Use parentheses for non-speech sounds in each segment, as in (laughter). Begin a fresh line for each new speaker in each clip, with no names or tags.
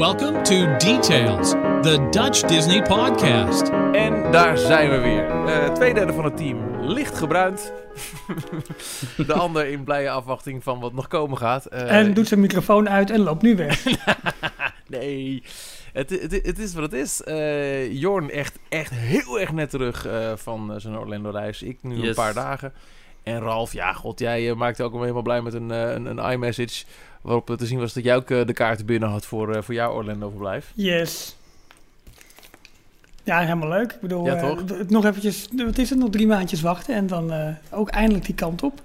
Welcome to Details, the Dutch Disney podcast.
En daar zijn we weer. Uh, twee derde van het team licht gebruind. (laughs) de ander in blije afwachting van wat nog komen gaat.
Uh, en doet zijn microfoon uit en loopt nu weg. (laughs)
nee, het, het, het, is wat het is. Uh, Jorn echt, echt heel erg net terug van zijn Orlando-reis. Ik nu een paar dagen. En Ralf, ja, god, jij maakte ook helemaal blij met een, een, een iMessage. Waarop te zien was dat jij ook de kaarten binnen had voor, voor jouw Orlando-verblijf.
Yes. Ja, helemaal leuk. Ik bedoel,
ja, toch?
Uh, nog eventjes, wat is het, nog drie maandjes wachten en dan uh, ook eindelijk die kant op.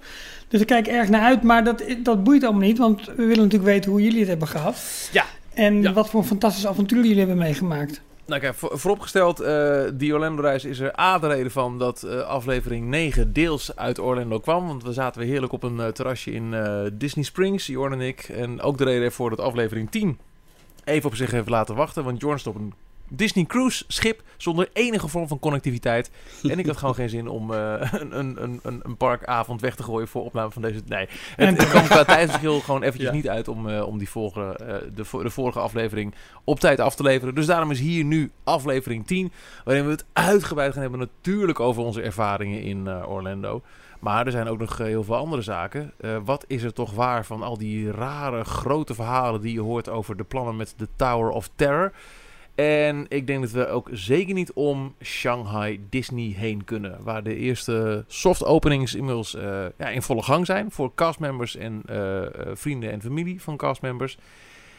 Dus ik kijk erg naar uit, maar dat, dat boeit allemaal niet, want we willen natuurlijk weten hoe jullie het hebben gehad.
Ja.
En
ja.
wat voor een fantastisch avontuur jullie hebben meegemaakt.
Nou kijk, voor, vooropgesteld, uh, die Orlando-reis is er A de reden van dat uh, aflevering 9 deels uit Orlando kwam. Want we zaten weer heerlijk op een uh, terrasje in Disney Springs, Jorn en ik. En ook de reden ervoor dat aflevering 10 even op zich heeft laten wachten. Want Jorn stond een Disney Cruise schip zonder enige vorm van connectiviteit. En ik had gewoon geen zin om (laughs) uh, een, een, een, een parkavond weg te gooien voor opname van deze. Nee, het, het (laughs) kwam qua tijdsverschil gewoon eventjes ja. niet uit om, uh, om die vorige, uh, de, de vorige aflevering op tijd af te leveren. Dus daarom is hier nu aflevering 10, waarin we het uitgebreid gaan hebben natuurlijk over onze ervaringen in Orlando. Maar er zijn ook nog heel veel andere zaken. Uh, wat is er toch waar van al die rare grote verhalen die je hoort over de plannen met de Tower of Terror? En ik denk dat we ook zeker niet om Shanghai Disney heen kunnen. Waar de eerste soft openings inmiddels uh, ja, in volle gang zijn. Voor castmembers en uh, vrienden en familie van castmembers.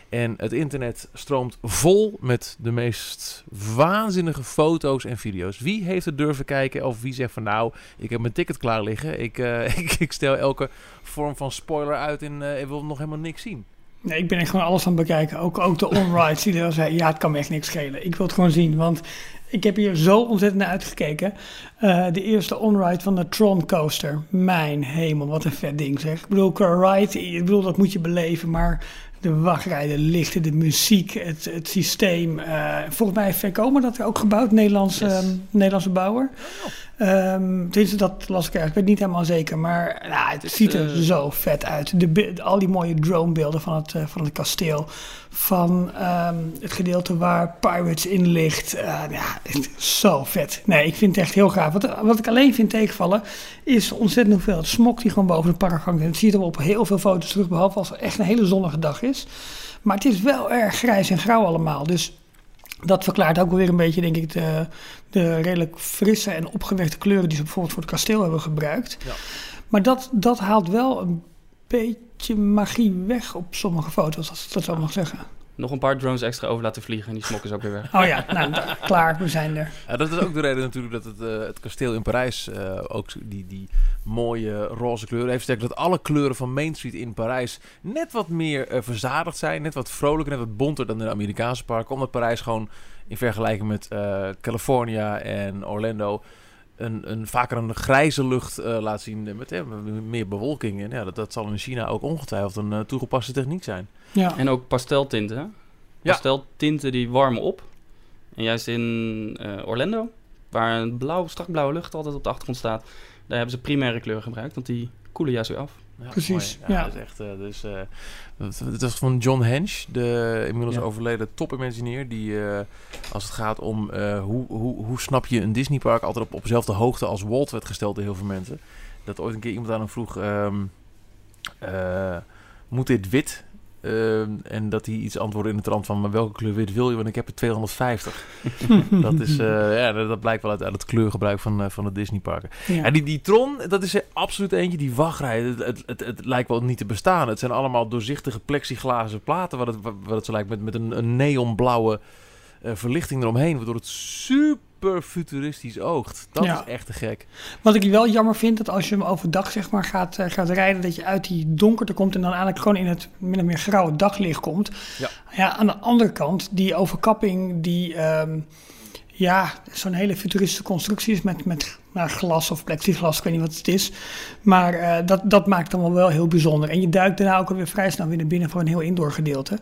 En het internet stroomt vol met de meest waanzinnige foto's en video's. Wie heeft het durven kijken of wie zegt van nou, ik heb mijn ticket klaar liggen. Ik, (laughs) ik, ik, stel elke vorm van spoiler uit en ik wil nog helemaal niks zien.
Nee, ik ben echt gewoon alles aan het bekijken. Ook, ook de on-rides die er zei, ja, het kan me echt niks schelen. Ik wil het gewoon zien, want ik heb hier zo ontzettend naar uitgekeken. Uh, de eerste on-ride van de Tron Coaster. Mijn hemel, wat een vet ding zeg. Ik bedoel, qua ride, ik bedoel, dat moet je beleven, maar de wachtrij, de lichten, de muziek, het, het systeem. Uh, volgens mij heeft Vekoma dat ook gebouwd, Nederlands, yes. um, Nederlandse bouwer. Um, tenminste, dat las ik ergens. Ik weet niet helemaal zeker, maar nou, het, ziet er uh, zo vet uit. De, de, al die mooie dronebeelden van het, uh, van het kasteel. Van um, het gedeelte waar Pirates in ligt. Uh, ja, zo vet. Nee, ik vind het echt heel gaaf. Wat, wat ik alleen vind tegenvallen, is ontzettend hoeveel smok die gewoon boven de park hangt. En dat zie je er op heel veel foto's terug, behalve als het echt een hele zonnige dag is. Maar het is wel erg grijs en grauw allemaal. Dus dat verklaart ook weer een beetje, denk ik, de, de redelijk frisse en opgewekte kleuren die ze bijvoorbeeld voor het kasteel hebben gebruikt.
Ja.
Maar dat, dat haalt wel een beetje magie weg op sommige foto's, als ik dat zo mag zeggen.
Nog een paar drones extra over laten vliegen en die smok is ook weer weg.
Oh ja, nou, klaar, we zijn er.
Ja, dat is ook de reden natuurlijk dat het, uh, het kasteel in Parijs uh, ook die, die mooie roze kleuren heeft. Sterker dat alle kleuren van Main Street in Parijs net wat meer uh, verzadigd zijn. Net wat vrolijker, net wat bonter dan in de Amerikaanse parken. Omdat Parijs gewoon in vergelijking met California en Orlando... Een, een, vaker een grijze lucht uh, laat zien met, uh, meer bewolking. En ja, dat, dat zal in China ook ongetwijfeld een uh, toegepaste techniek zijn.
Ja.
En ook pasteltinten. Ja. Pasteltinten die warmen op. En juist in Orlando, waar een blauw, strak blauwe lucht altijd op de achtergrond staat, daar hebben ze primaire kleuren gebruikt, want die koelen juist weer af.
Ja, Precies.
Ja, ja, Dat is echt. Uh, dus, uh, het was van John Hench, de inmiddels overleden top-imagineer. Die, uh, als het gaat om hoe, hoe, hoe snap je een Disneypark, altijd op, op dezelfde hoogte als Walt werd gesteld door heel veel mensen. Dat ooit een keer iemand aan hem vroeg: um, Moet dit wit? Uh, en dat hij iets antwoordde in de trant van... maar welke kleur wit wil je? Want ik heb er 250. (laughs) dat, is, uh, ja, dat, dat blijkt wel uit, uit het kleurgebruik van, uh, van de Disneyparken. Ja. En die, die Tron, dat is er absoluut eentje. Die wachtrij, het, het, het, het, lijkt wel niet te bestaan. Het zijn allemaal doorzichtige plexiglazen platen... wat het, wat het zo lijkt met, met een, een neonblauwe uh, verlichting eromheen... waardoor het super futuristisch oogt. Dat ja. is echt te gek.
Wat ik wel jammer vind, dat als je hem overdag zeg maar gaat, uh, gaat rijden, dat je uit die donkerte komt en dan eigenlijk gewoon in het min of meer grauwe daglicht komt.
Ja.
ja aan de andere kant, die overkapping, die um, ja, zo'n hele futuristische constructie is met, met nou, glas of plexiglas, ik weet niet wat het is. Maar uh, dat, dat maakt dan wel heel bijzonder. En je duikt daarna ook alweer vrij snel weer naar binnen voor een heel indoor gedeelte.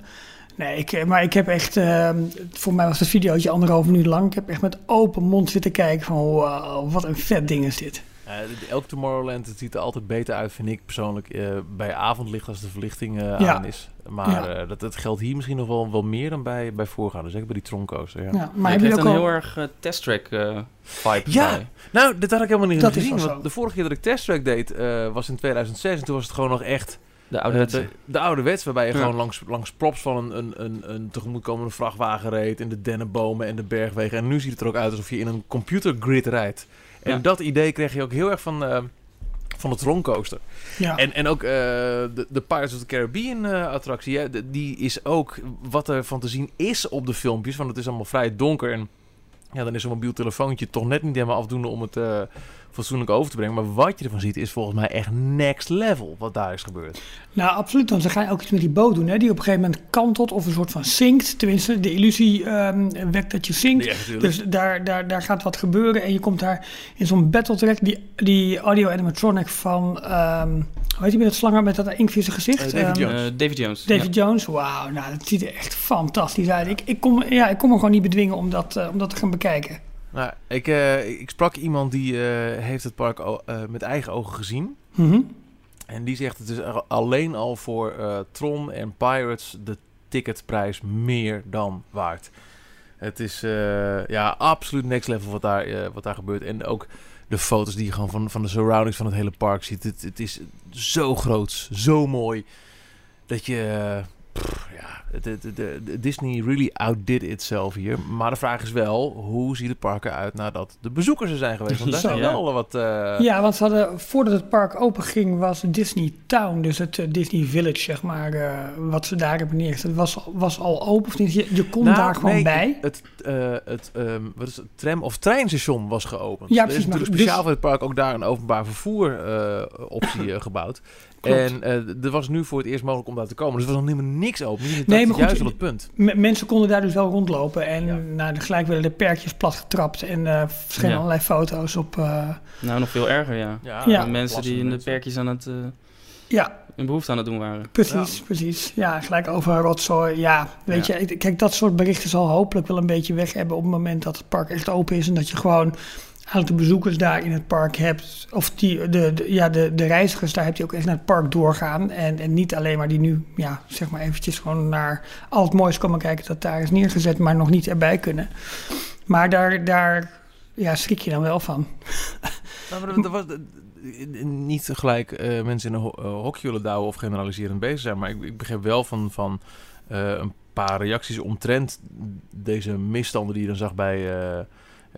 Nee, ik, maar ik heb echt, uh, voor mij was het videootje anderhalf minuut lang. Ik heb echt met open mond zitten kijken van wow, wat een vet ding is dit.
Uh, elk Tomorrowland het ziet er altijd beter uit, vind ik persoonlijk, uh, bij avondlicht als de verlichting uh,
Ja.
aan is. Maar dat, dat geldt hier misschien nog wel, wel meer dan bij, bij voorgaanders, zeker bij die troncoaster. Ja.
Ja,
Maar
heb je ook
een
al...
heel erg eh, test-track eh, vibe
Ja.
bij.
Nou, dit had ik helemaal niet
Dat is
gezien.
wel
Want
zo.
de vorige keer dat ik testtrack deed, eh, was in 2006. En toen was het gewoon nog echt
De
eh,
ouderwetse.
de, de ouderwets, waarbij je
Ja.
gewoon langs, langs props van een, een, een, een tegemoetkomende vrachtwagen reed. In de dennenbomen en de bergwegen. En nu ziet het er ook uit alsof je in een computergrid rijdt. En
Ja.
dat idee kreeg je ook heel erg van, eh, van de troncoaster.
Ja.
En, en ook eh, de, de Pirates of the Caribbean eh, attractie, hè, de- die is ook wat er van te zien is op de filmpjes. Want het is allemaal vrij donker en ja, dan is een mobiel telefoontje toch net niet helemaal afdoende om het eh, fatsoenlijk over te brengen. Maar wat je ervan ziet is volgens mij echt next level wat daar is gebeurd.
Nou, absoluut. Want ze gaan ook iets met die boot doen, hè, die op een gegeven moment kantelt of een soort van zinkt. Tenminste, de illusie ehm, wekt dat je zinkt.
Ja.
Dus daar, daar, daar gaat wat gebeuren en je komt daar in zo'n battle track, die, die audio animatronic van, ehm hoe heet die met dat slanger met dat inkvieze gezicht?
Eh, David
Ehm,
Jones.
Eh, David Jones.
David Jones, wauw, nou dat ziet er echt fantastisch uit. Ik, ik, kom, ja, ik kom me gewoon niet bedwingen om dat, eh, om dat te gaan bekijken.
Nou, ik, eh, ik sprak iemand die eh, heeft het park eh, met eigen ogen gezien.
Mhm.
En die zegt het is alleen al voor Tron en Pirates de ticketprijs meer dan waard. Het is ja, absoluut next level wat daar, wat daar gebeurt. En ook de foto's die je gewoon van, van de surroundings van het hele park ziet. Het, het is zo groot, zo mooi. Dat je... pff, ja, de, de, de, de Disney really outdid itself hier. Maar de vraag is wel, hoe ziet het park eruit nadat de bezoekers er zijn geweest? Want daar (laughs) zijn wel wat... eh,
Ja, want ze hadden, voordat het park open ging, was Disney Town, dus het eh, Disney Village, zeg maar, eh, wat ze daar hebben neergezet, was, was al open of niet? Je, je kon
Nou,
daar gewoon
nee,
bij.
Het, eh, het ehm, wat is het, tram- of treinstation was geopend.
Ja,
er
precies,
is natuurlijk
maar
speciaal
dus-
voor het park ook daar een openbaar vervoer eh, optie gebouwd. En eh, er was nu voor het eerst mogelijk om daar te komen. Dus er was nog helemaal niks open. Nee,
maar
is juist wel het punt.
Mensen konden daar dus wel rondlopen en
Ja.
nou, gelijk werden de perkjes platgetrapt en eh verschenen
Ja.
allerlei foto's op. eh,
Nou, nog veel erger, ja.
Ja.
Mensen die in de perkjes aan het, eh
ja,
hun behoefte aan het doen waren.
precies, precies. Ja, gelijk over rotzooi. Ja, weet
Ja.
je, ik- kijk, dat soort berichten zal hopelijk wel een beetje weg hebben op het moment dat het park echt open is en dat je gewoon de bezoekers daar in het park hebt, of die, de, ja, de, de reizigers daar hebt die ook echt naar het park doorgaan en, en niet alleen maar die nu, ja, zeg maar eventjes gewoon naar al het moois komen kijken dat daar is neergezet, maar nog niet erbij kunnen. Maar daar, daar ja, schrik je dan wel van. (laughs)
Nou, er was, niet gelijk eh, mensen in een ho eh, hokje willen douwen of generaliserend bezig zijn. Maar ik, ik begreep wel van, van eh, een paar reacties omtrent deze misstanden die je dan zag bij,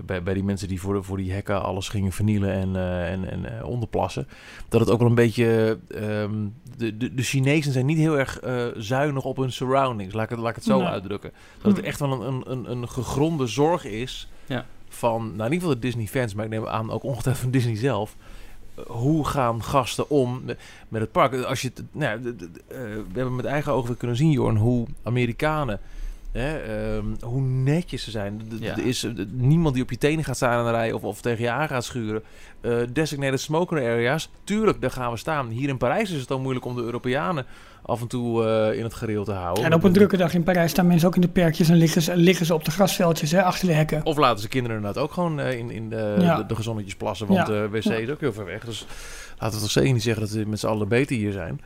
bij, bij die mensen die voor, de, voor die hekken alles gingen vernielen en, eh, en, en eh, onderplassen. Dat het ook wel een beetje... ehm, de, de, de Chinezen zijn niet heel erg eh, zuinig op hun surroundings. Laat ik het, laat ik het zo
Nee.
uitdrukken. Dat het
Hm.
echt wel een, een, een, een gegronde zorg is
Ja.
van, nou in ieder geval de Disney-fans, maar ik neem aan ook ongetwijfeld van Disney zelf. Hoe gaan gasten om met, het park? Als je het, nou, we hebben met eigen ogen weer kunnen zien, Jorn, hoe Amerikanen, hè, ehm, hoe netjes ze zijn. D- d-
Ja.
Er is eh, niemand die op je tenen gaat staan in de rij of, of tegen je aan gaat schuren. Eh, designated smoker areas, tuurlijk, daar gaan we staan. Hier in Parijs is het al moeilijk om de Europeanen af en toe eh, in het gereel te houden.
En op een drukke dag in Parijs staan mensen ook in de perkjes en liggen ze, liggen ze op de grasveldjes hè, achter de hekken.
Of laten ze kinderen inderdaad ook gewoon in, in de,
Ja.
de, de gezonnetjes plassen. Want
Ja.
de wc is ook heel ver weg. Dus laten we toch zeker niet zeggen dat we met z'n allen beter hier zijn.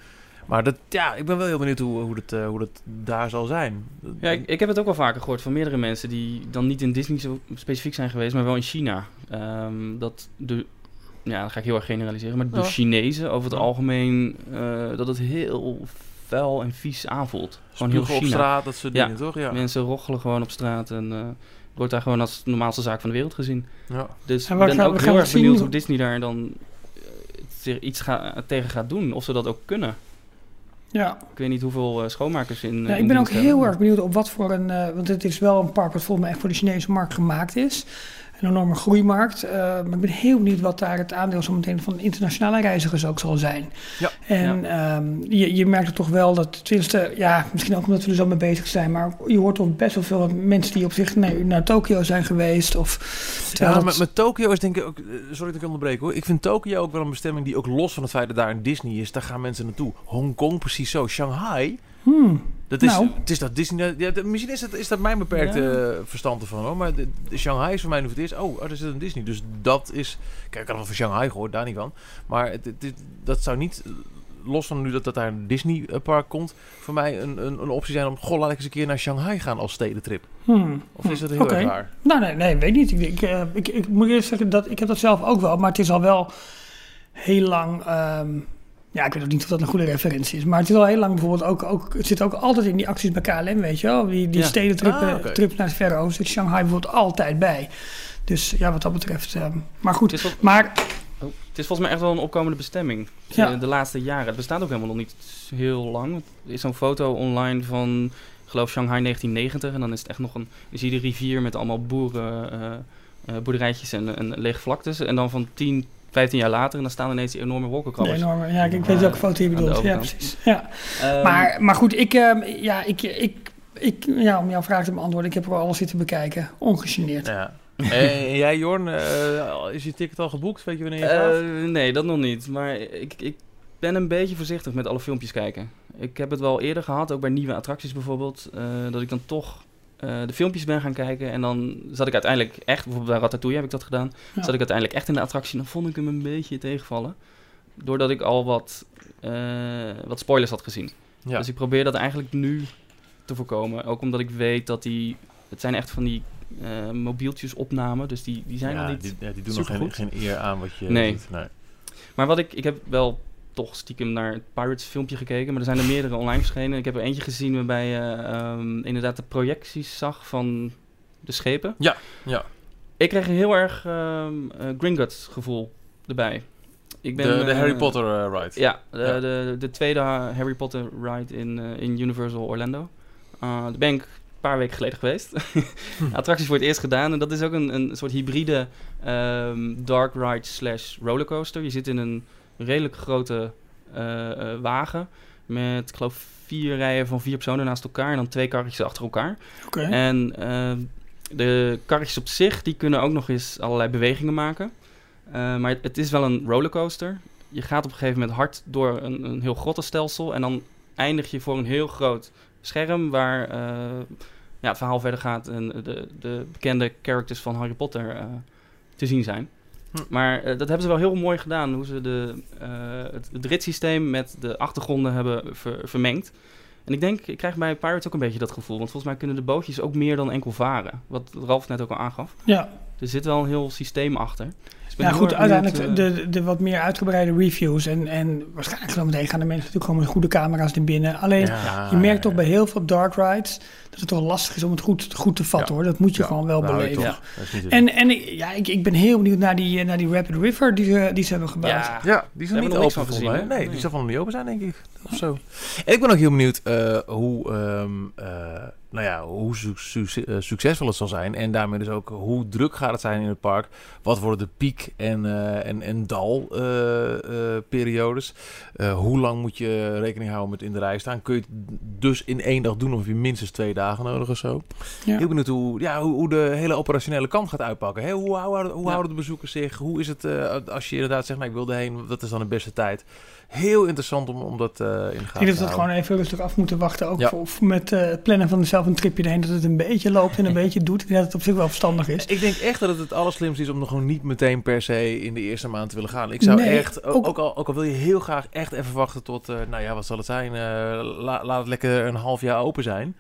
Maar dat, ja, ik ben wel heel benieuwd hoe, hoe, dat, eh, hoe dat daar zal zijn.
Ja, ik, ik heb het ook wel vaker gehoord van meerdere mensen die dan niet in Disney zo specifiek zijn geweest, maar wel in China. Ehm, dat de, ja, dan ga ik heel erg generaliseren, maar de
Ja.
Chinezen over het
Ja.
algemeen, eh, dat het heel vuil en vies aanvoelt. Gewoon heel
Spugen op
China.
straat, dat soort
Ja.
dingen, toch? Ja.
Mensen rochelen gewoon op straat en eh, het wordt daar gewoon als de normaalste zaak van de wereld gezien.
ja.
Dus
En
ik ben
gaan-
ook heel erg benieuwd
hoe-
hoe Disney daar dan iets ga- tegen gaat doen. Of ze dat ook kunnen.
Ja.
Ik weet niet hoeveel eh, schoonmakers in.
Ja,
eh,
ik
in
ben ook heel
hebben.
erg benieuwd op wat voor een. eh, want het is wel een park wat volgens mij echt voor de Chinese markt gemaakt is. Een enorme groeimarkt. eh, maar ik ben heel benieuwd wat daar het aandeel zo meteen van internationale reizigers ook zal zijn.
Ja.
En ehm, je, je merkt het toch wel dat, tenminste, ja, misschien ook omdat we er zo mee bezig zijn, maar je hoort toch best wel veel mensen die op zich naar, naar Tokio zijn geweest. Of,
Ja,
dat-
met, met Tokio is denk ik ook... eh, Sorry dat ik onderbreek hoor. Ik vind Tokio ook wel een bestemming die ook los van het feit dat daar een Disney is, daar gaan mensen naartoe. Hongkong precies zo. Shanghai,
Hmm,
Dat is,
Nou.
het is dat Disney. Ja, misschien is dat, is dat mijn beperkte
Ja.
eh, verstand ervan hoor. Maar de, de Shanghai is voor mij nu het eerst. Oh, oh, er zit een Disney. Dus dat is. Kijk, ik had al van Shanghai gehoord, daar niet van. Maar het, dat zou niet. Los van nu dat, dat daar een Disney eh, park komt, voor mij een, een, een optie zijn om. Goh, laat ik eens een keer naar Shanghai gaan als stedentrip.
Hmm.
Of is dat heel erg waar?
Nou, nee, nee, weet niet. Ik, ik, eh, ik, ik moet eerst zeggen dat ik heb dat zelf ook wel, maar het is al wel heel lang. ehm, ja, ik weet ook niet of dat een goede referentie is, maar het is al heel lang bijvoorbeeld ook. ook het zit ook altijd in die acties bij KLM, weet je wel? Die, die
Ja.
stedentrippen
Ah, oké.
trips naar het Verre Oosten. zit Shanghai bijvoorbeeld altijd bij. Dus ja, wat dat betreft. ehm, maar goed,
Het
maar
oh, het is volgens mij echt wel een opkomende bestemming.
Ja.
Eh, De laatste jaren. Het bestaat ook helemaal nog niet heel lang. Er is zo'n foto online van, ik geloof Shanghai 1990. En dan is het echt nog een, je de rivier met allemaal boeren, eh, eh, boerderijtjes en, en lege vlaktes. En dan van 10, 15 jaar later, en dan staan ineens die enorme
de
wolkenkrabbers.
enorme, ja, ik, ik weet welke foto je bedoelt. Ja, precies. Ja.
Ehm,
Maar, maar goed, ik, ehm, ja, ik, ik, ik, ja, om jouw vraag te beantwoorden, ik heb er al alles zitten bekijken. Ongegeneerd.
Ja. en jij, Jorn, eh, is je ticket al geboekt? Weet je wanneer je gaat?
Eh, nee, dat nog niet. Maar ik, ik ben een beetje voorzichtig met alle filmpjes kijken. Ik heb het wel eerder gehad, ook bij nieuwe attracties bijvoorbeeld, eh, dat ik dan toch eh, de filmpjes ben gaan kijken. En dan zat ik uiteindelijk echt, bijvoorbeeld bij Ratatouille heb ik dat gedaan,
Ja.
zat ik uiteindelijk echt in de attractie. Dan vond ik hem een beetje tegenvallen. Doordat ik al wat, eh, wat spoilers had gezien.
ja.
Dus ik probeer dat eigenlijk nu te voorkomen. Ook omdat ik weet dat die, het zijn echt van die eh mobieltjes opnamen. Dus die, die zijn
ja,
al niet
die, ja, die doen nog geen, eer aan wat je
Nee.
doet. Nee.
Maar wat ik, ik heb wel toch stiekem naar het Pirates filmpje gekeken, maar er zijn er meerdere online verschenen. Ik heb er eentje gezien waarbij je ehm, inderdaad de projecties zag van de schepen.
Ja, ja.
Ik kreeg een heel erg eh, Gringotts gevoel erbij. Ik ben,
de, de
eh,
Harry Potter eh, ride.
Ja, de,
Ja.
De, de tweede Harry Potter ride in, in Universal Orlando. Daar ben ik een paar weken geleden geweest. (laughs) Attracties voor het eerst gedaan. En dat is ook een, een soort hybride ehm, dark ride slash rollercoaster. Je zit in een redelijk grote eh, eh, wagen. Met, ik geloof, vier rijen van vier personen naast elkaar. En dan twee karretjes achter elkaar.
Oké.
En ehm, de karretjes op zich, die kunnen ook nog eens allerlei bewegingen maken. Eh, maar het, is wel een rollercoaster. Je gaat op een gegeven moment hard door een, een heel grottenstelsel. En dan eindig je voor een heel groot scherm waar eh, ja, het verhaal verder gaat. En de, de bekende characters van Harry Potter eh, te zien zijn.
Hm.
Maar eh, dat hebben ze wel heel mooi gedaan. Hoe ze de, eh, het, het ritssysteem met de achtergronden hebben ver- vermengd. En ik denk, ik krijg bij Pirates ook een beetje dat gevoel. Want volgens mij kunnen de bootjes ook meer dan enkel varen. Wat Ralf net ook al aangaf.
Ja,
Er zit wel een heel systeem achter. Dus
ja goed, uiteindelijk
eh,
de, de wat meer uitgebreide reviews. En, en waarschijnlijk zo meteen gaan de mensen natuurlijk gewoon met goede camera's naar binnen. Alleen,
Ja,
je merkt toch bij heel veel dark rides dat het toch lastig is om het goed, goed te vatten
Ja.
hoor. Dat moet je
Ja,
gewoon wel beleven. En, en ik- ja, ik, ik ben heel benieuwd naar die, eh, naar die Rapid River die ze, die ze hebben gebouwd.
ja,
Ja, die nog niet open
gezien?
Nee,
Nee.
die zal van nog niet open zijn, denk ik. Of zo. En ik ben ook heel benieuwd eh, hoe, ehm, eh, nou ja, hoe su- su- succesvol het zal zijn. En daarmee dus ook hoe druk gaat het zijn in het park. Wat worden de piek- en, eh, en, en dal-periodes? Eh, hoe lang moet je rekening houden met in de rij staan? Kun je het dus in één dag doen of heb je minstens twee dagen nodig of zo?
Ja.
Heel benieuwd hoe, ja, hoe, hoe de hele operationele kant gaat uitpakken. Hè? Hoe, houden, hoe houden de bezoekers zich? Hoe is het eh, als je inderdaad zegt, nou, ik wil erheen, wat is dan de beste tijd? Heel interessant om, om dat eh, in de gaten
Ik
te
denk dat we gewoon even rustig af moeten wachten. Ook
Ja.
voor, voor met eh, het plannen van zelf een tripje erheen. Dat het een beetje loopt en een (laughs) beetje doet. Ik denk dat het op zich wel verstandig is.
Ik denk echt dat het het allerslimste is om nog gewoon niet meteen per se in de eerste maand te willen gaan. Ik zou
Nee,
echt, ook, al, ook al wil je heel graag echt even wachten tot, eh, nou ja, wat zal het zijn? La- laat het lekker een half jaar open zijn.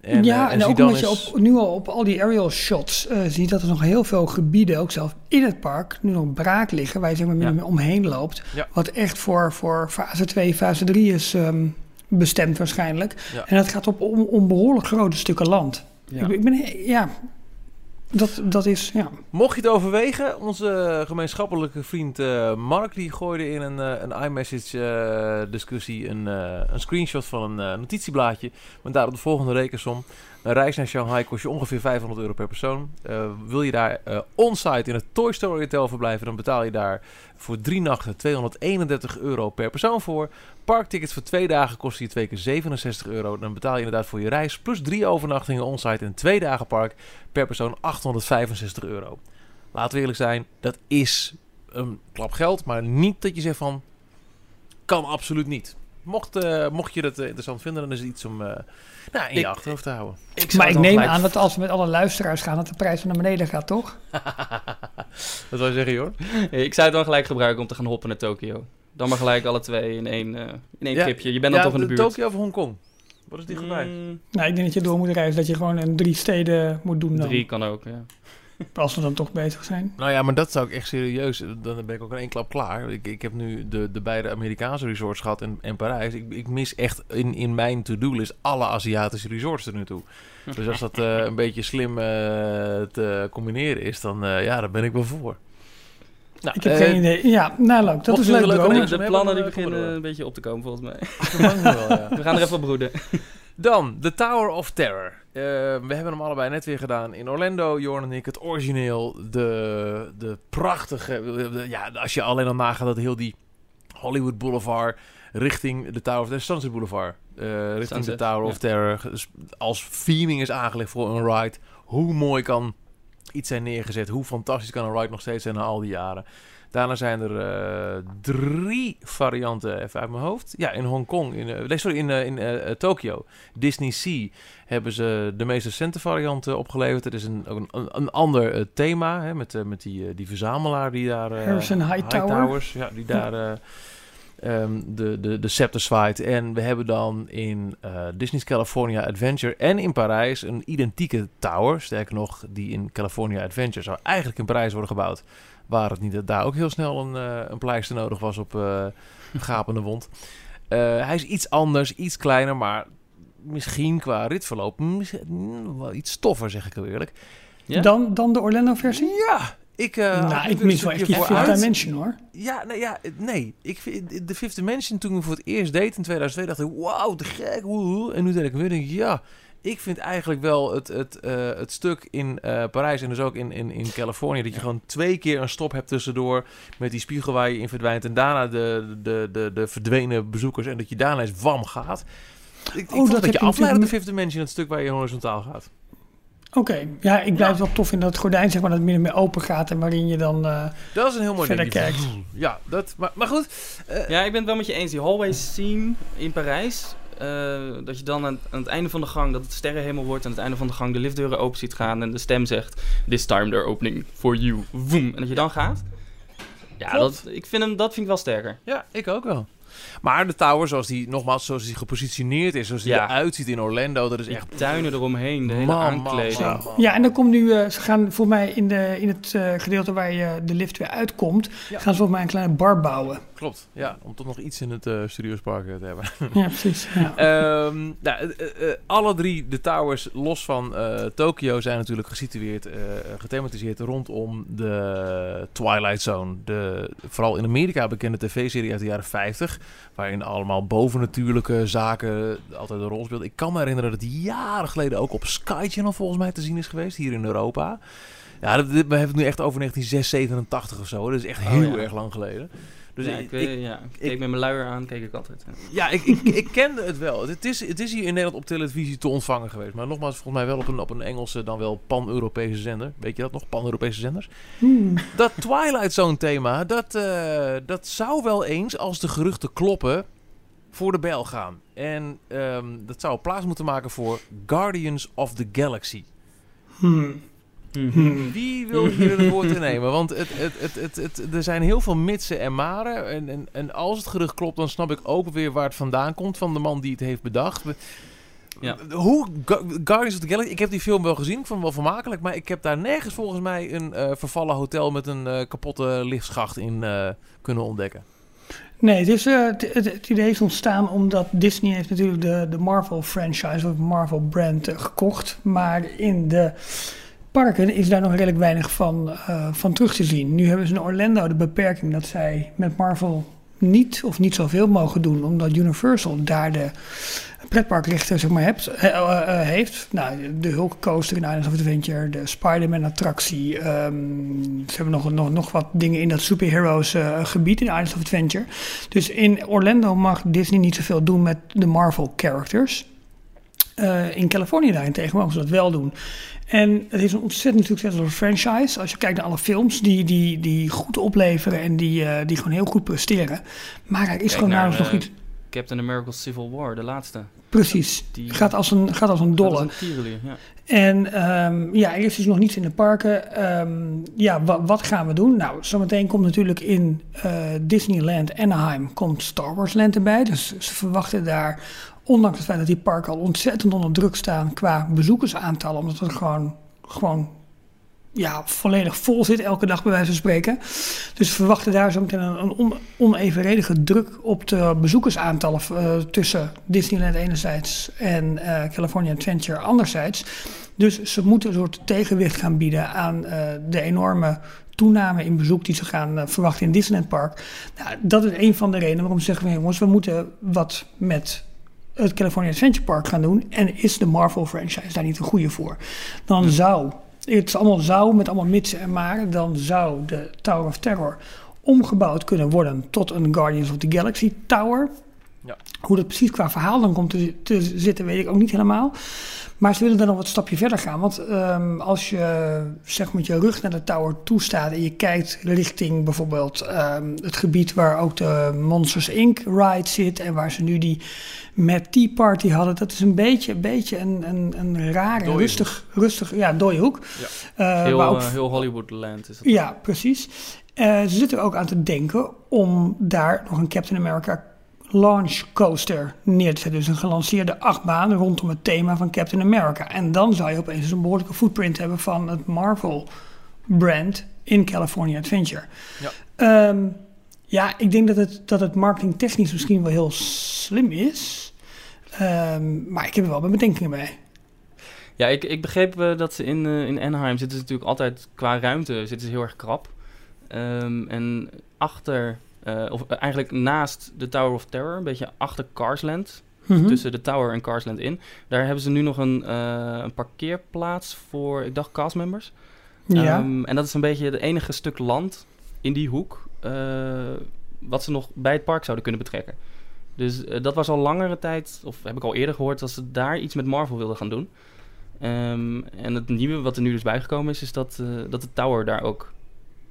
En,
ja,
eh,
en, ook omdat je op, nu al op al die aerial shots eh, ziet dat er nog heel veel gebieden, ook zelf in het park, nu nog braak liggen, waar je zeg maar
Ja.
omheen loopt.
Ja.
Wat echt voor, voor fase 2, fase 3 is ehm, bestemd waarschijnlijk.
Ja.
En dat gaat op om, om behoorlijk grote stukken land. Ik, ben- ik ben, ja, dat, dat is, ja.
Mocht je het overwegen, onze gemeenschappelijke vriend eh, Mark die gooide in een, eh, een iMessage eh, een, een screenshot van een notitieblaadje. Met daarop de volgende rekensom. Een reis naar Shanghai kost je ongeveer 500 euro per persoon. Eh, wil je daar eh on-site in het Toy Story Hotel verblijven, dan betaal je daar voor drie nachten 231 euro per persoon voor. Parktickets voor twee dagen kosten je twee keer 67 euro. Dan betaal je inderdaad voor je reis plus drie overnachtingen on-site en twee dagen park per persoon 865 euro. Laten we eerlijk zijn, dat is een klap geld, maar niet dat je zegt van kan absoluut niet. mocht, mocht je dat interessant vinden, dan is het iets om nou, in je achterhoofd te houden.
Ik maar ik neem aan dat als we met alle luisteraars gaan, dat de prijs naar beneden gaat, toch? (laughs)
Wat wil je zeggen, joh?
Ik zou het dan gelijk gebruiken om te gaan hoppen naar Tokio. Dan maar gelijk alle twee in één, uh, in één tripje. Je bent dan toch in de buurt.
Tokio of Hongkong? Wat is die gebruik? Mm.
Nou, ik denk dat je door moet reizen, dat je gewoon een drie steden moet doen dan.
Drie kan ook, ja.
Als we dan toch bezig zijn.
Nou ja, maar dat zou ik echt serieus... Dan ben ik ook in één klap klaar. Ik, ik heb nu de, de beide Amerikaanse resorts gehad en, en Parijs. Ik, ik mis echt in, in mijn to-do-list alle Aziatische resorts er nu toe. Dus als dat uh, een beetje slim uh, te combineren is, dan uh, ja, daar ben ik wel voor.
Nou, ik heb geen idee. Ja, nou leuk. Dat is leuk. leuk
de plannen die beginnen een beetje op te komen volgens mij. wel, ja. (laughs) We gaan er even op broeden.
Dan, The Tower of Terror. Uh, we hebben hem allebei net weer gedaan in Orlando, Jorn en ik. Het origineel, de, de prachtige... ja, als je alleen al nagaat dat heel die Hollywood Boulevard richting de Tower of Terror... Sunset Boulevard. Uh, richting de Tower of Terror. Dus als theming is aangelegd voor een ride. Hoe mooi kan iets zijn neergezet? Hoe fantastisch kan een ride nog steeds zijn na al die jaren? Daarna zijn er uh, drie varianten, even uit mijn hoofd. Ja, in Hongkong, in, uh, sorry, in, uh, in Tokio. Disney Sea hebben ze de meest recente varianten opgeleverd. Het is een, een, een ander thema, hè, met, met die, die verzamelaar die daar...
Harrison High, High
Towers. Ja, die daar... Um, de, de, de Scepter Slide. En we hebben dan in Disney's California Adventure en in Parijs een identieke tower. Sterker nog, die in California Adventure zou eigenlijk in Parijs worden gebouwd. Waar het niet dat daar ook heel snel een, uh, een pleister nodig was op uh, een gapende wond. Uh, hij is iets anders, iets kleiner, maar misschien qua ritverloop wel iets stoffer, zeg ik heel eerlijk.
Ja? Dan, dan de Orlando-versie?
Ja, ik, uh,
nou, ik mis wel echt die Fifth Dimension hoor.
Ja, nee, ja, nee. Ik vind de Fifth Dimension toen ik voor het eerst deed in 2002 dacht ik, wauw, te gek. Woe. En nu denk ik weer, denk, ja, ik vind eigenlijk wel het, het, uh, het stuk in uh, Parijs en dus ook in, in, in Californië... dat je gewoon twee keer een stop hebt tussendoor... met die spiegel waar je in verdwijnt... en daarna de, de, de, de verdwenen bezoekers... en dat je daarna eens wam gaat. Ik, oh, ik dat, dat je afleidt de Fifth Dimension... het stuk waar je horizontaal gaat.
Oké, ja, ik blijf ja. wel tof in dat het gordijn zeg maar dat meer open gaat en waarin je dan uh,
dat is een heel mooi
verder ding. kijkt.
Ja, dat, maar, maar goed.
Uh, ja, ik ben het wel met je eens. Die hallway scene in Parijs, uh, dat je dan aan, aan, het einde van de gang, dat het sterrenhemel wordt, aan het einde van de gang de liftdeuren open ziet gaan en de stem zegt: This time they're opening for you. Woem. En dat je dan gaat. Ja, dat, ik vind hem, dat vind ik wel sterker.
Ja, ik ook wel. Maar de tower, zoals die, nogmaals, zoals die gepositioneerd is, zoals die ja. eruit ziet in Orlando, dat is echt...
tuinen eromheen, de hele man, aankleding.
Man, man, ja, en dan komt nu, uh, ze gaan voor mij in, de, in het uh, gedeelte waar je de lift weer uitkomt, ja. gaan ze volgens mij een kleine bar bouwen.
Klopt, ja, om toch nog iets in het uh, Studiospark te hebben. (laughs)
ja, precies. Ja.
um, nou, alle drie de towers, los van Tokio, zijn natuurlijk gesitueerd, gethematiseerd rondom de Twilight Zone. De vooral in Amerika bekende tv-serie uit de jaren 50. Waarin allemaal bovennatuurlijke zaken altijd een rol speelt. Ik kan me herinneren dat die jaren geleden ook op Sky Channel volgens mij te zien is geweest. Hier in Europa. Ja, we hebben het nu echt over 1987 of zo. Dat is echt heel oh, ja. erg lang geleden.
Dus ja, ik, ik, ja, ik keek met mijn luier aan, keek ik altijd.
Ja, ik, ik, ik kende het wel. Het is, het is hier in Nederland op televisie te ontvangen geweest. Maar nogmaals, volgens mij wel op een, op een Engelse, dan wel pan-Europese zender. Weet je dat nog? Pan-Europese zenders. Hmm. Dat Twilight Zone thema, dat, uh, dat zou wel eens, als de geruchten kloppen, voor de bel gaan. En um, dat zou plaats moeten maken voor Guardians of the Galaxy.
Hmm.
Mhm. Wie wil hier het woord nemen? Want het, het, het, het, er zijn heel veel mitsen en maren. En, en, en als het gerucht klopt, dan snap ik ook weer waar het vandaan komt van de man die het heeft bedacht. Ja. Hoe Guardians of the Galaxy, ik heb die film wel gezien, ik vond hem wel vermakelijk, maar ik heb daar nergens volgens mij een uh, vervallen hotel met een uh, kapotte lichtschacht in uh, kunnen ontdekken.
Nee, het, is, het, het, idee is ontstaan omdat Disney heeft natuurlijk de, de Marvel franchise of Marvel brand gekocht, maar in de parken is daar nog redelijk weinig van, uh, van terug te zien. Nu hebben ze in Orlando de beperking dat zij met Marvel niet of niet zoveel mogen doen, omdat Universal daar de pretparkrichter zeg maar, hebt, uh, uh, heeft. Nou, de Hulk Coaster in Islands of Adventure, de Spider-Man attractie. Um, ze hebben nog, nog, nog wat dingen in dat superheroes gebied in Islands of Adventure. Dus in Orlando mag Disney niet zoveel doen met de Marvel characters. in Californië daarentegen mogen ze dat wel doen. En het is een ontzettend succesvolle franchise. Als je kijkt naar alle films die, die, die goed opleveren en die, uh, die gewoon heel goed presteren. Maar er is gewoon nauwelijks nog
uh,
iets.
Captain America Civil War, de laatste.
Precies.
Die
Gaat als een, gaat als een dolle.
Een ja.
En ehm, ja, eerst is nog niets in de parken. Ehm, ja, wa- wat gaan we doen? Nou, zometeen komt natuurlijk in eh, Disneyland Anaheim komt Star Wars Land erbij. Dus ze verwachten daar, ondanks het feit dat die parken al ontzettend onder druk staan qua bezoekersaantallen, omdat het gewoon, gewoon ja, volledig vol zit, elke dag bij wijze van spreken. Dus we verwachten daar zo meteen een, een on- onevenredige druk op de bezoekersaantallen eh, tussen Disneyland enerzijds en eh, California Adventure anderzijds. Dus ze moeten een soort tegenwicht gaan bieden aan eh, de enorme toename in bezoek die ze gaan verwachten in Disneyland Park. Nou, dat is een van de redenen waarom ze zeggen we jongens, we moeten wat met het California Adventure Park gaan doen. En is de Marvel franchise daar niet een goede voor? Dan zou, het is allemaal zou met allemaal mitsen en maren, dan zou de Tower of Terror omgebouwd kunnen worden tot een Guardians of the Galaxy Tower.
Ja.
Hoe dat precies qua verhaal dan komt te, te zitten, weet ik ook niet helemaal. Maar ze willen dan nog wat stapje verder gaan. Want ehm, als je zeg met je rug naar de tower toe staat en je kijkt richting bijvoorbeeld ehm, het gebied waar ook de Monsters Inc. ride zit en waar ze nu die Mad Tea Party hadden, dat is een beetje, een, beetje een, een, een rare,
Dooie
rustig, rustig, ja, dode hoek. Eh,
Heel,
waar ook
eh, heel Hollywoodland is het.
ja, precies. Eh, ze zitten er ook aan te denken om daar nog een Captain America launch coaster neer te zetten. Dus een gelanceerde achtbaan rondom het thema van Captain America. En dan zou je opeens een behoorlijke footprint hebben van het Marvel brand in California Adventure.
Ja.
Ehm, ja, ik denk dat het, dat het marketingtechnisch misschien wel heel slim is. Ehm, maar ik heb er wel mijn bedenkingen bij.
Ja, ik, ik begreep eh, dat ze in, eh, in Anaheim zitten ze natuurlijk altijd qua ruimte zitten ze heel erg krap. Ehm, en achter, eh, of eh, eigenlijk naast de Tower of Terror, een beetje achter Carsland,
Mhm.
tussen de Tower en Carsland in. Daar hebben ze nu nog een, eh, een parkeerplaats voor, ik dacht, castmembers.
ja.
Ehm, en dat is een beetje het enige stuk land in die hoek wat ze nog bij het park zouden kunnen betrekken. Dus dat was al langere tijd, of heb ik al eerder gehoord, dat ze daar iets met Marvel wilden gaan doen. Ehm, en het nieuwe wat er nu dus bijgekomen is, is dat, dat de Tower daar ook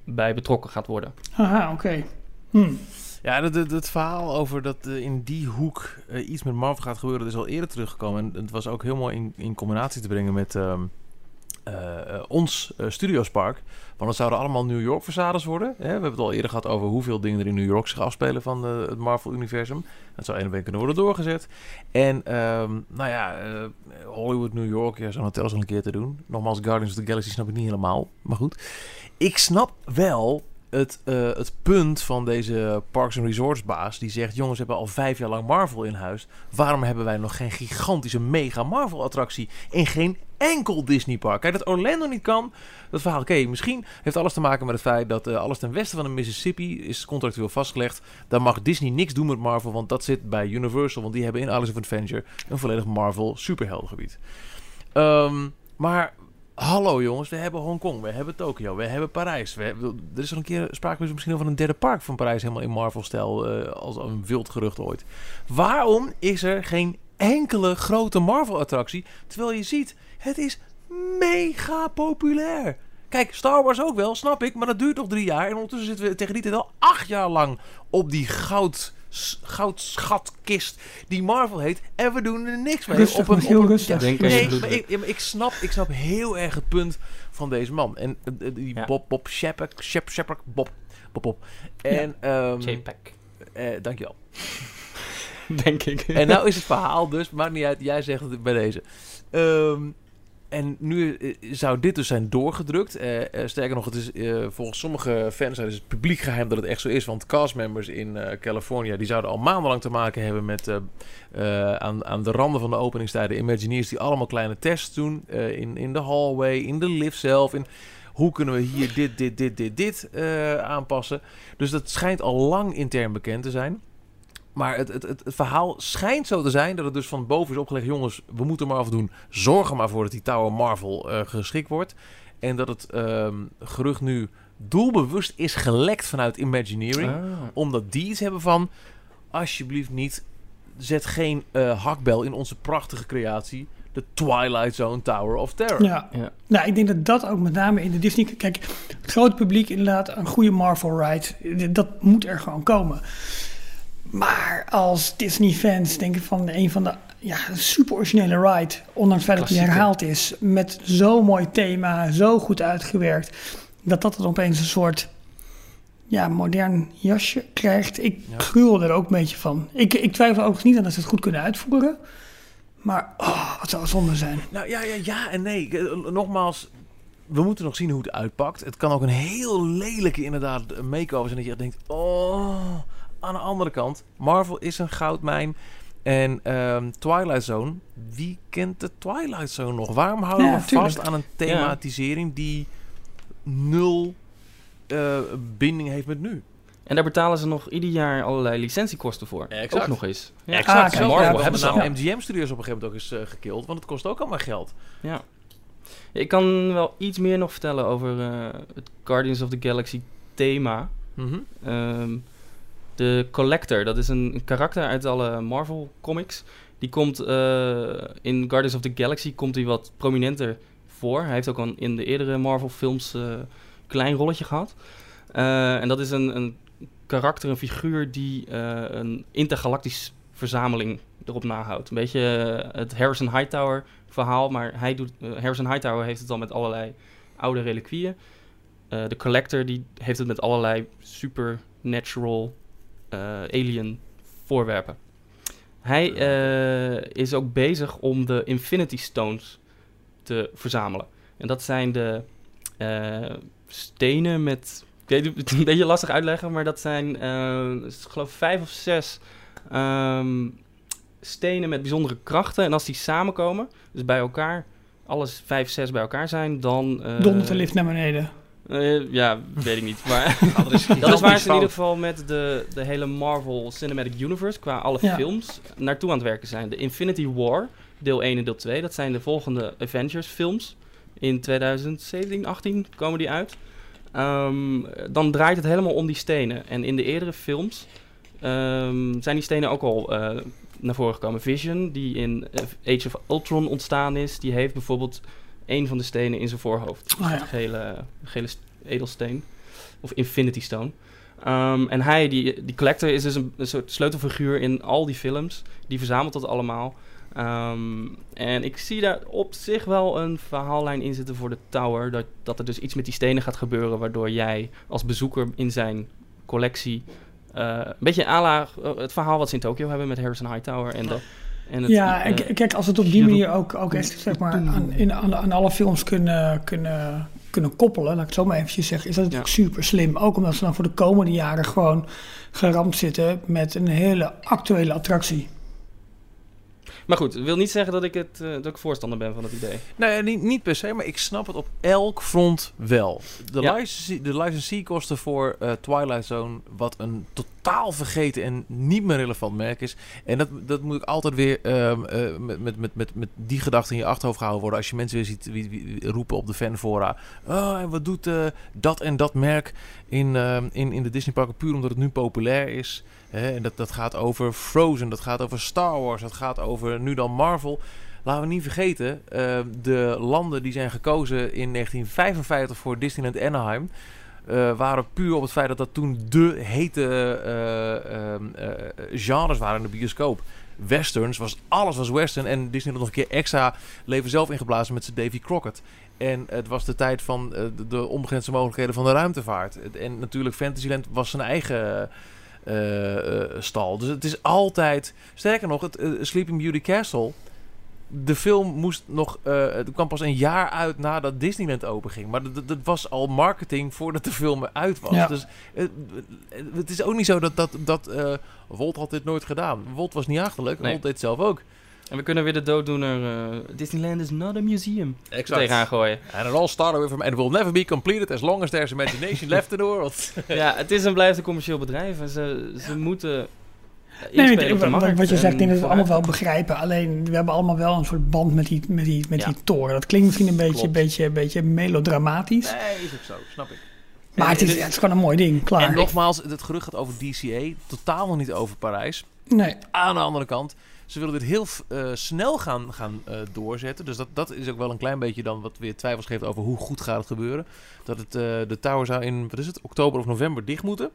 bij betrokken gaat worden.
Aha, oké. Hm.
Ja, het, het, verhaal over dat eh, in die hoek eh, iets met Marvel gaat gebeuren, dat is al eerder teruggekomen. En het was ook heel mooi in, in combinatie te brengen met eh, eh, ons Studiospark. Want het zouden allemaal New York verzades worden. Hè? We hebben het al eerder gehad over hoeveel dingen er in New York zich afspelen van het Marvel-universum. Dat zou op één kunnen worden doorgezet. En ehm, nou ja, Hollywood, New York, ja, zo'n hotel een keer te doen. Nogmaals, Guardians of the Galaxy snap ik niet helemaal. Maar goed. Ik snap wel het, eh, het punt van deze Parks and Resorts baas. Die zegt, jongens, we hebben al vijf jaar lang Marvel in huis. Waarom hebben wij nog geen gigantische mega Marvel attractie in geen enkel Disney park? Kijk, dat Orlando niet kan, dat verhaal, oké, misschien heeft alles te maken met het feit dat eh, alles ten westen van de Mississippi is contractueel vastgelegd. Daar mag Disney niks doen met Marvel, want dat zit bij Universal. Want die hebben in Alice of Adventure een volledig Marvel superheldengebied. Ehm, maar hallo jongens, we hebben Hongkong, we hebben Tokio, we hebben Parijs. We er is al een keer sprake misschien van een derde park van Parijs, helemaal in Marvel-stijl, eh, als een wild gerucht ooit. Waarom is er geen enkele grote Marvel-attractie, terwijl je ziet, het is mega populair. Kijk, Star Wars ook wel, snap ik, maar dat duurt nog drie jaar. En ondertussen zitten we tegen die tijd al acht jaar lang op die goud, goudschatkist die Marvel heet. En we doen er niks mee.
Rustig,
op een, op een-
rustig.
Nee, maar ik, ja, maar ik, snap, ik snap heel erg het punt van deze man. En eh, eh, die
Ja.
Bob, Bob Shepard, Shep, Shepard, Bob, Bob, Bob. En, ehm
JPEG,
eh, dankjewel. (laughs)
denk ik.
En nou is het verhaal dus, maakt niet uit, jij zegt het bij deze. Ehm, en nu eh, zou dit dus zijn doorgedrukt. Eh, eh, sterker nog, het is volgens sommige fans is het publiek geheim dat het echt zo is. Want castmembers in eh California die zouden al maandenlang te maken hebben met aan, aan de randen van de openingstijden Imagineers die allemaal kleine tests doen in, in de hallway, in de lift zelf. In, hoe kunnen we hier dit, dit, dit, dit, dit aanpassen? Dus dat schijnt al lang intern bekend te zijn. Maar het, het, het, het verhaal schijnt zo te zijn dat het dus van boven is opgelegd... jongens, we moeten Marvel doen. Zorg er maar voor dat die Tower Marvel eh, geschikt wordt. En dat het ehm, gerucht nu doelbewust is gelekt vanuit Imagineering.
Ah.
Omdat die iets hebben van... alsjeblieft niet, zet geen eh, hakbel in onze prachtige creatie... de Twilight Zone Tower of Terror.
Ja.
Ja.
Nou, ik denk dat dat ook met name in de Disney... Kijk, het grote publiek inderdaad, een goede Marvel ride, dat moet er gewoon komen. Maar als Disney-fans denken van een van de ja, super originele ride, ondanks het feit dat die herhaald is, met zo'n mooi thema, zo goed uitgewerkt, dat dat dan opeens een soort ja, modern jasje krijgt. Ik
Ja.
gruwel er ook een beetje van. Ik, ik twijfel ook niet aan dat ze het goed kunnen uitvoeren. Maar oh, wat zou zonde zijn.
Nou ja, ja, ja en nee. Eh, Nogmaals, we moeten nog zien hoe het uitpakt. Het kan ook een heel lelijke inderdaad make-over zijn dat je echt denkt, oh... Aan de andere kant, Marvel is een goudmijn. En ehm, Twilight Zone, wie kent de Twilight Zone nog? Waarom houden
Ja,
we
tuurlijk.
vast aan een thematisering die nul eh, binding heeft met nu?
En daar betalen ze nog ieder jaar allerlei licentiekosten voor.
Exact.
Ook nog eens. Ja.
Ah, ja,
we
dat
hebben
is-
nou
ja.
MGM Studios op een gegeven moment ook eens eh, gekild, want het kost ook allemaal geld.
Ja. Ik kan wel iets meer nog vertellen over eh, het Guardians of the Galaxy thema.
Mhm.
Ehm, de Collector, dat is een, karakter uit alle Marvel comics. Die komt eh, in Guardians of the Galaxy komt hij wat prominenter voor. Hij heeft ook al in de eerdere Marvel films eh, een klein rolletje gehad. Eh, en dat is een, een karakter, een figuur die eh, een intergalactisch verzameling erop nahoudt. Een beetje eh, het Harrison Hightower verhaal, maar hij doet, eh, Harrison Hightower heeft het al met allerlei oude reliquieën. Eh, de Collector die heeft het met allerlei supernatural eh, alien voorwerpen. Hij eh, is ook bezig om de Infinity Stones te verzamelen. En dat zijn de eh, stenen met... Ik weet (laughs) het een beetje lastig uitleggen, maar dat zijn, eh, ik geloof vijf of zes ehm, stenen met bijzondere krachten. En als die samenkomen, dus bij elkaar, alles vijf, zes bij elkaar zijn, dan... eh,
Dondert de lift naar beneden.
Eh, ja, weet ik niet. Maar (laughs)
dat is,
dat is waar ze in ieder geval met de, de hele Marvel Cinematic Universe, qua alle
Ja.
films, naartoe aan het werken zijn. De Infinity War, deel 1 en deel 2, dat zijn de volgende Avengers films. In 2017, 18 komen die uit. Ehm, dan draait het helemaal om die stenen. En in de eerdere films ehm, zijn die stenen ook al eh, naar voren gekomen. Vision, die in eh, Age of Ultron ontstaan is, die heeft bijvoorbeeld een van de stenen in zijn voorhoofd.
Oh ja.
Een gele, gele st- edelsteen. Of Infinity Stone. Ehm, en hij, die, die collector, is dus een, een soort sleutelfiguur in al die films. Die verzamelt dat allemaal. Ehm, en ik zie daar op zich wel een verhaallijn in zitten voor de Tower. Dat, dat er dus iets met die stenen gaat gebeuren. Waardoor jij als bezoeker in zijn collectie. eh, een beetje la eh, het verhaal wat ze in Tokio hebben met Harrison Hightower. En, de, en het,
Ja, en
eh,
k- kijk, als we het op die manier ook, ook echt zeg maar, aan, in, aan, aan alle films kunnen, kunnen, kunnen koppelen, laat ik het zo maar eventjes zeggen, is dat natuurlijk super slim. Ook omdat ze dan voor de komende jaren gewoon geramd zitten met een hele actuele attractie.
Maar goed, dat wil niet zeggen dat ik, het, eh, dat ik voorstander ben van het idee.
Nee, niet, niet per se, maar ik snap het op elk front wel. De,
Ja.
licensee, de licensee-kosten voor eh, Twilight Zone, wat een totaal vergeten en niet meer relevant merk is. En dat, dat moet ik altijd weer ehm, eh, met, met, met, met, die gedachte in je achterhoofd gehouden worden. Als je mensen weer ziet wie, roepen op de fanfora. Oh, en wat doet eh, dat en dat merk in, ehm, in, in de Disney parken puur omdat het nu populair is. Hè, en dat, dat gaat over Frozen, dat gaat over Star Wars, dat gaat over nu dan Marvel. Laten we niet vergeten, eh, de landen die zijn gekozen in 1955 voor Disneyland Anaheim... eh, waren puur op het feit dat dat toen de hete eh, ehm, eh, genres waren in de bioscoop. Westerns, was, alles was western. En Disney had nog een keer extra leven zelf ingeblazen met zijn Davy Crockett. En het was de tijd van de, de onbegrensde mogelijkheden van de ruimtevaart. En natuurlijk Fantasyland was zijn eigen stal. Dus het is altijd... Sterker nog, het Sleeping Beauty Castle... De film moest nog... eh, het kwam pas een jaar uit nadat Disneyland open ging. Maar dat- was al marketing voordat de film eruit was.
Ja.
Dus eh, het is ook niet zo dat... dat, dat eh, Walt had dit nooit gedaan. Walt was niet achterlijk.
Nee.
Walt deed het zelf ook.
En we kunnen weer de dooddoener eh, Disneyland is not a museum
Exact.
tegenaan gooien.
And it all started with... And it will never be completed as long as there's imagination left in the world. (laughs)
ja, het is en blijft een commercieel bedrijf. En ze, ze moeten
Nee,
inspelen
nee, wat,
markt.
wat je zegt, ik denk dat we allemaal wel begrijpen. Alleen, we hebben allemaal wel een soort band met die, met die, met
Ja.
die toren. Dat klinkt misschien een beetje,
Klopt.
beetje, beetje melodramatisch.
Nee, is ook zo. Snap ik.
Maar het is, het is gewoon een mooi ding, klaar.
En nogmaals, het gerucht gaat over DCA. Totaal nog niet over Parijs.
nee,
Aan de andere kant, ze willen dit heel eh, snel gaan, gaan eh, doorzetten. Dus dat, dat is ook wel een klein beetje dan wat weer twijfels geeft over hoe goed gaat het gebeuren. Dat het, eh, de tower zou in, wat is het, oktober of november dicht moeten.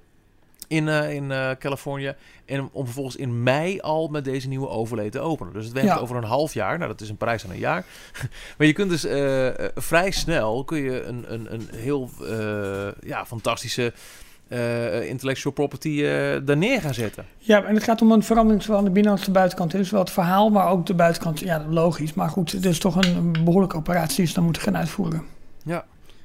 In, uh, in uh, Californië. En om vervolgens in mei al met deze nieuwe overlay te openen. Dus het werkt ja. over een half jaar. Nou, dat is een prijs van een jaar. (laughs) maar je kunt dus uh, vrij snel kun je een, een, een heel ja, fantastische intellectual property daar neer gaan zetten.
Ja, en het gaat om een verandering zowel aan de binnenkant als de buitenkant. Het is wel het verhaal, maar ook de buitenkant. Ja, logisch. Maar goed, het is toch een, behoorlijke operatie die ze dan moeten gaan uitvoeren.
Ja.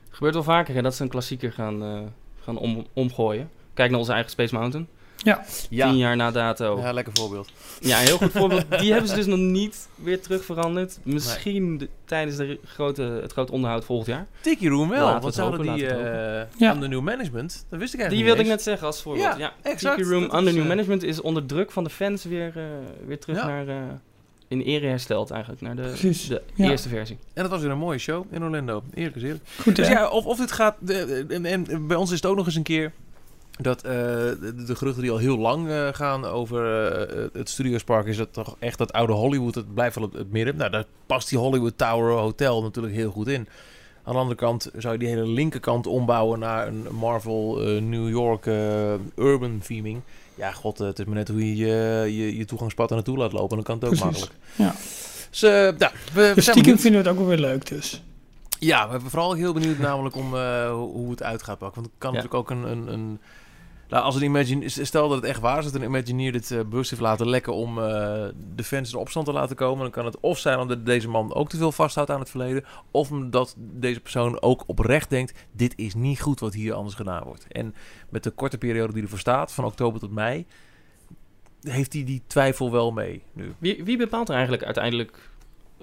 Gebeurt wel vaker hè, dat ze een klassieker gaan, gaan om, omgooien. Kijk naar onze eigen Space Mountain.
Ja.
Tien jaar na dato.
Ja, lekker voorbeeld.
Ja, een heel goed voorbeeld. (laughs) Die hebben ze dus nog niet weer terug veranderd. Misschien de, tijdens de grote, het grote onderhoud volgend jaar.
Tiki Room wel, Laten want zouden die uh, ja. under new management, dat wist ik eigenlijk
Die wilde ik net zeggen als voorbeeld. Ja,
exact.
Tiki Room under new management is onder druk van de fans weer, uh, weer terug naar... Uh, in ere hersteld eigenlijk, naar de, de ja. eerste versie.
En dat was weer een mooie show in Orlando, eerlijk gezegd. Goed, dus ja, of, of dit gaat... De, en, en bij ons is het ook nog eens een keer dat uh, de, de, geruchten die al heel lang uh, gaan over uh, het Studiospark is dat toch echt dat oude Hollywood, het blijft wel het, het, midden. Nou, daar past die Hollywood Tower Hotel natuurlijk heel goed in. Aan de andere kant zou je die hele linkerkant ombouwen naar een Marvel New York urban theming. Ja, god, het is maar net hoe je je, je toegangspad naartoe laat lopen. Dan kan het ook
Precies.
makkelijk.
Ja.
Dus, ja, we,
dus stiekem vinden we het ook wel weer leuk dus.
Ja, we hebben vooral heel benieuwd namelijk om hoe het uit gaat pakken. Want het kan ja. natuurlijk ook een... een, een nou, als een imagine, stel dat het echt waar is dat een Imagineer dit uh, bewust heeft laten lekken om uh, de fans in opstand te laten komen, dan kan het of zijn omdat deze man ook te veel vasthoudt aan het verleden, of omdat deze persoon ook oprecht denkt: dit is niet goed wat hier anders gedaan wordt. En met de korte periode die ervoor staat, van oktober tot mei, heeft hij die twijfel wel mee nu.
Wie, wie bepaalt er eigenlijk uiteindelijk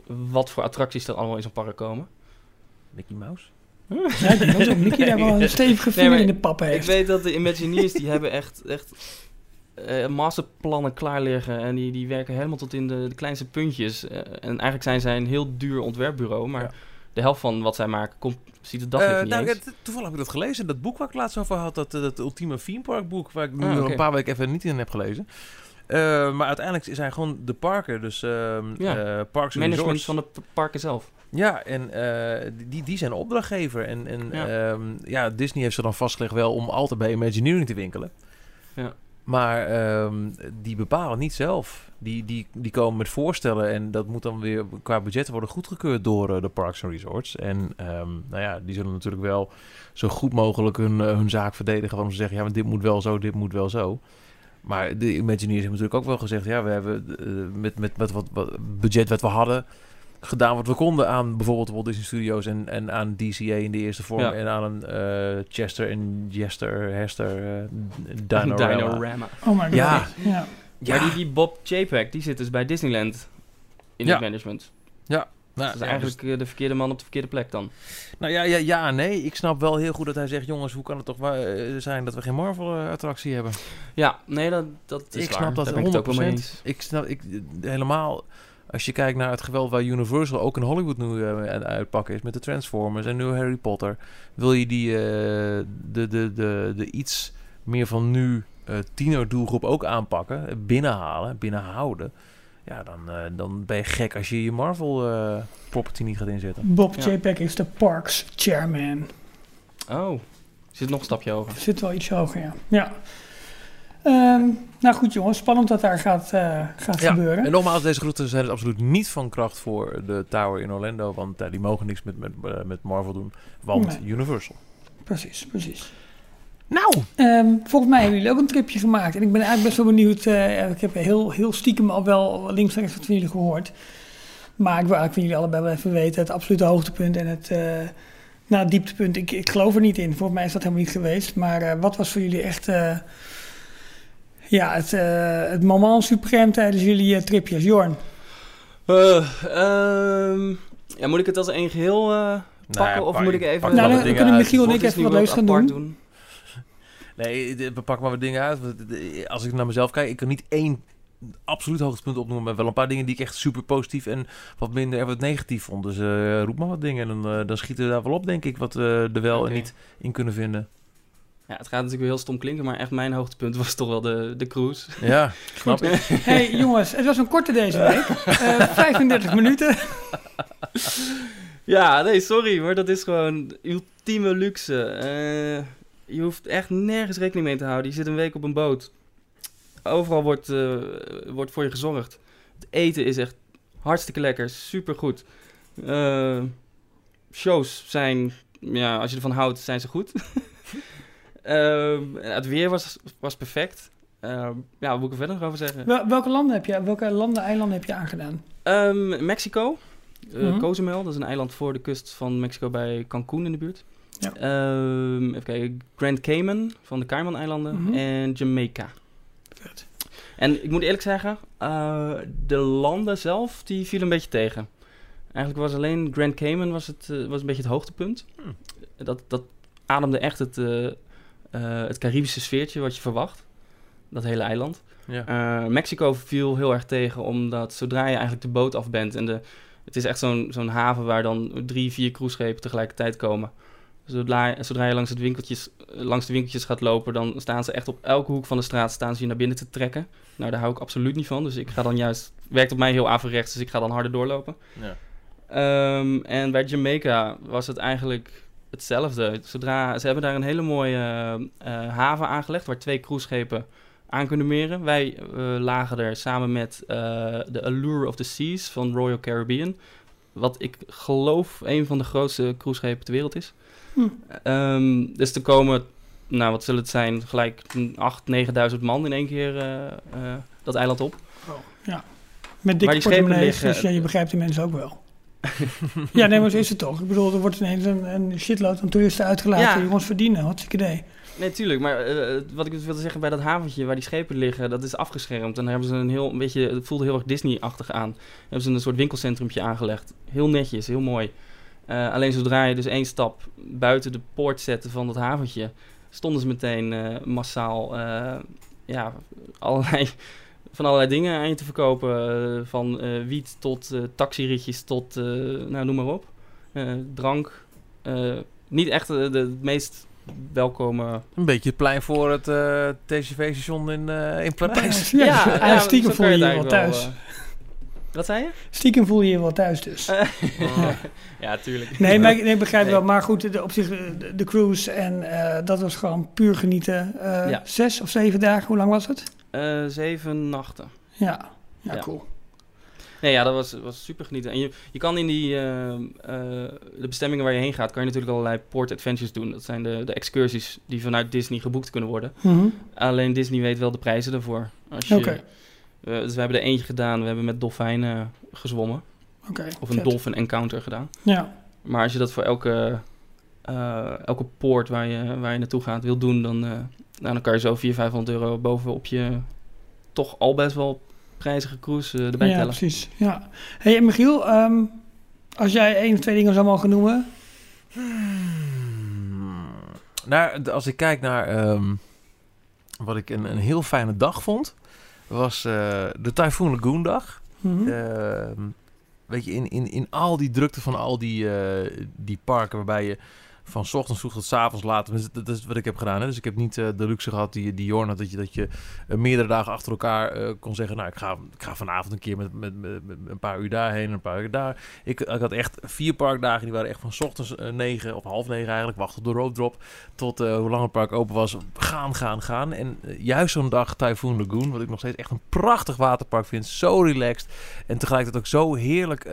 wat voor attracties er allemaal in zo'n park komen?
Mickey Mouse?
Ja, ik denk dat Mickey daar wel een stevige vinger nee, in de pap heeft.
Ik weet dat de Imagineers, die hebben echt, echt uh, masterplannen klaar liggen. En die, die werken helemaal tot in de, de kleinste puntjes. Uh, en eigenlijk zijn zij een heel duur ontwerpbureau. Maar ja. de helft van wat zij maken komt, ziet het daglicht uh, niet nou, eens.
Toevallig heb ik dat gelezen. Dat boek waar ik laatst over had, dat, dat ultieme theme park boek... waar ik nu ah, okay. een paar weken even niet in heb gelezen. Uh, maar uiteindelijk zijn gewoon de parken, dus uh, ja. uh, parks en
Management
resorts.
van de parken zelf.
Ja, en die, die zijn opdrachtgever. En, en ja. Um, ja. Disney heeft ze dan vastgelegd wel om altijd bij Imagineering te winkelen.
Ja.
Maar um, die bepalen niet zelf. Die, die, die komen met voorstellen en dat moet dan weer qua budget worden goedgekeurd door de Parks and Resorts. En um, nou ja, die zullen natuurlijk wel zo goed mogelijk hun, hun zaak verdedigen. Waarom ze zeggen, ja, maar dit moet wel zo, dit moet wel zo. Maar de Imagineers hebben natuurlijk ook wel gezegd... ja, we hebben uh, met, met, met wat, wat, budget wat we hadden... gedaan wat we konden aan bijvoorbeeld Walt Disney Studios... en, en aan DCA in de eerste vorm... Ja. en aan een uh, Chester en Jester, Hester, uh, Dinorama. (laughs)
Dinorama.
Oh my god.
Ja.
ja.
die, die Bob Chapek, die zit dus bij Disneyland in
ja.
het management.
Ja.
Nou, dat is eigenlijk dus... de verkeerde man op de verkeerde plek dan.
Nou ja, ja, ja, nee. Ik snap wel heel goed dat hij zegt... jongens, hoe kan het toch zijn dat we geen Marvel-attractie hebben?
Ja, nee, dat, dat is
Ik
waar.
snap dat
Daar
100%.
Ik, ook eens.
ik snap ik, helemaal... Als je kijkt naar het geweld waar Universal ook in Hollywood nu uh, uitpakken is... met de Transformers en nu Harry Potter... wil je die, uh, de, de, de, de iets meer van nu uh, tienerdoelgroep ook aanpakken... binnenhalen, binnenhouden... Ja, dan, uh, dan ben je gek als je je Marvel uh, property niet gaat inzetten.
Bob ja. Chapek is de Parks chairman.
Oh, zit nog een stapje hoger.
Zit wel iets hoger, ja. ja. Um, nou goed jongens, spannend dat daar gaat, uh, gaat
ja.
gebeuren.
En nogmaals, deze groeten zijn het absoluut niet van kracht voor de Tower in Orlando. Want uh, die mogen niks met, met, uh, met Marvel doen, want nee. Universal.
Precies, precies.
Nou!
Um, volgens mij hebben jullie ook een tripje gemaakt. En ik ben eigenlijk best wel benieuwd. Uh, ik heb heel, heel stiekem al wel links en rechts wat van jullie gehoord. Maar ik wil eigenlijk van jullie allebei wel even weten. Het absolute hoogtepunt en het, nou, dieptepunt. Ik, ik geloof er niet in. Volgens mij is dat helemaal niet geweest. Maar wat was voor jullie echt... Uh, ja, het, het moment suprême tijdens jullie tripjes? Jorn?
Um, ja, moet ik het als één geheel pakken?
Nee,
of moet ik even...
Nou, dan kunnen Michiel en ik even wat leuks gaan doen.
doen.
Nee, we pakken maar wat dingen uit. Als ik naar mezelf kijk, ik kan niet één absoluut hoogtepunt opnoemen. Maar wel een paar dingen die ik echt super positief en wat minder en wat negatief vond. Dus uh, roep maar wat dingen en dan, uh, dan schieten we daar wel op, denk ik, wat we er wel okay. en niet in kunnen vinden.
Ja, het gaat natuurlijk heel stom klinken, maar echt mijn hoogtepunt was toch wel de, de cruise.
Ja, (laughs) snap ik.
hey jongens, het was een korte deze week. (laughs) Uh, 35 minuten.
ja, nee, sorry, maar dat is gewoon ultieme luxe. je hoeft echt nergens rekening mee te houden. Je zit een week op een boot. Overal wordt, eh, wordt voor je gezorgd. Het eten is echt hartstikke lekker, super goed. shows zijn, ja, als je ervan houdt, zijn ze goed. (laughs) Ehm, het weer was, was perfect. Ehm, ja, wat moet ik er verder nog over zeggen?
welke landen heb je, welke landen, eilanden heb je aangedaan?
Um, Mexico, uh, Cozumel, dat is een eiland voor de kust van Mexico bij Cancún in de buurt. Ja. even kijken, Grand Cayman van de Cayman-eilanden mhm. en Jamaica. Vet. En ik moet eerlijk zeggen, uh, de landen zelf, die vielen een beetje tegen. Eigenlijk was alleen Grand Cayman was, het, uh, was een beetje het hoogtepunt. Hmm. Dat, dat ademde echt het, het Caribische sfeertje wat je verwacht dat hele eiland. Ja. Uh, Mexico viel heel erg tegen, omdat zodra je eigenlijk de boot af bent en de, het is echt zo'n zo'n haven waar dan drie, vier cruiseschepen tegelijkertijd komen. Zodra, zodra je langs, het winkeltjes, langs de winkeltjes gaat lopen, dan staan ze echt op elke hoek van de straat staan ze je naar binnen te trekken. Nou, daar hou ik absoluut niet van. Dus ik ga dan juist, werkt op mij heel averechts, dus ik ga dan harder doorlopen. Ja. Um, en bij Jamaica was het eigenlijk hetzelfde. Zodra, ze hebben daar een hele mooie uh, haven aangelegd waar twee cruiseschepen aan kunnen meren. Wij uh, lagen er samen met de Allure of the Seas van Royal Caribbean. Wat ik geloof een van de grootste cruiseschepen ter wereld is. Hm. Um, dus er komen, nou wat zullen het zijn, gelijk 8.000, 9.000 man in één keer uh, dat eiland op.
Oh, ja. Met dikke portemonnees, dus ja, je begrijpt die mensen ook wel. Ja, nee, maar zo is het toch. Ik bedoel, er wordt ineens een, een shitload aan toeristen uitgelaten. Ja. Jongens verdienen, hartstikke idee.
Nee, tuurlijk. Maar uh, wat ik wilde zeggen bij dat haventje waar die schepen liggen, dat is afgeschermd. En daar hebben ze een heel een beetje, het voelde heel erg Disney-achtig aan. Daar hebben ze een soort winkelcentrumtje aangelegd. Heel netjes, heel mooi. Uh, alleen zodra je dus één stap buiten de poort zette van dat haventje, stonden ze meteen uh, massaal ja, (laughs) allerlei, van allerlei dingen aan je te verkopen. van wiet tot taxiritjes tot, nou noem maar op. drank. niet echt de, de, het meest welkom.
Een beetje het plein voor het uh, TGV-station in, uh, in Parijs. (laughs)
Ja, ja, ja, stiekem voel je je wel thuis. Wel, uh,
wat zei je?
Stiekem voel je je wel thuis dus. (laughs)
oh. ja, tuurlijk.
Nee, maar ik begrijp nee. wel. Maar goed, de, op zich de, de cruise en dat was gewoon puur genieten. Ja. Zes of zeven dagen, hoe lang was het?
Zeven nachten.
Ja, ja, cool.
Nee, ja, dat was, was super genieten. En je, je kan in die, uh, uh, de bestemmingen waar je heen gaat, kan je natuurlijk allerlei port adventures doen. Dat zijn de, de excursies die vanuit Disney geboekt kunnen worden. Mm Alleen Disney weet wel de prijzen daarvoor. Als je, okay. uh, dus we hebben er eentje gedaan. We hebben met dolfijnen gezwommen.
Okay,
of een dolphin encounter gedaan.
Ja.
Maar als je dat voor elke, elke poort waar je, waar je naartoe gaat wil doen, dan, nou, dan kan je zo 400, 500 euro bovenop je toch al best wel prijzige cruise uh, erbij
ja,
tellen.
precies. Ja. hey, Michiel, um, als jij één of twee dingen zou mogen noemen...
Hmm. Nou, als ik kijk naar um, wat ik een, een heel fijne dag vond... was uh, de Typhoon Lagoon dag. Mm -hmm. uh, weet je, in, in, in al die drukte van al die, uh, die parken waarbij je van s ochtends vroeg tot s avonds laat. Dat is wat ik heb gedaan. Hè? Dus ik heb niet uh, de luxe gehad die, die Jorn. Dat je, dat je uh, meerdere dagen achter elkaar uh, kon zeggen... nou, ik ga, ik ga vanavond een keer met, met, een paar uur daarheen en een paar uur daar. Ik, ik had echt vier parkdagen. Die waren echt van s ochtends negen of half negen eigenlijk. Wachten op de roadrop. Tot hoe lang het park open was. Gaan, gaan, gaan. En juist zo'n dag Typhoon Lagoon. Wat ik nog steeds echt een prachtig waterpark vind. Zo relaxed. En tegelijkertijd ook zo heerlijk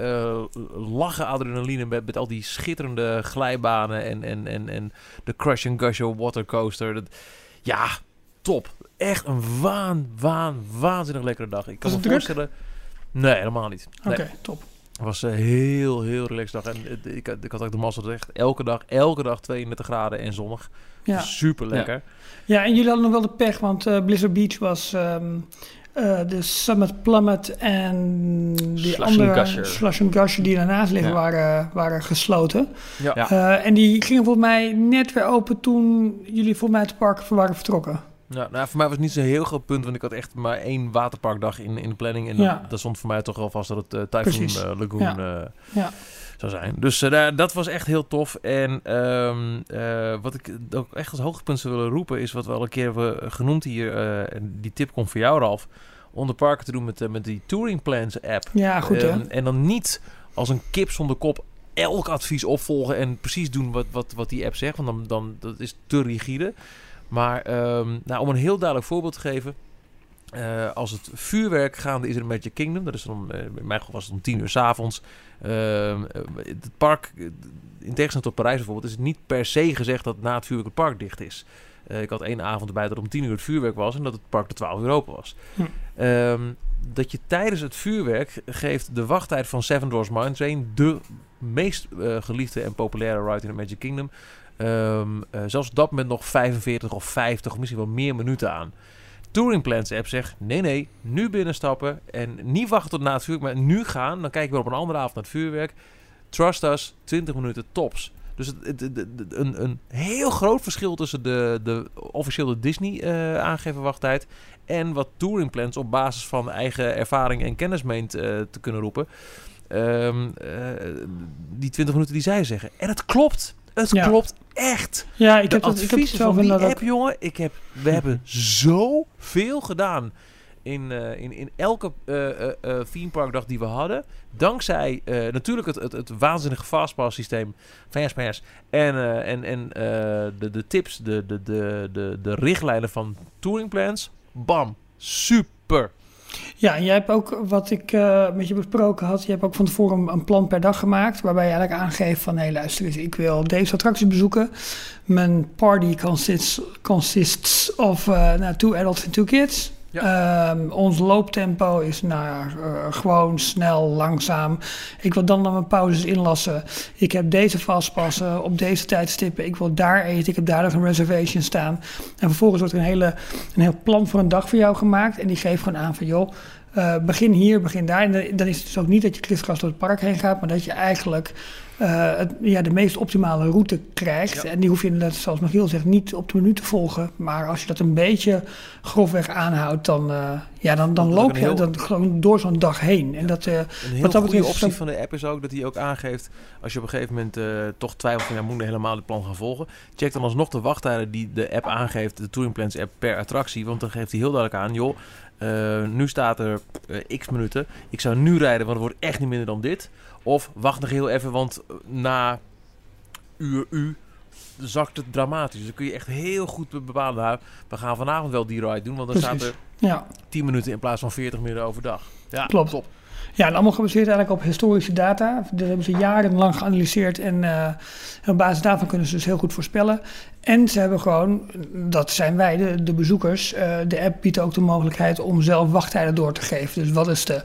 lachen adrenaline met, met al die schitterende glijbanen en en, en, en de Crush and Gusher Watercoaster. Dat, ja, top. Echt een waan, waan, waanzinnig lekkere dag. Ik kan
Was me
voorstellen... Nee, helemaal niet.
Oké, okay, top.
Het was een heel, heel relaxed dag. En ik, ik had ook de massa echt elke dag, elke dag 32 graden en zonnig. Ja. Super lekker.
Ja. ja. en jullie hadden nog wel de pech, want uh, Blizzard Beach was um, uh, de Summit Plummet en die Slush andere Gusher. Slush and Gusher die daarnaast liggen ja. waren, waren gesloten. Ja. Uh, en die gingen volgens mij net weer open toen jullie voor mij het park waren vertrokken.
Ja, nou, voor mij was het niet zo'n heel groot punt, want ik had echt maar één waterparkdag in, in de planning. En ja. dat, stond voor mij toch wel vast dat het uh, Typhoon uh, Lagoon ja. ja. Zou zijn. Dus dat was echt heel tof. En um, wat ik ook echt als hoogtepunt zou willen roepen, is wat we al een keer hebben genoemd hier. en die tip komt voor jou, Ralf. Om de parken te doen met, met die Touring Plans app.
Ja, goed hè.
en dan niet als een kip zonder kop elk advies opvolgen en precies doen wat, wat, wat die app zegt. Want dan, dan dat is te rigide. Maar ehm, nou, om een heel duidelijk voorbeeld te geven. Uh, als het vuurwerk gaande is in Magic Kingdom, dat is dan, uh, in mijn geval was het om tien uur s'avonds. Uh, het park, in tegenstelling tot Parijs bijvoorbeeld, is het niet per se gezegd dat na het vuurwerk het park dicht is. ik had één avond erbij dat om tien uur het vuurwerk was en dat het park tot twaalf uur open was. Hm. Um, dat je tijdens het vuurwerk geeft de wachttijd van Seven Dwarfs Mine Train de meest geliefde en populaire ride in de Magic Kingdom. Um, zelfs op dat moment nog 45 of 50 of misschien wel meer minuten aan. Touring Plans app zegt: nee, nee, nu binnenstappen en niet wachten tot na het vuurwerk, maar nu gaan. Dan kijken we op een andere avond naar het vuurwerk. Trust us, 20 minuten tops. Dus het, het, een, een, heel groot verschil tussen de, de officiële Disney uh, aangegeven wachttijd en wat Touring Plans op basis van eigen ervaring en kennis meent uh, te kunnen roepen. Um, uh, die 20 minuten die zij zeggen. En het klopt. Het ja. klopt echt.
Ja, ik
de
heb het, ik heb
van die app, jongen. Ik heb, we hebben zoveel gedaan in, uh, in, in elke uh, uh, die we hadden. Dankzij natuurlijk het, het, het waanzinnige fastpass systeem van Jaspers. En, en, en de, de tips, de, de, de, de, de richtlijnen van touring plans. Bam. Super.
Ja, en jij hebt ook, wat ik uh, met je besproken had, je hebt ook van tevoren een plan per dag gemaakt, waarbij je eigenlijk aangeeft van, hé luister eens, ik wil deze attractie bezoeken. Mijn party consists, consists of uh, nou, two adults and two kids. Um, ons looptempo is nou, uh, gewoon snel, langzaam. Ik wil dan naar mijn pauzes inlassen. Ik heb deze vastpassen op deze tijdstippen. Ik wil daar eten. Ik heb daar nog een reservation staan. En vervolgens wordt er een, hele, een heel plan voor een dag voor jou gemaakt. En die geeft gewoon aan van joh. Uh, begin hier, begin daar. En dan is het dus ook niet dat je kriskras door het park heen gaat, maar dat je eigenlijk uh, het, ja, de meest optimale route krijgt. En die hoef je inderdaad, zoals Michiel zegt, niet op de minuut te volgen. Maar als je dat een beetje grofweg aanhoudt, dan, uh, ja, dan, dan loop je heel... dan gewoon door zo'n dag heen. En dat, uh,
een heel wat dat goede optie van de app is ook dat hij ook aangeeft... als je op een gegeven moment toch twijfelt van... ja, moet je helemaal het plan gaan volgen... check dan alsnog de wachttijden die de app aangeeft... de Touring Plans app per attractie. Want dan geeft hij heel duidelijk aan... joh, uh, nu staat er uh, x minuten. Ik zou nu rijden, want het wordt echt niet minder dan dit. Of wacht nog heel even, want na uur u zakt het dramatisch. Dus dan kun je echt heel goed bepalen. Nou, we gaan vanavond wel die ride doen, want dan Precies. staat er ja. 10 minuten in plaats van 40 minuten overdag. Ja,
klopt. Top. Ja, en allemaal gebaseerd eigenlijk op historische data. Dat hebben ze jarenlang geanalyseerd en uh, op basis daarvan kunnen ze dus heel goed voorspellen. En ze hebben gewoon, dat zijn wij, de, de bezoekers, uh, de app biedt ook de mogelijkheid om zelf wachttijden door te geven. Dus wat is de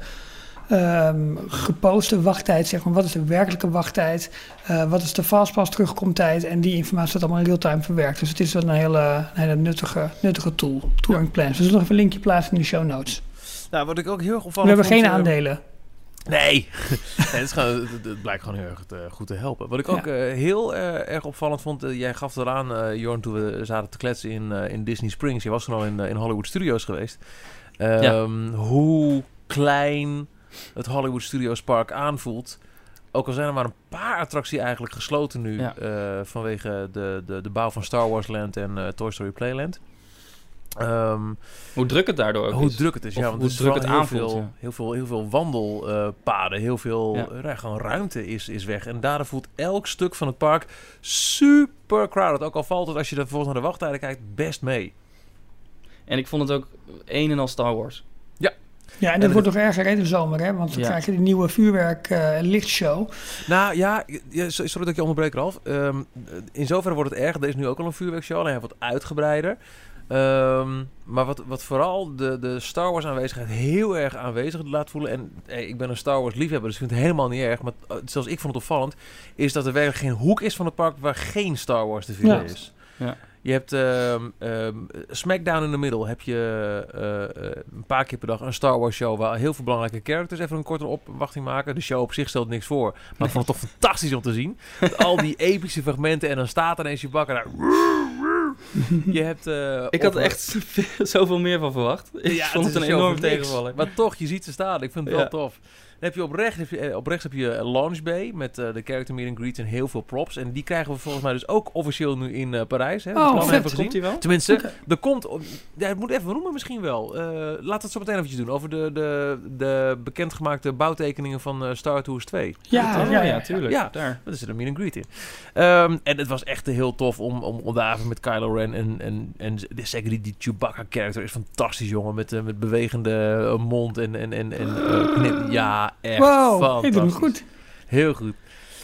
um, geposte wachttijd, zeg maar, wat is de werkelijke wachttijd, uh, wat is de fastpass terugkomtijd en die informatie staat allemaal in real-time verwerkt. Dus het is een hele, een hele nuttige, nuttige tool, Touring Plans. Dus we zullen nog even een linkje plaatsen in de show notes.
Nou, wat ik ook heel erg
opvallend We hebben geen aandelen.
Nee, (laughs) nee het, is gewoon, het, blijkt gewoon heel erg te, goed te helpen. Wat ik ook ja. uh, heel uh, erg opvallend vond, uh, jij gaf eraan, Jorn, toen we zaten te kletsen in, in Disney Springs. Je was toen al in, in Hollywood Studios geweest. Um, ja. Hoe klein het Hollywood Studios Park aanvoelt. Ook al zijn er maar een paar attracties eigenlijk gesloten nu ja. vanwege de, de, de bouw van Star Wars Land en Toy Story Playland.
Um, hoe druk het daardoor ook
hoe
is.
druk het is, ja. Want hoe druk het heel aanvoelt. Veel, ja. heel, veel, heel veel wandelpaden, uh, heel veel ja. gewoon ruimte is, is weg. En daardoor voelt elk stuk van het park super crowded. Ook al valt het, als je er volgens naar de wachttijden kijkt, best mee.
En ik vond het ook een en al Star Wars.
Ja.
Ja, en dat en wordt nog erger in de zomer, hè? Want dan ja. krijg je de nieuwe vuurwerk uh, lichtshow.
Nou ja, ja, sorry dat ik je onderbreek, Ralf. Um, in zoverre wordt het erg. Er is nu ook al een vuurwerkshow, alleen wat uitgebreider. Um, maar wat, wat vooral de, de Star Wars aanwezigheid heel erg aanwezig laat voelen. En hey, ik ben een Star Wars liefhebber, dus ik vind het helemaal niet erg. Maar zelfs ik vond het opvallend. Is dat er werkelijk geen hoek is van het park waar geen Star Wars te vinden ja. is. Ja. Je hebt um, um, Smackdown in de middel. Heb je uh, uh, een paar keer per dag een Star Wars show waar heel veel belangrijke characters even een korte opwachting maken. De show op zich stelt niks voor. Maar nee. ik vond het toch (laughs) fantastisch om te zien. Met al die epische fragmenten en dan staat ineens je bakker daar. (laughs) (laughs) (laughs)
je hebt... Uh, ik had er echt (laughs) zoveel meer van verwacht. Ik ja, vond het, een, een enorm tegenvaller.
Maar toch, je ziet ze staan. Ik vind het ja. wel tof. Dan heb je op, rechts, heb je, eh, op rechts heb je eh, Launch Bay met eh, de character meet and greet en heel veel props. En die krijgen we volgens mij dus ook officieel nu in Parijs. Hè? De
Oh, vet.
gezien.
Komt wel?
Tenminste, er komt... Ja, het moet even noemen misschien wel. Eh laat het zo meteen eventjes doen. Over de, de, de bekendgemaakte bouwtekeningen van Star Tours 2.
Ja,
Oh,
ja,
ja,
ja.
tuurlijk.
Ja.
Daar.
Dat is er een meet and greet in. Ehm, en het was echt heel tof om, om, om daar even met Kylo Ren en, en, en zeker die, die Chewbacca-character is fantastisch, jongen. Met, met bewegende mond en, en, en, en knip. Ja, echt
Wow,
fantastisch.
ik doe hem goed.
Heel goed.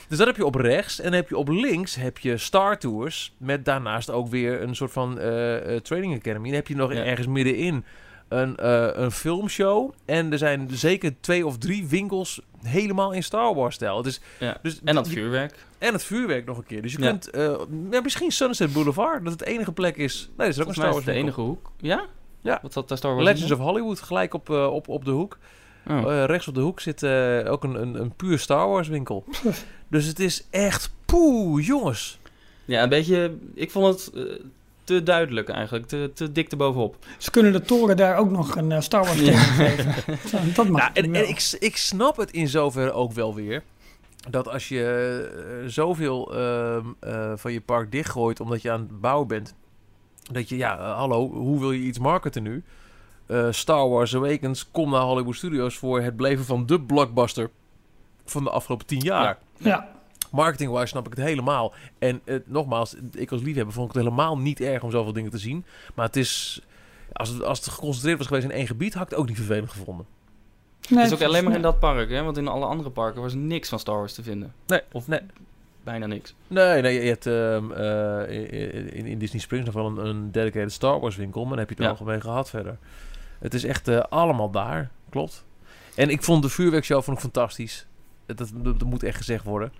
Dus dat heb je op rechts. En dan heb je op links heb je Star Tours. Met daarnaast ook weer een soort van eh, eh, training academy. Dan heb je nog
Ja.
ergens middenin een, eh, een filmshow. En er zijn zeker twee of drie winkels helemaal in Star Wars stijl. Dus,
Ja.
dus
En dat vuurwerk.
en het vuurwerk nog een keer. Dus je
Ja.
kunt... eh, ja, misschien Sunset Boulevard. Dat het enige plek is... Nee, dat is ook een
Volgens
Star
is
Wars
het de enige hoek. Ja?
Ja.
Wat zat daar Star Wars
Legends
in?
of Hollywood. Gelijk op, op, op de hoek.
Oh.
Eh, rechts op de hoek zit eh, ook een, een, een puur Star Wars winkel. (laughs) dus het is echt... Poeh, jongens.
Ja, een beetje... Ik vond het eh, te duidelijk eigenlijk. Te, te dik erbovenop.
Ze kunnen de toren daar ook nog een eh, Star Wars thema geven. (laughs) Dat mag
Ja, en, ik, ik snap het in zoverre ook wel weer. Dat als je zoveel ehm, eh, van je park dichtgooit omdat je aan het bouwen bent. Dat je, ja, hallo, hoe wil je iets marketen nu? Eh, Star Wars Awakens, kom naar Hollywood Studios voor het beleven van de blockbuster van de afgelopen tien jaar.
Ja.
Ja,
Marketing-wise snap ik het helemaal. En eh, nogmaals, ik als liefhebber vond ik het helemaal niet erg om zoveel dingen te zien. Maar het is, als het, als het geconcentreerd was geweest in één gebied, had ik het ook niet vervelend gevonden.
nee,
Het is ook alleen maar in dat park, hè? Want in alle andere parken was niks van Star Wars te vinden.
Nee,
Of
nee.
bijna niks.
Nee, nee, je hebt ehm, eh, in, in Disney Springs nog wel een, een dedicated Star Wars winkel, maar dan heb je het
Ja.
algemeen gehad verder. Het is echt eh, allemaal daar, klopt. En ik vond de vuurwerkshow vond ik fantastisch. Dat, dat, dat moet echt gezegd worden.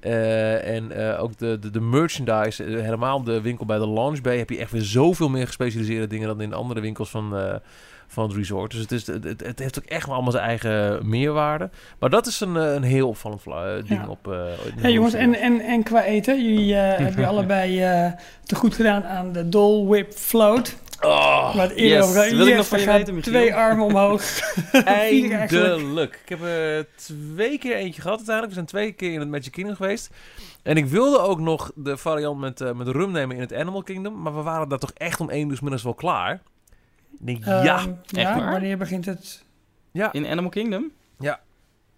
Eh, en eh, ook de, de, de merchandise, helemaal de winkel bij de Launch Bay, heb je echt weer zoveel meer gespecialiseerde dingen dan in andere winkels van, van het resort. Dus het, is, het, heeft ook echt wel allemaal zijn eigen meerwaarde. Maar dat is een, een heel opvallend ding
Ja.
op.
Hey jongens, en, en, en qua eten, jullie (laughs) hebben allebei te goed gedaan aan de Dole Whip Float.
Oh,
eerder
yes. ik nog van je weten, Michiel.
Twee armen omhoog. (laughs) (laughs)
Eindelijk. Ik heb er twee keer eentje gehad uiteindelijk. We zijn twee keer in het Magic Kingdom geweest. En ik wilde ook nog de variant met, eh, met rum nemen in het Animal Kingdom. Maar we waren daar toch echt om één uur middags wel klaar. Ik denk, ja.
Ehm, ja,
waar?
wanneer begint het?
Ja,
In Animal Kingdom?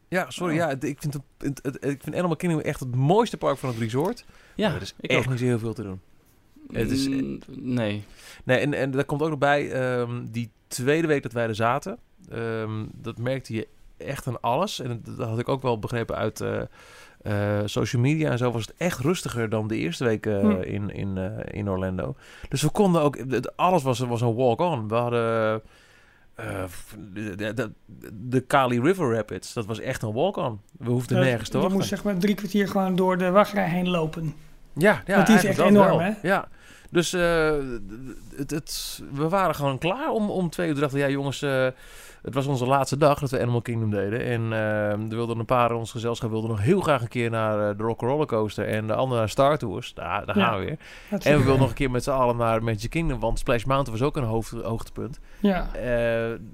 ja, sorry.
Oh.
Ja, ik, vind het, het, het- ik vind Animal Kingdom echt het mooiste park van het resort.
Ja,
er is
ik
echt
ook.
niet zo heel veel te doen. Het is-
Mm, nee.
Nee, en, en daar komt ook nog bij, ehm, die tweede week dat wij er zaten, ehm, dat merkte je echt aan alles. En dat, had ik ook wel begrepen uit eh, eh, social media en zo, was het echt rustiger dan de eerste week eh,
Hm.
in, in, eh, in Orlando. Dus we konden ook, het- alles was, was een walk-on. We hadden eh, de, de, de, de Kali River Rapids, dat was echt een walk-on. We hoefden
Eh,
nergens te
Je moest zeg maar drie kwartier gewoon door de wachtrij heen lopen.
Ja, ja
Want die is echt enorm,
wel.
hè?
Ja. Dus eh, het, het, we waren gewoon klaar om, om twee uur. We dachten, ja jongens, eh, het was onze laatste dag dat we Animal Kingdom deden. En eh, er wilden een paar in ons gezelschap wilden nog heel graag een keer naar de Rock Roller Coaster en de andere naar Star Tours. Daar, daar
Ja.
gaan we weer. En we wilden nog een keer met z'n allen naar Magic Kingdom, want Splash Mountain was ook een hoofd, hoogtepunt.
Ja,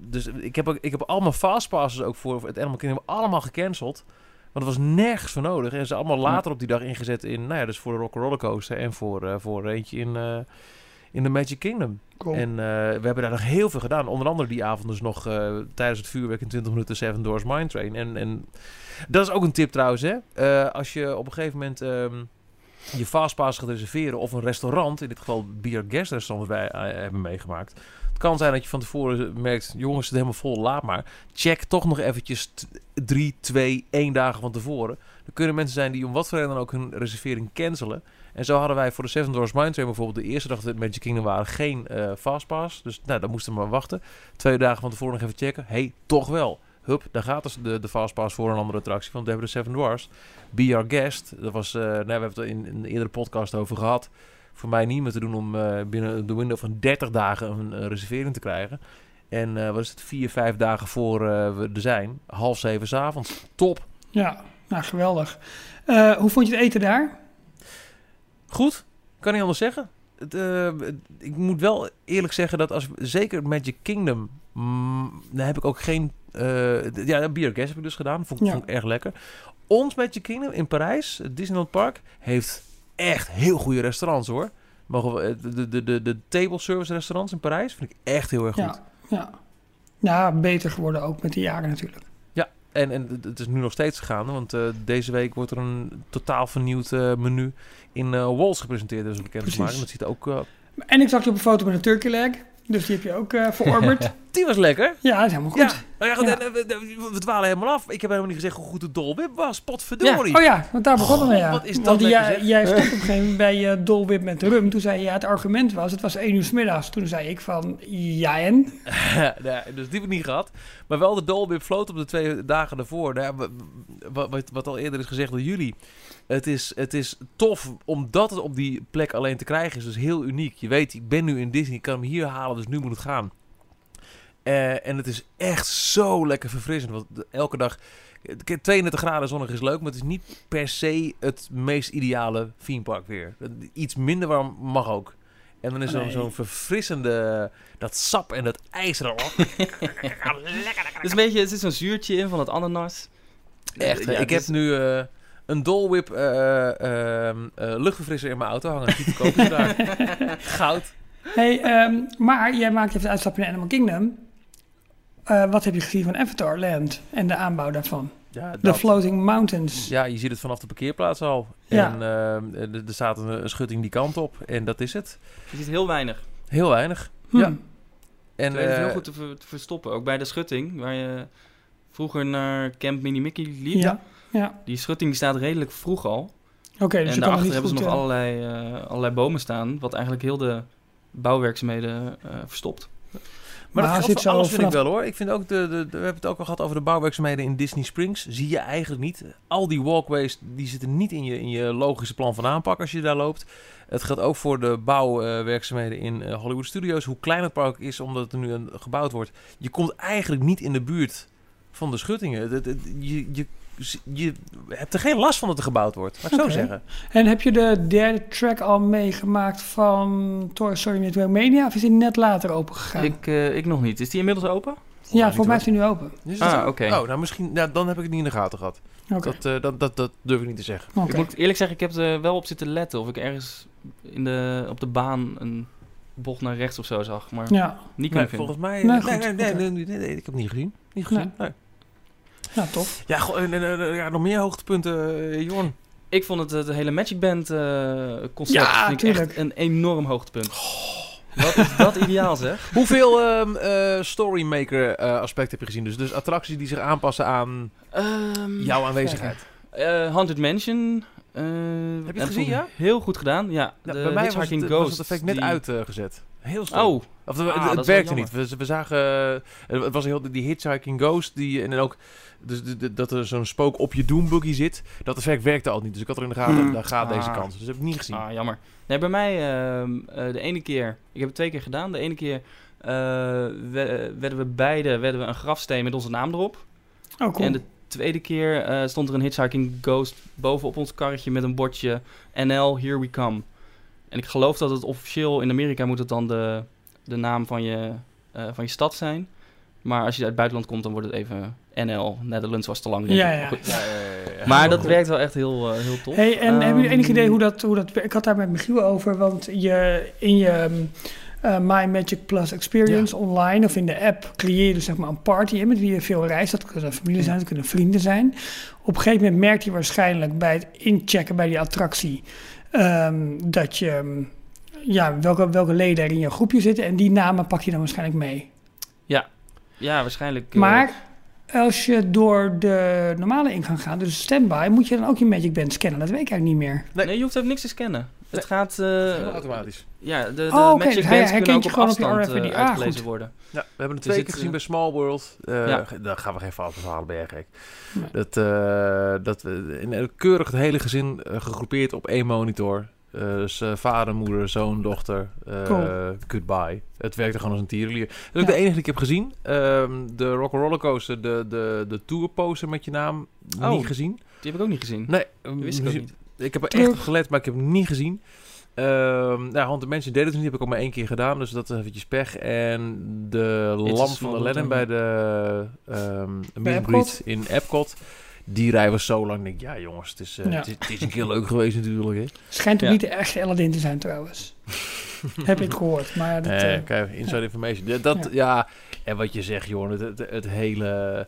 dus ik heb, ook, ik heb allemaal fastpasses ook voor het Animal Kingdom allemaal gecanceld. Want er was nergens voor nodig. En ze allemaal later op die dag ingezet in, nou ja, dus voor de Rock Roller Coaster en voor, eh, voor eentje in, eh, in de Magic Kingdom.
cool.
En eh, we hebben daar nog heel veel gedaan. Onder andere die avond dus nog tijdens het vuurwerk in 20 minuten Seven Doors Mine Train. En, en dat is ook een tip trouwens, hè. Als je op een gegeven moment ehm, je fastpass gaat reserveren of een restaurant, in dit geval Beer Guest Restaurant wat wij hebben meegemaakt. Kan zijn dat je van tevoren merkt, jongens, het helemaal vol, laat maar. Check toch nog eventjes t- drie, twee, één dagen van tevoren. Er kunnen mensen zijn die om wat voor reden dan ook hun reservering cancelen. En zo hadden wij voor de Seven Doors Mine Train bijvoorbeeld de eerste dag dat we in Magic Kingdom waren geen eh, fastpass. Dus nou, dan moesten we maar wachten. Twee dagen van tevoren nog even checken. hey, toch wel. Hup, daar gaat dus de, de fastpass voor een andere attractie. Want we hebben de Seven Dwarfs. Be Our Guest. Dat was, eh, nou, we hebben het in, in een eerdere podcast over gehad. Voor mij niet meer te doen om eh, binnen de window van 30 dagen een eh, reservering te krijgen. En eh, wat is het, vier, vijf dagen voor we er zijn. Half zeven s'avonds. Top.
Ja, nou geweldig. Hoe vond je het eten daar?
Goed, kan niet anders zeggen. Het, ik moet wel eerlijk zeggen dat als zeker Magic Kingdom Mm, dan heb ik ook geen... eh, ja, Beer Gas heb ik dus gedaan. Vond, ik-
Ja.
vond ik erg lekker. Ons Magic Kingdom in Parijs, het Disneyland Park, heeft echt heel goede restaurants hoor. Mogen we, de, de, de, de, de table service restaurants in Parijs vind ik echt heel erg goed.
Ja, ja. Ja, beter geworden ook met de jaren natuurlijk.
En, en het- is nu nog steeds gegaan, want eh, deze week wordt er een totaal vernieuwd eh, menu in eh Walls gepresenteerd. Dus bekend
Precies.
dat ziet er ook... eh,
En ik zag je op een foto met een turkey leg. Dus die heb je ook eh verorberd. (laughs)
die was lekker.
ja, dat is helemaal
Ja,
goed.
nou ja, goed,
Ja.
en, eh, we, we- we dwalen helemaal af. Ik heb helemaal niet gezegd hoe goed de Dol Whip was. Potverdorie.
Oh ja, want daar begonnen we
Goh,
ja.
wat is dat
Want jij, jij stond op een gegeven moment bij uh, Dolwip met rum. Toen zei je, ja, het argument was, het was één uur 's middags. Toen zei ik van, ja en? (laughs)
nee, dus die heb ik niet gehad. Maar wel de Dol Whip floot op de twee dagen daarvoor. Nou ja, wa- wa- wat, wat al eerder is gezegd door jullie. Het is, het is tof omdat het op die plek alleen te krijgen is. Dus heel uniek. Je weet, ik ben nu in Disney. Ik kan hem hier halen, dus nu moet het gaan. Eh, en het is echt zo lekker verfrissend. Want elke dag... kijk, 32 graden zonnig is leuk, maar het is niet per se het meest ideale theme park weer. Iets minder warm mag ook. En dan is zo'n
Nee.
zo'n verfrissende... Dat sap en dat ijs erop. (laughs)
Dus een beetje, er zit zo'n zuurtje in van het ananas. Echt,
Eh,
ja,
ik
het
heb
is-
nu eh, een eh, ehm, eh, luchtverfrisser in mijn auto hangen. Die verkopen ze daar. (laughs) Goud.
Hey, ehm, maar jij maakt even de uitstapje naar Animal Kingdom. Eh, wat heb je gezien van Avatar Land en de aanbouw daarvan?
Ja,
De. Floating Mountains.
ja, je ziet het vanaf de parkeerplaats al.
Ja.
En ehm, er staat een, een schutting die kant op. En dat is het.
Je ziet heel weinig.
Heel weinig.
Hm.
Ja.
En, het is heel
eh,
goed te, ver- te verstoppen. Ook bij de schutting, waar je vroeger naar Camp Mini Mickey liep.
Ja, ja.
Die schutting die staat redelijk vroeg al.
Oké, dus
en
je kan nog
daarachter hebben ze nog allerlei, allerlei bomen staan. Wat eigenlijk heel de bouwwerkzaamheden eh, verstopt.
Maar
Maar
dat
zit zo
alles vind ik
vanaf-
wel hoor. Ik vind ook, de, de, de- we hebben het ook al gehad over de bouwwerkzaamheden in Disney Springs. Zie je eigenlijk niet. Al die walkways, die zitten niet in je, in je logische plan van aanpak als je daar loopt. Het geldt ook voor de bouwwerkzaamheden in eh, Hollywood Studios. Hoe klein het park is, omdat er nu een, gebouwd wordt. Je komt eigenlijk niet in de buurt van de schuttingen. Je, je, je hebt er geen last van dat er gebouwd wordt. Laat ik zo zeggen.
En heb je de derde track al meegemaakt van Toy Story met Romania? Of is die net later open gegaan?
Ik, eh, ik nog niet. Is die inmiddels open?
ja, voor mij is die nu open.
Is
Ah, oké.
Oh, nou misschien, nou, dan heb ik het niet in de gaten gehad.
Oké.
Dat, eh, dat, dat, dat durf ik niet te zeggen.
Ik moet eerlijk zeggen, ik heb er wel op zitten letten. Of ik ergens in de, op de baan een bocht naar rechts of zo zag. Maar
Ja,
niet
Nee,
kunnen vinden.
volgens mij...
Nee,
Nee, nee, nee, nee, nee, nee, nee, ik heb het niet gezien. Niet gezien, nee.
Ja, tof.
Ja, goh, en, en, en, ja, nog meer hoogtepunten, eh, Jorn.
Ik vond het, het hele Magic Band eh, concept
Ja,
vind ik echt een enorm hoogtepunt. Wat is dat ideaal zeg? (laughs)
Hoeveel ehm eh, Storymaker eh, aspecten heb je gezien? Dus, dus attracties die zich aanpassen aan
Ehm,
jouw aanwezigheid.
eh, Haunted Mansion. eh,
het
en
gezien, ja?
Heel goed gedaan, ja.
Ja,
de
bij mij was het, was het effect net
die-
uitgezet. Heel stom.
Oh,
Of,
Ah,
het-
dat
het werkte niet. We, we zagen... het was heel, die Hitchhiking Ghost die, en dan ook... Dus de- de- dat er zo'n spook op je Doombuggy zit. Dat effect werkte al niet. Dus ik had er in de gaten,
Hmm.
daar gaat deze
Ah.
kans. Dus dat heb ik niet gezien.
ah, jammer. Nee, bij mij ehm, eh, de ene keer... Ik heb het twee keer gedaan. De ene keer eh, we- werden we beide werden we een grafsteen met onze naam erop.
Oh, cool.
En de tweede keer eh, stond er een Hitchhiking Ghost bovenop ons karretje met een bordje NL, here we come. En ik geloof dat het officieel in Amerika moet het dan de, de naam van je, eh, van je stad zijn. Maar als je uit het buitenland komt, dan wordt het even NL. Netherlands was te lang.
Ja, ja.
Goed.
Ja, ja, ja, ja.
Maar dat werkt wel echt heel, eh, heel tof.
Hey, en hebben jullie enig
Ehm,
idee hoe dat, hoe dat... Ik had daar met Michiel over, want je, in je eh, My Magic Plus Experience online of in de app creëer je dus zeg maar een party in met wie je veel reist. Dat kunnen familie zijn, dat kunnen vrienden zijn. Op een gegeven moment merkt hij waarschijnlijk bij het inchecken bij die attractie ehm, dat je... ehm, Ja, welke, welke leden er in je groepje zitten en die namen pak je dan waarschijnlijk mee.
Ja, waarschijnlijk. eh,
Maar als je door de normale ingang gaat, dus standby, moet je dan ook je Magic Band scannen. Dat weet ik eigenlijk niet meer.
Nee.
Nee, je hoeft even niks te scannen. Het gaat... eh,
automatisch.
ja, de, de
Oh,
Magic
hij
Bands kunnen
herkent
ook
je
op
gewoon op
afstand eh.
Ah,
uitgelezen worden.
Ja, we hebben het
Dus
twee keer gezien bij Small World. Eh,
Ja.
Daar gaan we geen fouten van halen, ben jij gek.
Nee.
Dat, eh, dat we in een keurig het hele gezin gegroepeerd op één monitor. Eh, dus eh, vader, moeder, zoon, dochter. eh,
Cool.
Goodbye. Het werkte gewoon als een tierenlier. Dat is ook
Ja.
de enige die ik heb gezien. Ehm, de Rock'n'Roller Coaster, de, de, de tour poster met je naam,
Oh.
niet gezien.
Die heb ik ook niet gezien.
Nee,
Dat wist ik ook niet.
Ik heb er echt op gelet, maar ik heb hem niet gezien. Ehm nou, Haunted Mansion deed het niet, heb ik ook maar één keer gedaan, dus dat is eventjes pech. En de lamp van Aladdin
World,
bij de ehm meet in Epcot, die rij was zo lang. Ik denk, ja jongens, het is, eh,
Ja.
het, is, het is een keer leuk geweest natuurlijk. Hè?
Schijnt ook
Ja.
niet de echte Aladdin te zijn trouwens. (laughs) Heb ik gehoord. Maar dat,
Eh,
eh,
kijk, inside information. Ja, Dat, ja. en wat je zegt, joh, het, het, het hele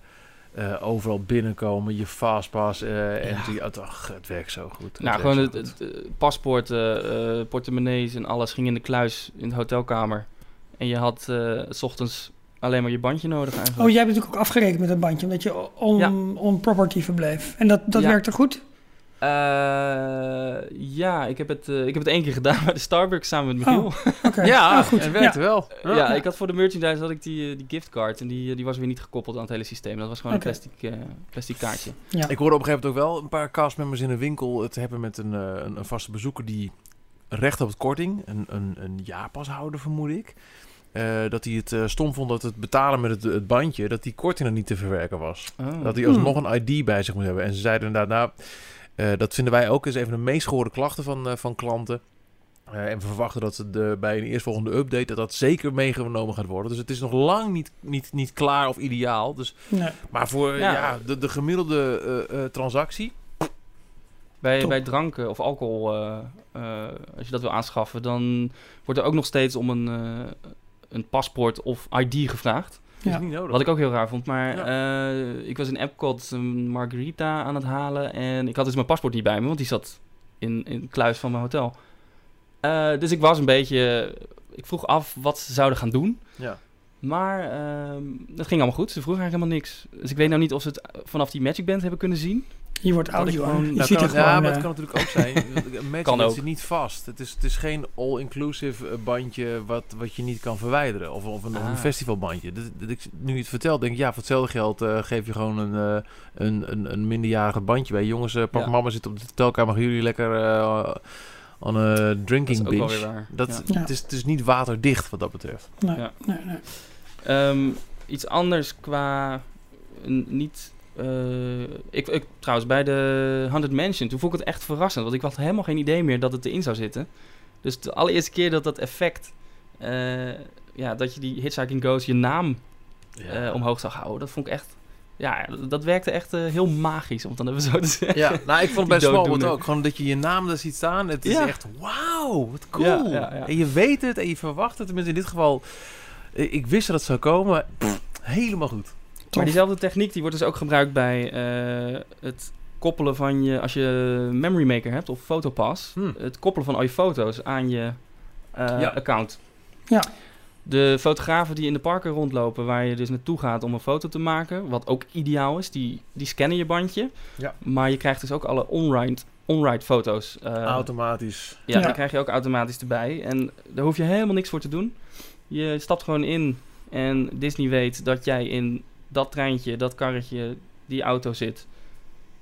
eh, overal binnenkomen, je fastpass eh en die, het, ach, het werkt zo goed.
Nou,
Het
gewoon
werkt
het, eh, paspoorten, eh, portemonnees en alles ging in de kluis in de hotelkamer. En je had eh, s ochtends alleen maar je bandje nodig eigenlijk.
Oh, jij hebt natuurlijk ook afgerekend met een bandje, omdat je on,
Ja.
on property verbleef. En dat, dat
Ja.
werkte goed?
Eh, ja, ik heb, het, eh, ik heb het één keer (laughs) gedaan bij de Starbucks samen met Michiel. (laughs)
Oké.
ja,
Ah, goed.
het werkte wel.
Ja. ik had voor de merchandise had ik die, eh, die giftcard en die, die was weer niet gekoppeld aan het hele systeem. Dat was gewoon een plastic, eh, plastic kaartje.
Ja.
Ik hoorde op een gegeven moment ook wel een paar castmembers in een winkel het hebben met een, een, een vaste bezoeker die recht op het korting, een, een, een jaarpashouder vermoed ik, eh, dat hij het eh, stom vond dat het betalen met het, het bandje, dat die korting er niet te verwerken was.
Oh.
Dat hij
Hmm.
alsnog een ID bij zich moet hebben. En ze zeiden inderdaad, nou, eh, dat vinden wij ook eens even de meest gehoorde klachten van, eh, van klanten. Eh, en we verwachten dat ze de, bij een eerstvolgende update dat dat zeker meegenomen gaat worden. Dus het is nog lang niet, niet, niet klaar of ideaal. Dus,
Nee.
maar voor ja.
Ja.
de, de gemiddelde eh, eh, transactie.
Bij,
Top.
bij dranken of alcohol, eh, eh, als je dat wil aanschaffen, dan wordt er ook nog steeds om een, eh, een paspoort of ID gevraagd.
Is
Ja.
niet nodig.
Wat ik ook heel raar vond. Maar eh, ik was in Epcot een margarita aan het halen. En ik had dus mijn paspoort niet bij me, want die zat in, in het kluis van mijn hotel. Eh, dus ik was een beetje... Ik vroeg af wat ze zouden gaan doen.
Ja.
Maar ehm dat ging allemaal goed. Ze vroegen eigenlijk helemaal niks. Dus ik weet nou niet of ze het vanaf die Magic Band hebben kunnen zien.
Hier wordt
Dat
audio aan. Je ziet
kan
er gewoon...
ja, maar
eh,
het kan natuurlijk ook zijn. (laughs) Een match
Kan
is
ook.
niet vast. Het is, het is geen all-inclusive eh, bandje wat, wat je niet kan verwijderen. Of, of een, een
Ah.
festivalbandje. Dat, dat ik nu je het vertelt, denk ik, ja, voor hetzelfde geld eh, geef je gewoon een, eh, een, een, een minderjarige bandje bij. Jongens, eh papa
Ja.
mama zit op de hotelkamer, gaan jullie lekker eh aan een
Dat
drinking binge.
waar.
Dat,
Ja.
het, is, het is niet waterdicht wat dat betreft.
nee,
Ja.
nee, nee.
Ehm, iets anders qua niet. Eh, ik, ik, trouwens, bij de 100 Mansion, toen vond ik het echt verrassend. Want ik had helemaal geen idee meer dat het erin zou zitten. Dus de allereerste keer dat dat effect. eh, ja, dat je die Hitchhiking Ghost je naam eh, omhoog zag houden. Dat vond ik echt. Ja, dat werkte echt heel magisch, om het dan even zo te (laughs) zeggen.
Ja, nou, ik vond het bij Smallwood ook. Gewoon dat je je naam daar ziet staan. Het is
Ja.
echt, wauw, wat cool.
Ja.
En je weet het en je verwacht het. Tenminste, in dit geval, ik wist dat het zou komen. pff, helemaal goed.
Maar diezelfde techniek die wordt dus ook gebruikt bij eh, het koppelen van je, als je Memory Maker hebt of Photopass,
Hmm.
het koppelen van al je foto's aan je eh,
Ja.
account.
Ja.
De fotografen die in de parken rondlopen, waar je dus naartoe gaat om een foto te maken, wat ook ideaal is, die, die scannen je bandje.
Ja.
Maar je krijgt dus ook alle on-ride, on-ride foto's. eh,
Automatisch.
ja,
Ja.
die krijg je ook automatisch erbij. En daar hoef je helemaal niks voor te doen. Je stapt gewoon in en Disney weet dat jij in dat treintje, dat karretje, die auto zit.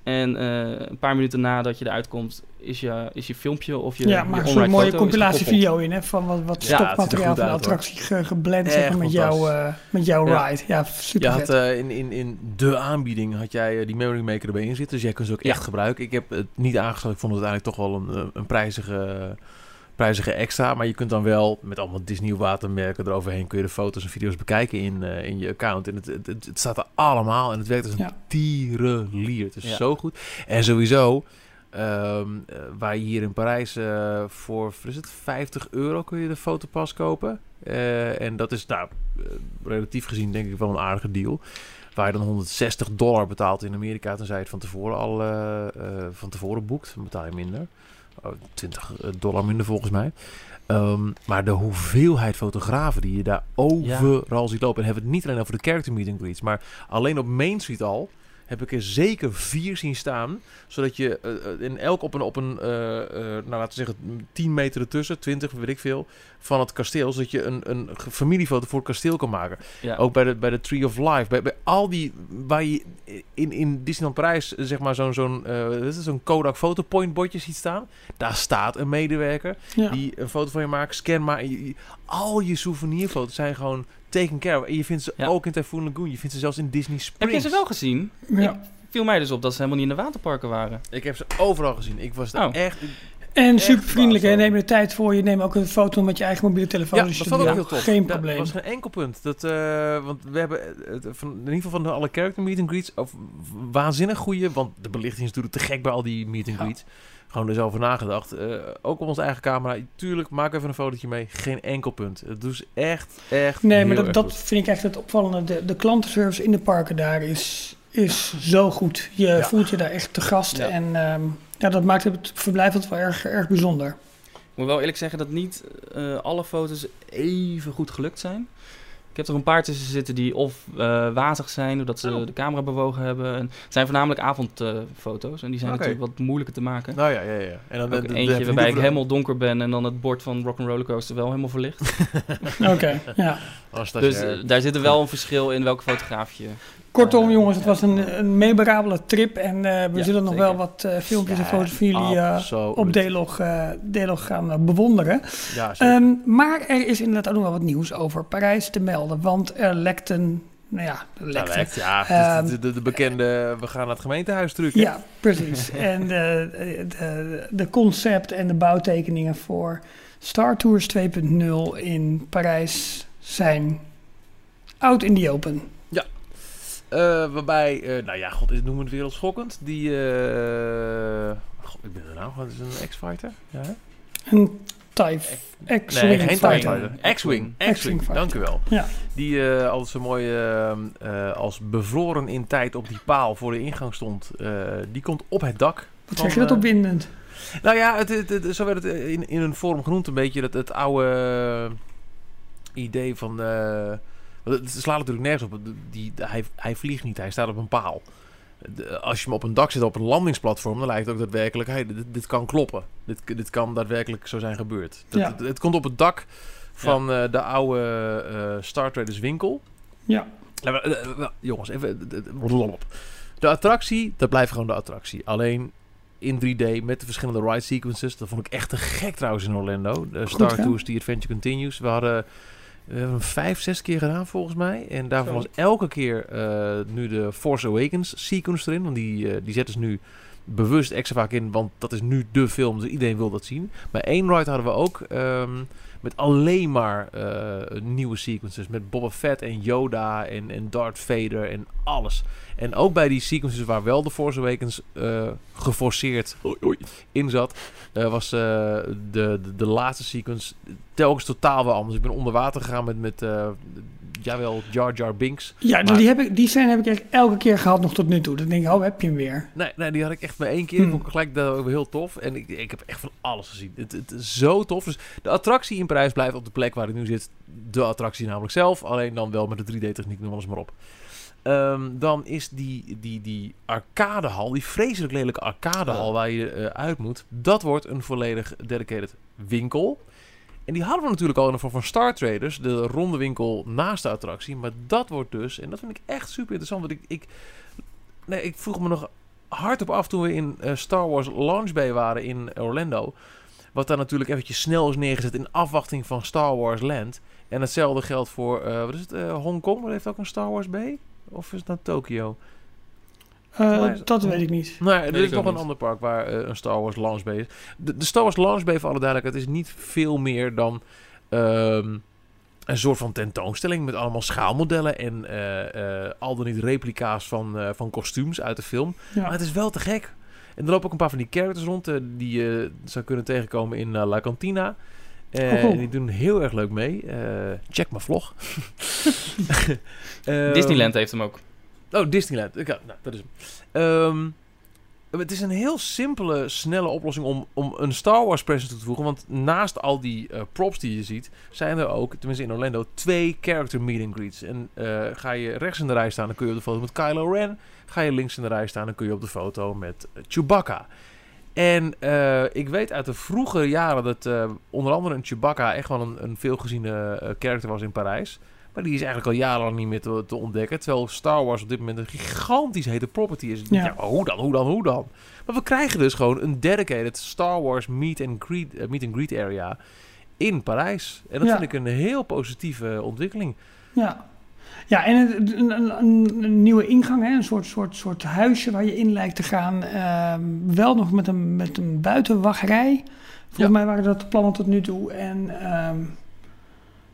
En eh, een paar minuten nadat je eruit komt, is je, is je filmpje of je,
ja,
je on-ride
soort mooie compilatievideo in, hè? Van wat, wat
Ja,
stopmateriaal van de attractie ge- geblend zeg maar, met, jouw, eh, met jouw
Ja.
ride. Ja,
Je
super
had
vet.
eh, in, in, in de aanbieding had jij die Memory Maker erbij in zitten. Dus jij kunt ze ook
Ja.
echt gebruiken. Ik heb het niet aangesloten. Ik vond het uiteindelijk toch wel een, een prijzige, prijzige extra. Maar je kunt dan wel met allemaal Disney watermerken eroverheen... kun je de foto's en video's bekijken in, eh, in je account. En het, het, staat er allemaal. En het werkt als een
Ja.
tierenlier. Het is
Ja.
zo goed. En sowieso... ehm, eh, waar je hier in Parijs eh, voor is het, 50 euro kun je de fotopas kopen. En dat is nou, relatief gezien denk ik wel een aardige deal. Waar je dan 160 dollar betaalt in Amerika, tenzij je het van tevoren al van tevoren boekt. Dan betaal je minder. Oh, 20 dollar minder volgens mij. Ehm, maar de hoeveelheid fotografen die je daar overal ziet lopen. En hebben we het niet alleen over de character meet and greets. Maar alleen op Main Street al heb ik er zeker vier zien staan. Zodat je eh, eh, in elk op een, op een eh, eh, nou laten we zeggen, 10 meter ertussen, 20, weet ik veel, van het kasteel. Zodat je een, een familiefoto voor het kasteel kan maken.
Ja.
Ook bij de, bij de Tree of Life. Bij, bij al die, waar je in, in Disneyland Parijs, eh, zeg maar, zo'n zo'n eh, het, zo'n Kodak Photopoint bordje ziet staan. Daar staat een medewerker
ja.
die een foto van je maakt, scan maar. je- al je souvenirfoto's zijn gewoon taken care of. En je vindt ze
Ja.
ook in Typhoon Lagoon. Je vindt ze zelfs in Disney
Heb
Springs.
je ze wel gezien?
ja.
Viel mij dus op dat ze helemaal niet in de waterparken waren.
Ik heb ze overal gezien. Ik was daar
Oh.
echt...
En super vriendelijk, hè? Neem de tijd voor je. Neem ook een foto met je eigen mobiele telefoon.
Ja, dat ik
wil.
ook heel tof.
Geen
Dat
probleem.
was geen enkel punt. Dat, eh, want we hebben eh, het, van, in ieder geval van de alle character meet and greets of waanzinnig goede, want de belichting is natuurlijk te gek bij al die meet and
Ja.
Gewoon er zo over nagedacht. Eh, ook op onze eigen camera. Tuurlijk, maak even een fotootje mee. Geen enkel punt. Het doet echt, echt
Nee,
heel
maar dat,
erg
dat
goed.
vind ik echt het opvallende. De, de klantenservice in de parken daar is, is zo goed. Je
Ja.
voelt je daar echt te gast.
Ja.
En ehm, ja, dat maakt het verblijf wel erg, erg bijzonder.
Ik moet wel eerlijk zeggen dat niet eh, alle foto's even goed gelukt zijn. Ik heb er een paar tussen zitten die of eh, wazig zijn, doordat ze
Oh.
de camera bewogen hebben. En het zijn voornamelijk avondfoto's en die zijn natuurlijk wat moeilijker te maken.
Nou ja, ja, ja. En dan,
Ook
de- de-
eentje
de-
waarbij ik helemaal donker ben en dan het bord van Rock'n'Roller Coaster wel helemaal verlicht. (laughs)
Oké, ja. (laughs)
Dus eh, daar zit er wel een verschil in welke fotograaf je...
Kortom, jongens, het was een, een memorabele trip. En eh, we
Ja,
zullen nog
zeker.
wel wat eh, filmpjes en
Ja,
foto's van jullie eh, op D-Log, D-Log gaan bewonderen.
Ja.
Ehm, maar er is inderdaad ook nog wel wat nieuws over Parijs te melden. Want er nou ja, er
Nou,
lekten.
lekt, ja,
Ehm,
de, de, de bekende, we gaan naar het gemeentehuis hè?
Ja, precies. (laughs) en de, de, de concept en de bouwtekeningen voor Star Tours 2.0 in Parijs zijn out in the open.
Eh, waarbij, eh, nou ja, god, is- noem het wereldschokkend. Die, eh god, ik ben er nou, wat is een X-Fighter? Ja, hè?
Een X-Wing
nee, geen
fighter.
X-Wing,
X-Wing
dank u wel.
Ja.
Die eh, altijd zo mooi eh, eh, als bevroren in tijd op die paal voor de ingang stond. Die komt op het dak.
Wat
van,
zeg je dat opwindend?
Nou ja, het, het, het- zo werd het in, in een vorm genoemd een beetje. Dat, het oude idee van... want het slaat natuurlijk nergens op. Die, hij, hij vliegt niet, hij staat op een paal. De- als je hem op een dak zit, op een landingsplatform... dan lijkt het ook daadwerkelijk... Hey, dit, dit kan kloppen. Dit, dit kan daadwerkelijk zo zijn gebeurd. Dat,
Ja.
het, het komt op het dak van eh, de oude eh Star Traders winkel.
Ja.
Nou, maar, eh, jongens, even... rolop. De attractie, dat blijft gewoon de attractie. Alleen in 3D met de verschillende ride sequences. Dat vond ik echt te gek trouwens in Orlando. De Star? Tours, The Adventure Continues. We hadden we hebben hem vijf, zes keer gedaan volgens mij. En daarvan was elke keer eh, nu de Force Awakens sequence erin. Want die, eh, die zetten ze nu bewust extra vaak in. Want dat is nu de film, dus iedereen wil dat zien. Maar één ride hadden we ook ehm, met alleen maar eh, nieuwe sequences. Met Boba Fett en Yoda en, en Darth Vader en alles. En ook bij die sequences waar wel de Force Awakens eh, geforceerd oei, oei, in zat, eh, was eh, de, de, de laatste sequence telkens totaal wel anders. Ik ben onder water gegaan met, met eh, jawel, Jar Jar Binks.
Ja, nou,
Maar-
die, heb ik, die scène heb ik echt elke keer gehad nog tot nu toe. Dan denk ik, oh, heb je hem weer.
Nee, nee, die had ik echt maar één keer.
Hmm.
Ik vond ik gelijk dat ook heel tof. En ik, ik heb echt van alles gezien. Het, het is zo tof. Dus de attractie in Parijs blijft op de plek waar ik nu zit. De attractie namelijk zelf. Alleen dan wel met de 3D-techniek, noem alles maar op. Ehm, dan is die, die, die arcadehal, die vreselijk lelijke arcadehal waar je eh, uit moet. Dat wordt een volledig dedicated winkel. En die hadden we natuurlijk al in de vorm van Star Traders, de ronde winkel naast de attractie. Maar dat wordt dus, en dat vind ik echt super interessant. Want ik, ik, nee, ik vroeg me nog hardop af toen we in eh, Star Wars Launch Bay waren in Orlando. Wat daar natuurlijk eventjes snel is neergezet in afwachting van Star Wars Land. En hetzelfde geldt voor, eh, wat is het, Hongkong? Dat heeft ook een Star Wars Bay? Of is het nou Tokio?
Eh, dat weet ik niet.
Nee, er
Weet
is nog een ander park waar eh, een Star Wars Launch Bay is. De, de Star Wars Launch Bay, voor alle duidelijkheid, is niet veel meer dan ehm, een soort van tentoonstelling met allemaal schaalmodellen en eh, eh, al dan niet replica's van, eh, van kostuums uit de film.
Ja.
Maar het is wel te gek. En er lopen ook een paar van die characters rond die je zou kunnen tegenkomen in La Cantina. Eh,
Oh, cool.
en die doen heel erg leuk mee. Eh, check mijn vlog. (laughs) Ehm,
Disneyland heeft hem ook.
Oh, Disneyland. Nou, dat is hem. Ehm, het is een heel simpele, snelle oplossing om, om een Star Wars presence toe te voegen. Want naast al die eh, props die je ziet, zijn er ook, tenminste in Orlando, twee character meet and greets. En eh, ga je rechts in de rij staan, dan kun je op de foto met Kylo Ren. Ga je links in de rij staan, dan kun je op de foto met eh, Chewbacca. En eh, ik weet uit de vroege jaren dat eh, onder andere een Chewbacca echt wel een, een veelgeziene eh character was in Parijs. Maar die is eigenlijk al jarenlang niet meer te, te ontdekken. Terwijl Star Wars op dit moment een gigantisch hete property is.
Ja.
Ja. maar hoe dan, hoe dan, hoe dan? Maar we krijgen dus gewoon een dedicated Star Wars meet and greet, meet and greet area in Parijs. En dat
Ja.
vind ik een heel positieve ontwikkeling.
Ja. Ja, en een, een, een, nieuwe ingang, hè? Een, soort, soort, soort huisje waar je in lijkt te gaan. Ehm, wel nog met een, met een buitenwachtrij. Volgens
Ja.
mij waren dat de plannen tot nu toe. En ehm,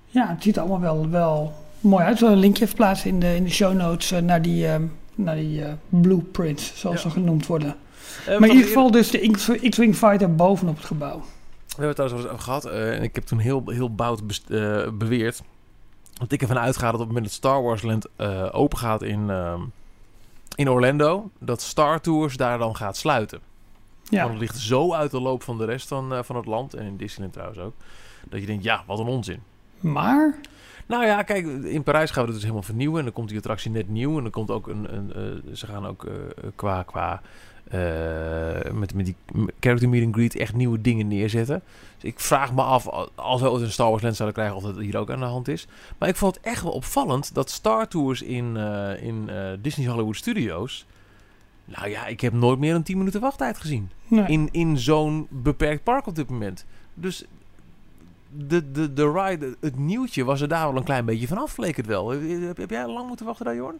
ja, het ziet er allemaal wel, wel mooi uit. Ik zal een linkje even plaatsen in de, in de show notes eh, naar die, ehm, naar die eh, blueprints, zoals
Ja.
ze genoemd worden.
Eh,
maar in ieder
we
geval dus de X-Wing Fighter bovenop het gebouw.
We hebben het trouwens al eens over gehad. eh, en ik heb toen heel, heel bout best- beweerd. Dat ik ervan uitga dat op het moment dat Star Wars Land eh, open gaat in, ehm, in Orlando. Dat Star Tours daar dan gaat sluiten.
Ja,
Want het ligt zo uit de loop van de rest van, eh, van het land. En in Disneyland trouwens ook. Dat je denkt, ja, wat een onzin.
maar
Nou ja, kijk, in Parijs gaan we het dus helemaal vernieuwen. En dan komt die attractie net nieuw. En dan komt ook een. een eh, ze gaan ook qua. qua eh, met, met die character meet and greet echt nieuwe dingen neerzetten. Dus ik vraag me af, al- als we ooit een Star Wars Land zouden krijgen, of dat hier ook aan de hand is. Maar ik vond het echt wel opvallend dat Star Tours in, eh, in eh, Disney Hollywood Studios. Nou ja, ik heb nooit meer dan 10 minuten wachttijd gezien
nee.
in, in zo'n beperkt park op dit moment. Dus de, de, de ride, het nieuwtje was er daar wel een klein beetje vanaf, leek het wel. Heb, heb jij lang moeten wachten daar, Jorn?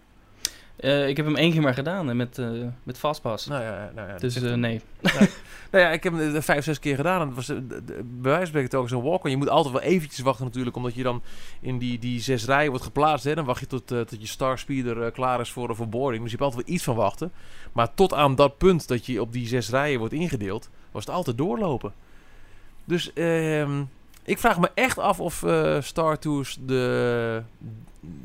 Eh, ik heb hem één keer maar gedaan hè, met, eh met Fastpass.
Nou ja, nou ja.
dus
dat-
eh, nee. (laughs)
nou ja, ik heb hem vijf, zes keer gedaan. En het was de- de- bij wijze van spreken telkens een walk. Je moet altijd wel eventjes wachten natuurlijk, omdat je dan in die, die zes rijen wordt geplaatst. Hè. Dan wacht je tot, tot je Star Speeder klaar is voor, voor boarding. Dus je hebt altijd wel iets van wachten. Maar tot aan dat punt dat je op die zes rijen wordt ingedeeld, was het altijd doorlopen. Dus ehm, ik vraag me echt af of Star Tours de,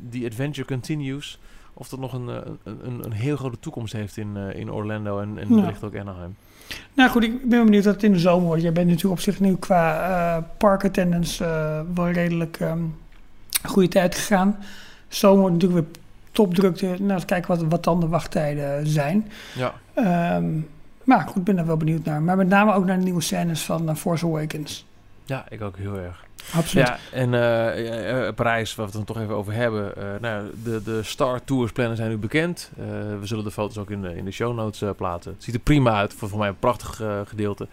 die adventure continues. Of dat nog een, eh, een, een, een heel grote toekomst heeft in, eh, in Orlando en, en
Ja.
wellicht ook Anaheim.
Nou goed, ik ben benieuwd dat het in de zomer wordt. Jij bent natuurlijk op zich nu qua eh park attendance eh, wel redelijk ehm goede tijd gegaan. Zomer wordt natuurlijk weer topdrukte. Nou, eens kijken wat, wat dan de wachttijden zijn.
Ja.
Ehm, maar goed, ik ben daar wel benieuwd naar. Maar met name ook naar de nieuwe scènes van eh, Force Awakens.
ja, ik ook heel erg.
Absoluut.
Ja, en eh, Parijs, waar we het dan toch even over hebben. eh, nou, de, de Star Tours plannen zijn nu bekend. Eh, we zullen de foto's ook in de, in de show notes plaatsen. Het ziet er prima uit. Voor, voor mij een prachtig gedeelte.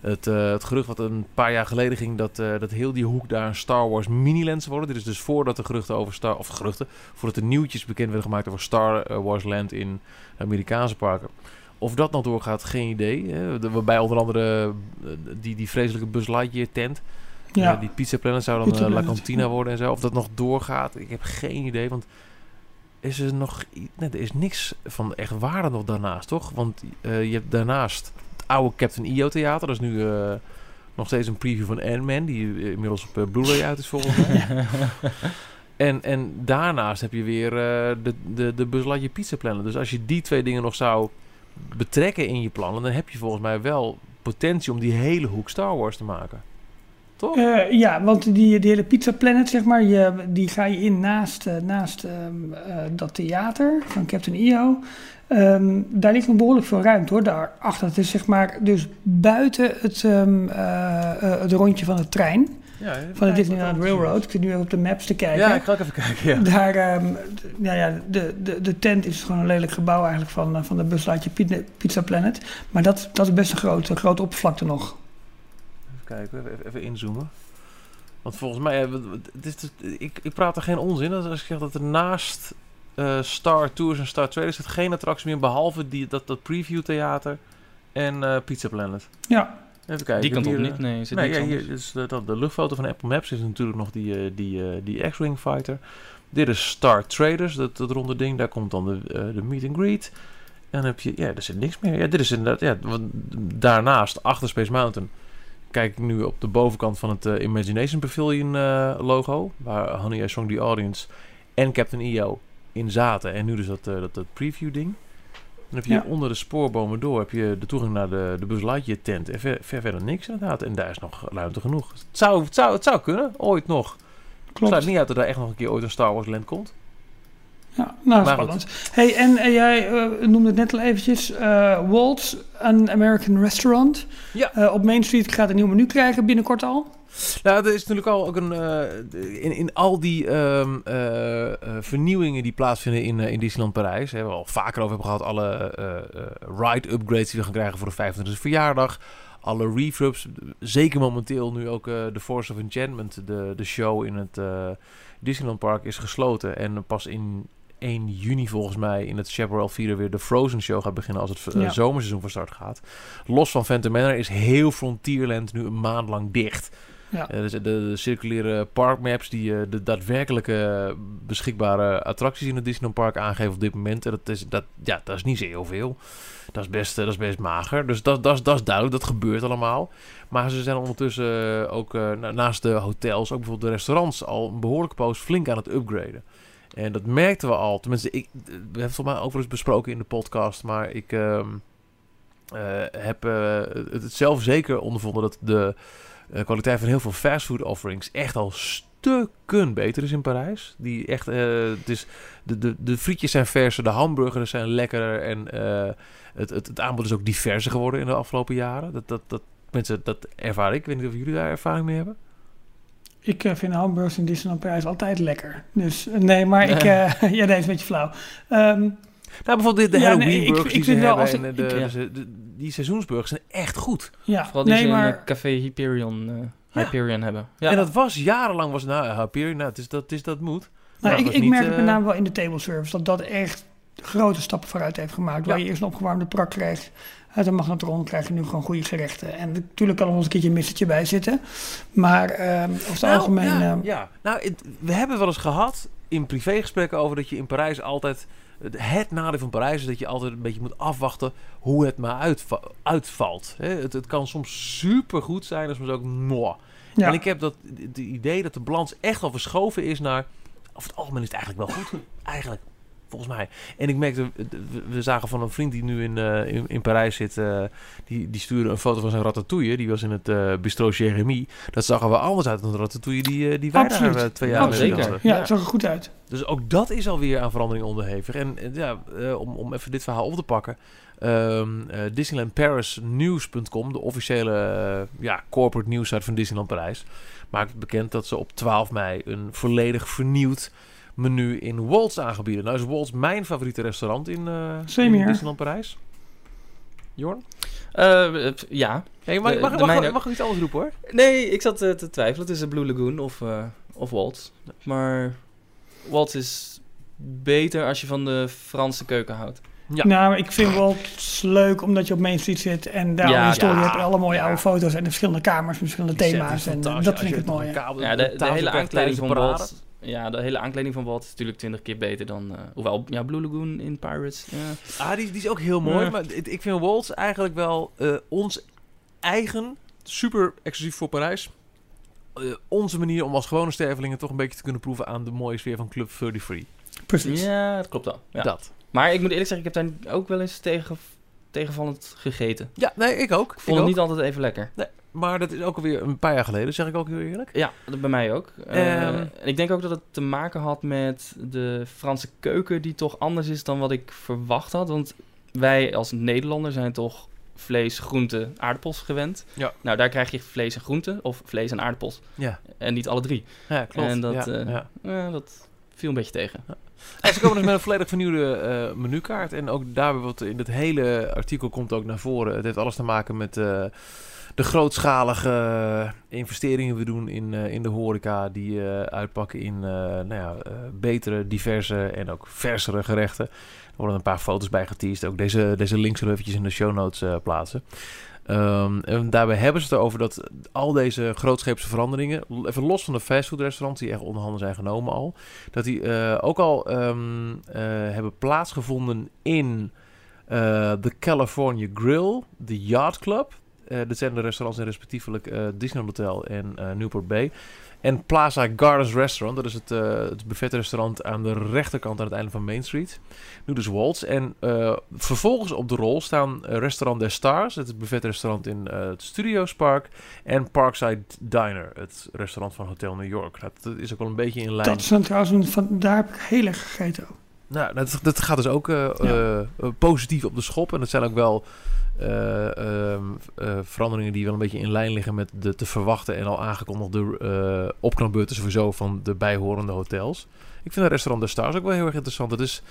Het, het gerucht wat een paar jaar geleden ging, dat, dat heel die hoek daar een Star Wars miniland zou worden. Dit is dus voordat de geruchten over Star, of geruchten, voordat de nieuwtjes bekend werden gemaakt over Star Wars Land in Amerikaanse parken. Of dat nog doorgaat, geen idee. Hè. Waarbij onder andere die, die vreselijke Buzz Lightyear tent
Ja.
ja. die Pizza Planet zou dan
Pizza
eh, La Cantina worden en zo. Of dat nog doorgaat, ik heb geen idee. Want is er nog... Nee, er is niks van echt waarde nog daarnaast, toch? Want eh, je hebt daarnaast het oude Captain EO Theater. Dat is nu eh, nog steeds een preview van Ant-Man. Die eh, inmiddels op eh, Blu-ray uit is volgens mij. (laughs) En, en daarnaast heb je weer eh, de, de, de Lightyear Pizza Planet. Dus als je die twee dingen nog zou betrekken in je plannen... dan heb je volgens mij wel potentie om die hele hoek Star Wars te maken. Toch?
Eh, ja, want die, die hele Pizza Planet, zeg maar, je, die ga je in naast, eh, naast ehm, eh, dat theater van Captain EO. Ehm, daar ligt nog behoorlijk veel ruimte hoor, daarachter. Het is zeg maar dus buiten het, ehm, eh, eh, het rondje van de trein,
Ja,
van de Disneyland Railroad. Ik zit nu even op de maps te kijken.
Ja, ik ga ook even kijken. Ja.
Daar, nou ja, de, de, de tent is gewoon een lelijk gebouw eigenlijk van, van de Buslaatje Pizza Planet. Maar dat, dat is best een grote, grote oppervlakte nog.
Even kijken, even, even inzoomen. Want volgens mij, eh, het is, het- ik, ik praat er geen onzin als ik zeg dat er naast eh, Star Tours en Star Trailers zit geen attractie meer behalve die, dat, dat preview theater en eh, Pizza Planet.
Ja,
Even kijken.
Die kant op
hier,
niet,
eh,
nee. Zit
Nee,
niks
ja, hier is de, dat, de luchtfoto van Apple Maps is natuurlijk nog die, eh, die, eh, die X-Wing fighter. Dit is Star Traders, dat, dat ronde ding. Daar komt dan de, eh, de meet and greet. En dan heb je, ja, er zit niks meer. Ja, dit is inderdaad, ja, want daarnaast, achter Space Mountain, kijk ik nu op de bovenkant van het eh, Imagination Pavilion eh, logo. Waar Honey I Shrunk the Audience en Captain EO in zaten. En nu dus dat, eh, dat, dat preview ding. Dan heb je
Ja.
onder de spoorbomen door heb je de toegang naar de, de Buzz Lightyear tent. En ver, ver verder niks inderdaad. En daar is nog ruimte genoeg. Het zou, het zou, het zou kunnen, ooit nog.
Klopt.
sluit niet uit dat er echt nog een keer ooit een Star Wars land komt.
Ja, nou,
Maar
spannend. Hey, en jij eh, noemde het net al eventjes. eh Walt's, een American restaurant.
Ja.
Eh, op Main Street gaat een nieuw menu krijgen binnenkort al.
Nou, er is natuurlijk al ook een. in, in al die ehm, eh, eh, vernieuwingen die plaatsvinden in, in Disneyland Parijs. Hebben we al vaker over hebben gehad. Alle eh, eh, ride upgrades die we gaan krijgen voor de 25e verjaardag. alle refurbs. Zeker momenteel nu ook uh, The Force of Enchantment, de, de show in het uh, Disneyland Park, is gesloten. En pas in 1 juni volgens mij in het Chaparral Theater weer de Frozen Show gaat beginnen als het ja. zomerseizoen van start gaat. Los van Phantom Manor is heel Frontierland nu een maand lang dicht. Ja. dus de, de, circulaire parkmaps die uh, de daadwerkelijke beschikbare attracties in het Disneyland Park aangeven op dit moment. En dat is, dat, ja, dat is niet zo heel veel. Dat is best, dat is best mager. Dus dat, dat, dat is duidelijk, dat gebeurt allemaal. Maar ze zijn ondertussen ook naast de hotels, ook bijvoorbeeld de restaurants, al een behoorlijke poos flink aan het upgraden. En dat merkten we al. Tenminste, ik, we hebben het volgens mij overigens besproken in de podcast. Maar ik uh, uh, heb het zelf zeker ondervonden dat de kwaliteit van heel veel fastfood offerings echt al stukken beter is in Parijs. Die echt, het is, de, de, de frietjes zijn verser, de hamburgers zijn lekkerder. En het, het, het aanbod is ook diverser geworden in de afgelopen jaren. Dat, dat, dat, mensen, dat ervaar ik. Ik weet niet of jullie daar ervaring mee hebben.
Ik uh, vind hamburgers in Disneyland Parijs altijd lekker. Dus nee, maar ik... Uh, ja, (laughs) deze is een beetje flauw. Um,
nou, bijvoorbeeld de, de ja, Halloween-burgers nee, die ze hebben en de, de, de, de, die seizoensburgers zijn echt goed.
Ja, Vooral die nee, ze maar, in Café Hyperion, uh, ja. Hyperion hebben.
Ja. En dat was jarenlang, was nou, Hyperion, nou, het is dat, het is dat moet.
Nou, ik, ik niet, merk het met name wel in de table service, dat dat echt grote stappen vooruit heeft gemaakt. Waar je eerst een opgewarmde prak kreeg uit de magnetron krijg je nu gewoon goede gerechten. En natuurlijk kan er ons een keertje een missetje bij zitten. Maar uh, over het nou, algemeen...
Ja,
uh,
ja. nou, we hebben wel eens gehad in privégesprekken over dat je in Parijs altijd... Het nadeel van Parijs is dat je altijd een beetje moet afwachten hoe het maar uitvalt. Het, het, kan soms super goed zijn, dat soms ook. Ja. En ik heb dat het idee dat de balans echt al verschoven is naar... Over het algemeen is het eigenlijk wel goed. Eigenlijk volgens mij. En ik merkte, we zagen van een vriend die nu in, uh, in, in, Parijs zit, uh, die, die stuurde een foto van zijn ratatouille. Die was in het uh, bistro Jeremy. Dat zag er wel anders uit dan de ratatouille die, die wij Absoluut. daar twee jaar
geleden hadden. Ja, het zag er goed uit.
Dus ook dat is alweer aan verandering onderhevig. En ja, om, om even dit verhaal op te pakken. Um, uh, DisneylandParisNews.com, de officiële uh, ja, corporate nieuwsite van Disneyland Parijs, maakt bekend dat ze op 12 mei een volledig vernieuwd menu in Waltz aangebieden. Nou is Waltz mijn favoriete restaurant in, uh, in Disneyland Parijs. Jorn?
Uh, ja.
Hey, mag, de, mag, mag, mag, iets anders roepen hoor?
Nee, ik zat uh, te twijfelen tussen Blue Lagoon of, uh, of Waltz. Maar Waltz is beter als je van de Franse keuken houdt.
Ja. Nou, ik vind Waltz leuk omdat je op Main Street zit en daar ja, een historie ja, hebt en alle mooie ja. oude foto's en de verschillende kamers, verschillende thema's. En dat vind ik het mooi.
Ja, de, de hele aankleding van Waltz ja, de hele aankleding van Walt is natuurlijk twintig keer beter dan... Uh, hoewel, ja, Blue Lagoon in Pirates.
Ja. Ah, die, die is ook heel mooi. Maar ik vind Walt eigenlijk wel uh, ons eigen, super exclusief voor Parijs... Uh, onze manier om als gewone stervelingen toch een beetje te kunnen proeven aan de mooie sfeer van Club 33.
Precies.
Ja, dat klopt wel. Ja.
Dat.
Maar ik moet eerlijk zeggen, ik heb daar ook wel eens tegen, tegenvallend gegeten.
Ja, nee, ik ook.
Ik vond het niet altijd even lekker.
Nee, maar dat is ook alweer een paar jaar geleden, zeg ik ook heel eerlijk.
Ja, dat bij mij ook. Uh, ik denk ook dat het te maken had met de Franse keuken, die toch anders is dan wat ik verwacht had. Want wij als Nederlander zijn toch vlees, groente, aardappels gewend. Ja. Nou, daar krijg je vlees en groente, of vlees en aardappels. Ja. En niet alle drie.
Ja, klopt.
En dat,
ja,
uh, ja. dat viel een beetje tegen.
En ze komen dus met een volledig vernieuwde uh, menukaart. En ook daar, wat in het hele artikel komt ook naar voren. Het heeft alles te maken met de grootschalige eh, investeringen we doen in, uh, in de horeca, die uh, uitpakken in nou ja, betere, diverse en ook versere gerechten. Er worden een paar foto's bij geteased. Ook deze, deze links zullen eventjes in de show notes plaatsen. Um, en daarbij hebben ze het over dat al deze grootscheepse veranderingen, even los van de fastfoodrestaurants die echt onderhanden zijn genomen al, dat die ook al um, hebben plaatsgevonden in de California Grill, de Yacht Club. Uh, zijn de restaurants in respectievelijk uh, Disneyland Hotel en uh, Newport Bay. En Plaza Gardens Restaurant, dat is het, het buffetrestaurant aan de rechterkant aan het einde van Main Street. Nu dus Waltz. En vervolgens op de rol staan Restaurant des Stars, het buffetrestaurant in het Studios Park. En Parkside Diner, het restaurant van Hotel New York. dat is ook wel een beetje in lijn.
Dat is trouwens, van, daar heb ik heel erg gegeten ook.
Nou, dat, dat gaat dus ook ja. positief op de schop. En dat zijn ook wel uh, uh, veranderingen die wel een beetje in lijn liggen met de te verwachten en al aangekondigde uh, opknapbeurten sowieso van de bijhorende hotels. Ik vind het restaurant de Stars ook wel heel erg interessant. Het is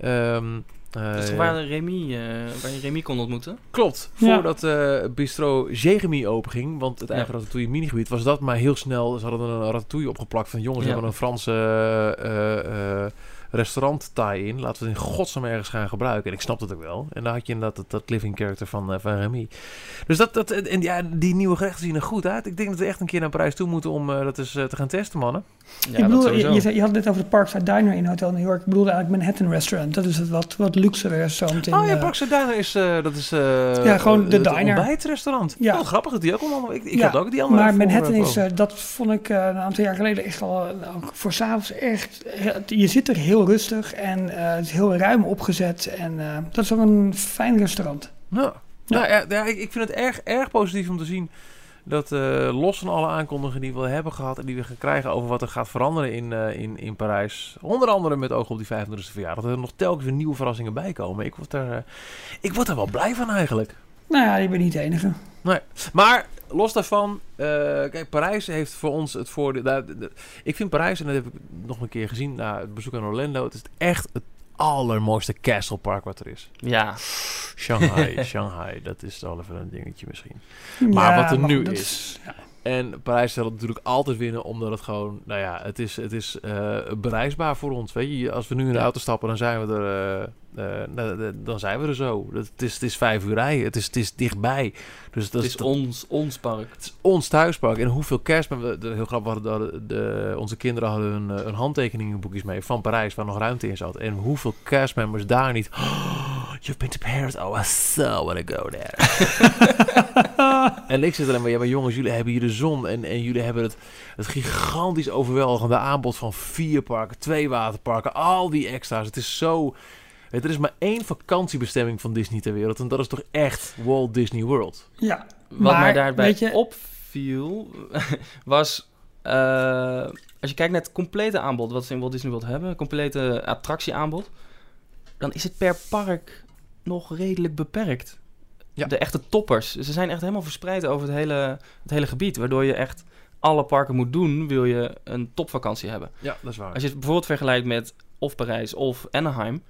Ehm,
Dat is
eh,
waar, Remy, eh, waar je Remy kon ontmoeten.
Klopt,
Ja.
voordat eh Bistro Jeremy openging, want het eigen
Ja.
Ratatouille minigebied was dat maar heel snel. Ze hadden een Ratatouille opgeplakt van jongens, we
Ja.
hebben een Franse eh, eh, restaurant tie-in. Laten we het in godsnaam ergens gaan gebruiken. En ik snap het ook wel. En dan had je inderdaad dat, dat living character van, eh, van Remy. Dus dat, dat, en ja, die nieuwe gerechten zien er goed uit. Ik denk dat we echt een keer naar Parijs toe moeten om eh, dat eens eh, te gaan testen, mannen.
Ja,
ik
dat
bedoel, je,
sowieso.
je, zei- je had het net over de Parkside Diner in Hotel New York. Ik bedoelde eigenlijk Manhattan Restaurant. Dat is het wat, wat luxere restaurant in...
oh ja, Parkside Diner is, eh, dat is eh,
Ja, gewoon de
het
diner.
ontbijtrestaurant.
Ja.
Ja. grappig dat die ook allemaal... Ik, ik
Ja,
had ook die andere
Maar Manhattan is, dat vond ik eh, een aantal jaar geleden echt al, voor s'avonds echt, je zit er heel rustig en eh, het is heel ruim opgezet en eh, dat is ook een fijn restaurant.
Ja.
Ja.
Nou, ja, ja, ik, ik vind het erg, erg positief om te zien dat eh, los van alle aankondigingen die we hebben gehad en die we gaan krijgen over wat er gaat veranderen in, eh, in, in Parijs. Onder andere met oog op die 35e verjaardag. Dat er nog telkens weer nieuwe verrassingen bij komen. Ik word daar, eh, ik word daar wel blij van eigenlijk.
Nou ja, je bent niet de enige.
Maar los daarvan, eh, kijk, Parijs heeft voor ons het voordeel. nou, de- de- ik vind Parijs, en dat heb ik nog een keer gezien na het bezoek aan Orlando, het is echt het allermooiste Castle Park wat er is.
Ja,
Shanghai, (laughs) Shanghai, dat is wel even een dingetje misschien. Maar
Ja,
wat er nu is-
ja.
En Parijs zal het natuurlijk altijd winnen, omdat het gewoon, nou ja, het is, het is eh, bereisbaar voor ons. Weet je, als we nu in de
Ja.
auto stappen, dan zijn we er, eh, eh, nou, dan zijn we er zo. Het is, het is vijf uur rijden, het is, het is dichtbij. Dus dat
het
is,
ons, ons park.
het is ons thuispark. En hoeveel kerstmen... we- de- Heel grappig, hadden de, de- onze kinderen hadden een, eh, een handtekeningenboekjes mee van Parijs, waar nog ruimte in zat. En hoeveel castmembers daar niet... Oh, (gasps) you've been to Paris? Oh, I so want to go there. (laughs) en ik zit alleen maar... Ja, maar jongens, jullie hebben hier de zon. En, en jullie hebben het, het gigantisch overweldigende aanbod van vier parken, twee waterparken, al die extra's. Het is zo... Er is maar één vakantiebestemming van Disney ter wereld. En dat is toch echt Walt Disney World.
ja,
Wat
Maar,
mij daarbij
weet je-
opviel, (laughs) was... eh, als je kijkt naar het complete aanbod wat ze in Walt Disney World hebben... het complete attractieaanbod... dan is het per park nog redelijk beperkt.
Ja.
De echte toppers. Ze zijn echt helemaal verspreid over het hele, het hele gebied... waardoor je echt alle parken moet doen... wil je een topvakantie hebben.
Ja, dat is waar.
Als je het bijvoorbeeld vergelijkt met of Parijs of Anaheim...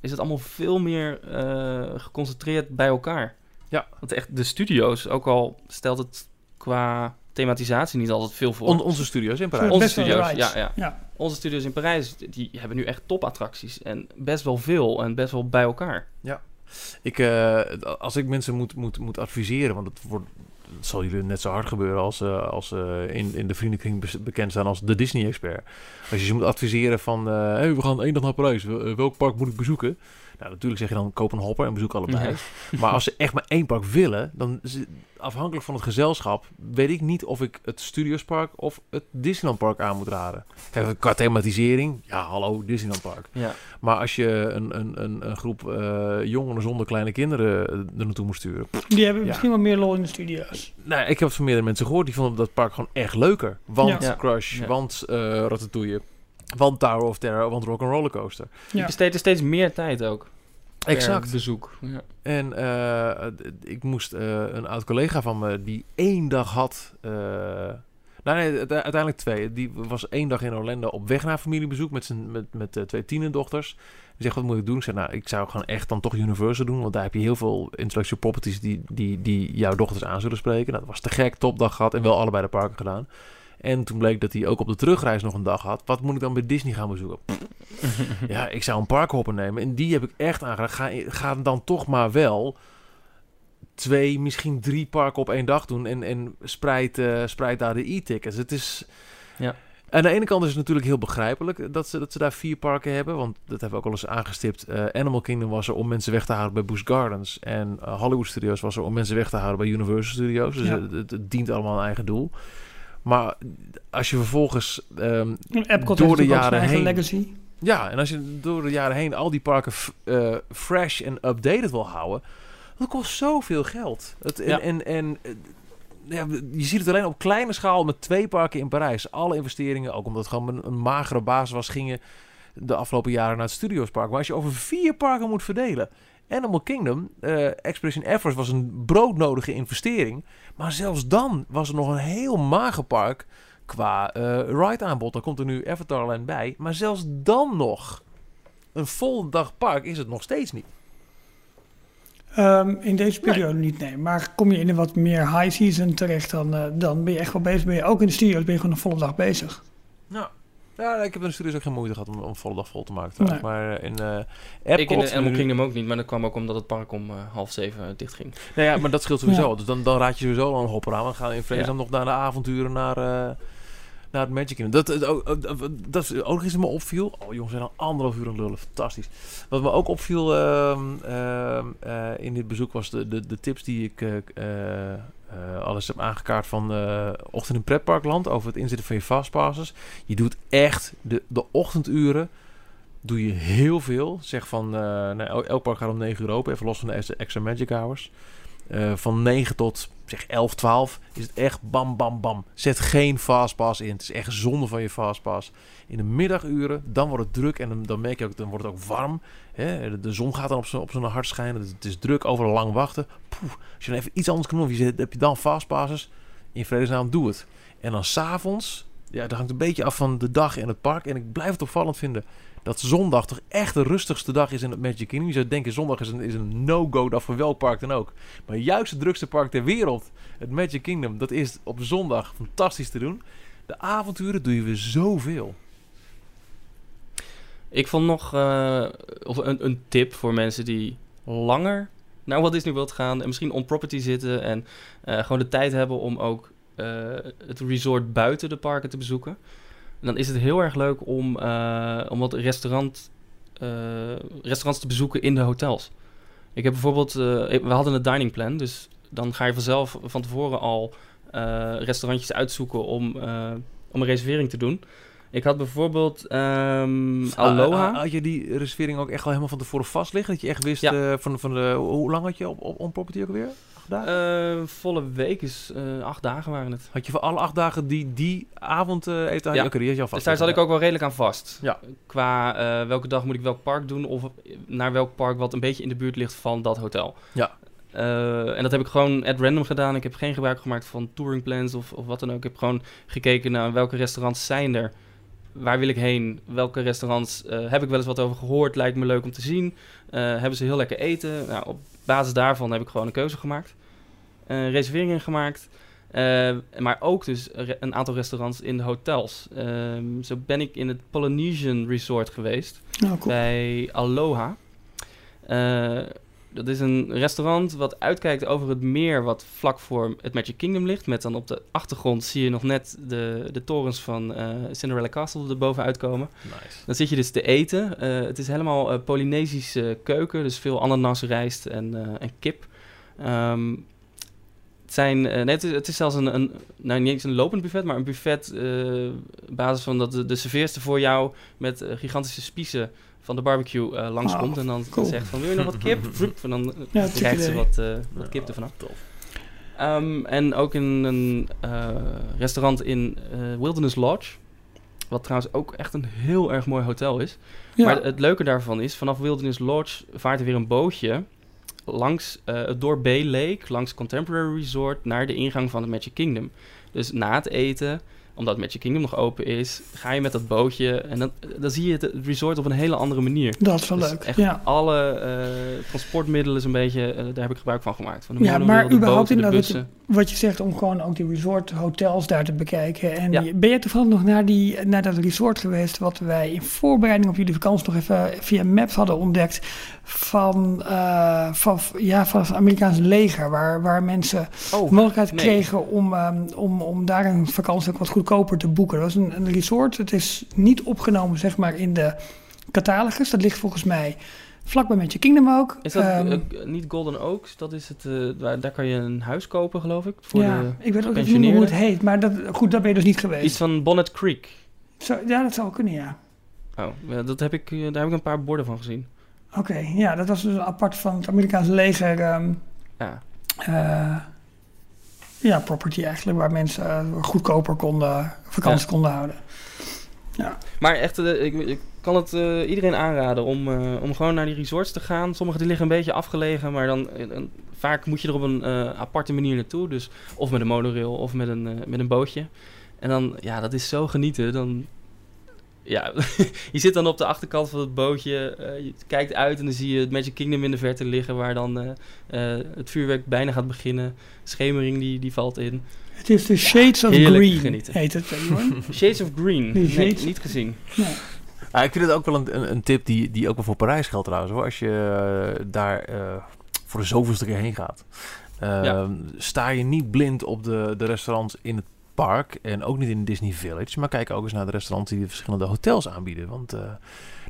is het allemaal veel meer eh, geconcentreerd bij elkaar.
Ja.
Want echt de studio's, ook al stelt het qua thematisatie niet altijd veel voor.
On- onze studio's in Parijs.
Onze studio's, ja, ja.
Ja.
Onze studio's in Parijs, die hebben nu echt topattracties. En best wel veel en best wel bij elkaar.
Ik, eh, als ik mensen moet, moet, moet adviseren, want het, wordt, het zal jullie net zo hard gebeuren als, eh, als ze in, in de vriendenkring bekend staan als de Disney-expert. Als je ze moet adviseren van, eh, hey, we gaan één dag naar Parijs, Wel- eh, welk park moet ik bezoeken? Nou, natuurlijk zeg je dan koop een hopper en bezoek allebei. (laughs) Maar als ze echt maar één park willen, dan is het afhankelijk van het gezelschap, weet ik niet of ik het Studiospark of het Disneylandpark aan moet raden. Kijk, qua thematisering, ja, hallo, Disneylandpark.
Ja.
Maar als je een, een, een, een groep eh, jongeren zonder kleine kinderen eh, er naartoe moet sturen.
Die hebben
Ja.
misschien wel meer lol in de studio's.
Nou, ik heb het van meerdere mensen gehoord die vonden dat park gewoon echt leuker. Want
Ja.
Crush, want eh Ratatouille, want Tower of Terror, want Rock'n'Roller Coaster.
Je
Ja.
besteedt er steeds meer tijd ook. per
Exact.
bezoek. Ja.
En eh, ik moest eh, een oud collega van me die één dag had. eh, nou nee, uite- uiteindelijk twee. Die was één dag in Orlando op weg naar familiebezoek met, zijn, met, met eh, twee tienerdochters. Die zegt, wat moet ik doen? Ik zeg, nou, ik zou gewoon echt dan toch Universal doen. Want daar heb je heel veel intellectual properties die, die, die jouw dochters aan zullen spreken. Nou, dat was te gek, topdag gehad en wel allebei de parken gedaan. En toen bleek dat hij ook op de terugreis nog een dag had. Wat moet ik dan bij Disney gaan bezoeken? (laughs) Ja, ik zou een parkhopper nemen. En die heb ik echt aangeraakt. Ga, ga dan toch maar wel twee, misschien drie parken op één dag doen. En, en spreid, eh, spreid daar de e-tickets. Het is...
Ja.
Aan de ene kant is het natuurlijk heel begrijpelijk dat ze, dat ze daar vier parken hebben. Want dat hebben we ook al eens aangestipt. Eh, Animal Kingdom was er om mensen weg te houden bij Busch Gardens. En eh, Hollywood Studios was er om mensen weg te houden bij Universal Studios. Dus
Ja.
het, het- het dient allemaal een eigen doel. Maar als je vervolgens ehm, Door de jaren heen.
legacy.
ja, en als je door de jaren heen al die parken eh, fresh en updated wil houden, dat kost zoveel geld. Het, en,
Ja.
en, en eh, ja, je ziet het alleen op kleine schaal met twee parken in Parijs. Alle investeringen, ook omdat het gewoon een, een magere basis was, gingen de afgelopen jaren naar het Studiospark. Maar als je over vier parken moet verdelen. Animal Kingdom, eh Expedition Everest was een broodnodige investering. Maar zelfs dan was er nog een heel mager park qua eh ride aanbod. Dan komt er nu Avatarland bij. Maar zelfs dan nog een volle dag park is het nog steeds niet.
Ehm, in deze periode niet, nee. Maar kom je in een wat meer high season terecht, dan, uh, dan ben je echt wel bezig. Ben je ook in de studio's ben je gewoon een volle dag bezig.
Nou, ja, ik heb in de studio's ook geen moeite gehad om, om volle dag vol te maken. Nee. Maar in uh,
Ik in de Animal Kingdom ook niet, maar dat kwam ook omdat het park om uh, half zeven dicht ging.
Nou ja, maar dat scheelt sowieso. ja. Dus dan, dan raad je sowieso al een hopper aan. We gaan in Vreesland ja. nog naar de avonturen naar... Uh, naar het Magic Kingdom. Dat, dat, dat, dat is ook iets wat me opviel. Oh jongens, zijn al anderhalf uur aan lullen. Fantastisch. Wat me ook opviel uh, uh, uh, in dit bezoek was de, de, de tips die ik alles heb aangekaart van Ochtend in Pretparkland over het inzetten van je fastpasses. Je doet echt de, de ochtenduren doe je heel veel. Zeg van, nou, elk park gaat om 9 uur open, even los van de extra Magic Hours. van 9 tot zeg 11, 12 is het echt bam, bam, bam. Zet geen fastpass in. Het is echt zonde van je fastpass. In de middaguren, dan wordt het druk en dan, merk je ook, dan wordt het ook warm. Hè? De, zon gaat dan op zo'n hart schijnen. Het is druk, overal lang wachten. Als je dan even iets anders kan doen, je heb je dan fastpasses. In vredesnaam, doe het. En dan s'avonds, ja, dat hangt een beetje af van de dag in het park. En ik blijf het opvallend vinden dat zondag toch echt de rustigste dag is in het Magic Kingdom. Je zou denken, zondag is een, is een no-go dag voor welk park dan ook. Maar juist het drukste park ter wereld, het Magic Kingdom, dat is op zondag fantastisch te doen. De avonturen doe je weer zoveel.
Ik vond nog uh, een, een tip voor mensen die langer naar Walt Disney World gaan en misschien on property zitten en uh, gewoon de tijd hebben om ook uh, het resort buiten de parken te bezoeken dan is het heel erg leuk om, uh, om wat restaurant, uh, restaurants te bezoeken in de hotels. Ik heb bijvoorbeeld, uh, we hadden een dining plan, dus dan ga je vanzelf van tevoren al restaurantjes uitzoeken om, om een reservering te doen. Ik had bijvoorbeeld um, Aloha.
had je die reservering ook echt al helemaal van tevoren vast liggen? Dat je echt wist ja. van, van de... Hoe lang had je op, op on property ook weer?
dagen? Uh, volle week is uh, acht dagen waren het.
Had je voor alle acht dagen die, die avond eten?
Ja,
okay, die had je al vast.
Dus daar zat ik ook wel redelijk aan vast. Ja. Qua welke dag moet ik welk park doen of naar welk park wat een beetje in de buurt ligt van dat hotel.
Ja.
en dat heb ik gewoon at random gedaan. Ik heb geen gebruik gemaakt van touring plans of, of wat dan ook. Ik heb gewoon gekeken naar welke restaurants zijn er. Waar wil ik heen? Welke restaurants heb ik wel eens wat over gehoord? Lijkt me leuk om te zien. hebben ze heel lekker eten? Nou, op basis daarvan heb ik gewoon een keuze gemaakt uh, reserveringen gemaakt. Uh, maar ook dus een aantal restaurants in de hotels. Um, zo ben ik in het Polynesian Resort geweest.
Oh, cool.
Bij Aloha. Dat is een restaurant wat uitkijkt over het meer wat vlak voor het Magic Kingdom ligt. Met dan op de achtergrond zie je nog net de, de torens van uh, Cinderella Castle erboven uitkomen.
Nice.
Dan zit je dus te eten. Uh, het is helemaal uh, Polynesische keuken, dus veel ananas, rijst en, en kip. Um, het, zijn, nee, het, is, het is zelfs een, een, nou niet eens een lopend buffet, maar een buffet uh, basis van dat de, de serveerster voor jou met gigantische spiezen van de barbecue uh, langskomt. Oh, en dan cool. zegt van, wil je nog wat kip? (laughs) en dan ja, krijgt ze wat, wat kip ervan af. Um, en ook in een restaurant in Wilderness Lodge. Wat trouwens ook echt een heel erg mooi hotel is. Ja. Maar het leuke daarvan is, vanaf Wilderness Lodge vaart er weer een bootje langs uh, het door Bay Lake, langs Contemporary Resort, naar de ingang van het Magic Kingdom. Dus na het eten omdat Magic Kingdom nog open is, ga je met dat bootje en dan, dan zie je het resort op een hele andere manier.
Dat is wel
dus
leuk.
Echt
ja.
alle uh, transportmiddelen een beetje, uh, daar heb ik gebruik van gemaakt. Van de
ja, maar
de
überhaupt
boten,
in
de bussen.
wat je zegt om gewoon ook die resort hotels daar te bekijken. En ja. ben je toevallig nog naar, die, naar dat resort geweest wat wij in voorbereiding op jullie vakantie nog even via Maps hadden ontdekt van, uh, van, ja, van het Amerikaanse leger, waar, waar mensen oh, de mogelijkheid nee. kregen om, um, om, om daar een vakantie ook wat goedkoper te boeken. Dat was een, een resort, het is niet opgenomen zeg maar in de catalogus, dat ligt volgens mij vlakbij met je Kingdom ook.
Is dat um, uh, niet Golden Oaks? Dat is het, uh, waar, daar kan je een huis kopen geloof ik, voor
ja,
de
ik weet ook niet hoe het heet, maar dat, goed, daar ben je dus niet geweest.
Iets van Bonnet Creek.
Zo, ja, dat zou kunnen, ja.
Oh, ja, dat heb ik, daar heb ik een paar borden van gezien.
Oké, okay, ja, dat was dus apart van het Amerikaanse leger. Um,
ja.
Uh, ja, property eigenlijk, waar mensen uh, goedkoper konden, vakantie ja. konden houden. Ja.
Maar echt, uh, ik, ik, kan het uh, iedereen aanraden om, om gewoon naar die resorts te gaan. Sommige die liggen een beetje afgelegen, maar dan vaak moet je er op een aparte manier naartoe. Dus of met een monorail of met een, met een bootje. En dan, ja, dat is zo genieten. Dan, ja, (laughs) je zit dan op de achterkant van het bootje. eh, je kijkt uit en dan zie je het Magic Kingdom in de verte liggen. Waar dan eh, eh, het vuurwerk bijna gaat beginnen. Schemering die, die valt in.
Het is de Shades of Green,
genieten.
heet het. (laughs)
Shades of Green.
Die
Nee,
Shades-
niet gezien.
Nee.
Ah, ik vind het ook wel een, een, een tip die, die ook wel voor Parijs geldt trouwens. Hoor. Als je daar eh, voor de zoveelste keer heen gaat. Eh,
Ja.
Sta je niet blind op de, de restaurants in het park. En ook niet in Disney Village. Maar kijk ook eens naar de restaurants die de verschillende hotels aanbieden. Want eh,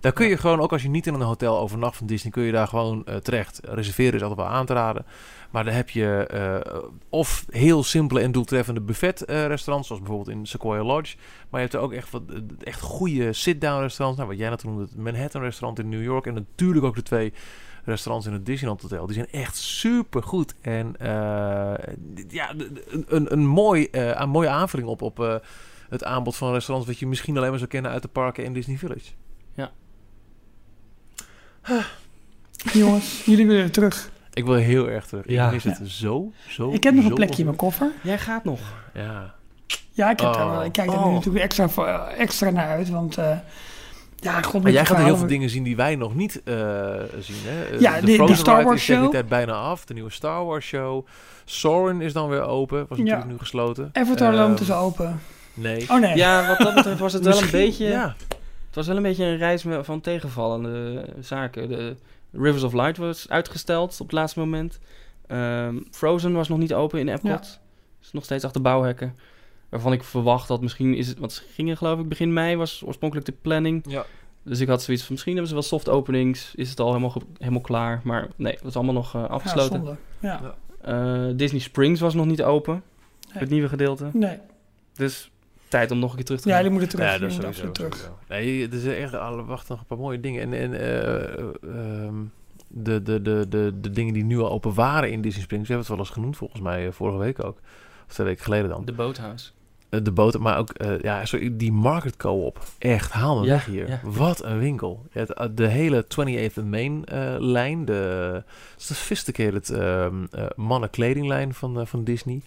daar kun je gewoon, ook als je niet in een hotel overnacht van Disney... kun je daar gewoon eh, terecht. Reserveren is altijd wel aan te raden. Maar dan heb je eh, of heel simpele en doeltreffende buffet-restaurants... zoals bijvoorbeeld in Sequoia Lodge... Maar je hebt er ook echt, wat, echt goede sit-down restaurants. Nou, wat jij net noemde, het Manhattan restaurant in New York. En natuurlijk ook de twee restaurants in het Disneyland Hotel. Die zijn echt super goed. En eh, ja, een, een, mooi, eh, een mooie aanvulling op, op eh, het aanbod van restaurants... wat je misschien alleen maar zou kennen uit de parken in Disney Village.
Jongens, jullie willen terug.
Ik wil heel erg terug.
Ja.
Ik mis het zo, zo,
Ik heb nog een plekje in mijn koffer.
Jij gaat nog.
Ja.
Ja, ik, heb
Oh.
ik kijk er nu
Oh.
natuurlijk extra, extra naar uit, want... eh, ja, god,
Maar jij gaat er heel veel dingen zien die wij nog niet eh, zien. Hè? Eh,
Ja,
de,
de- de
Frozen
Star
Ride
Wars
is die
show.
tijd bijna af. De nieuwe Star Wars show. Soarin' is dan weer open. Was natuurlijk
Ja.
nu gesloten.
Everton
Ehm,
is open.
Nee.
Oh nee.
Ja, wat dat betreft was het wel een beetje...
Ja.
Het was wel een beetje een reis me- van tegenvallende zaken. De Rivers of Light was uitgesteld op het laatste moment. Ehm, Frozen was nog niet open in Epcot. Is nog steeds achter bouwhekken. Waarvan ik verwacht dat misschien is het... Want ze gingen geloof ik begin mei was oorspronkelijk de planning.
Ja.
Dus ik had zoiets van misschien hebben ze wel soft openings. Is het al helemaal, helemaal klaar. Maar nee, dat is allemaal nog eh,
Ja,
afgesloten.
zonde. Ja.
Eh, Disney Springs was nog niet open. Het nieuwe gedeelte.
Nee.
Dus tijd om nog een keer terug te
Ja,
gaan.
die moeten terug.
Ja,
die
dat is sowieso.
terug.
sowieso. Nee, er zijn echt alle wachten nog een paar mooie dingen. En, en eh, eh, ehm, de, de, de, de, de dingen die nu al open waren in Disney Springs, we hebben het wel eens genoemd volgens mij eh, vorige week ook. Of twee weken geleden dan.
De boothouse.
Eh, de boot, maar ook eh, ja, sorry, die Market Co-op. Echt, haal me
Ja,
weg hier.
ja.
Wat een winkel. Het, eh, de hele 28th and Main eh, lijn, de sophisticated ehm eh mannenkledinglijn van, van Disney.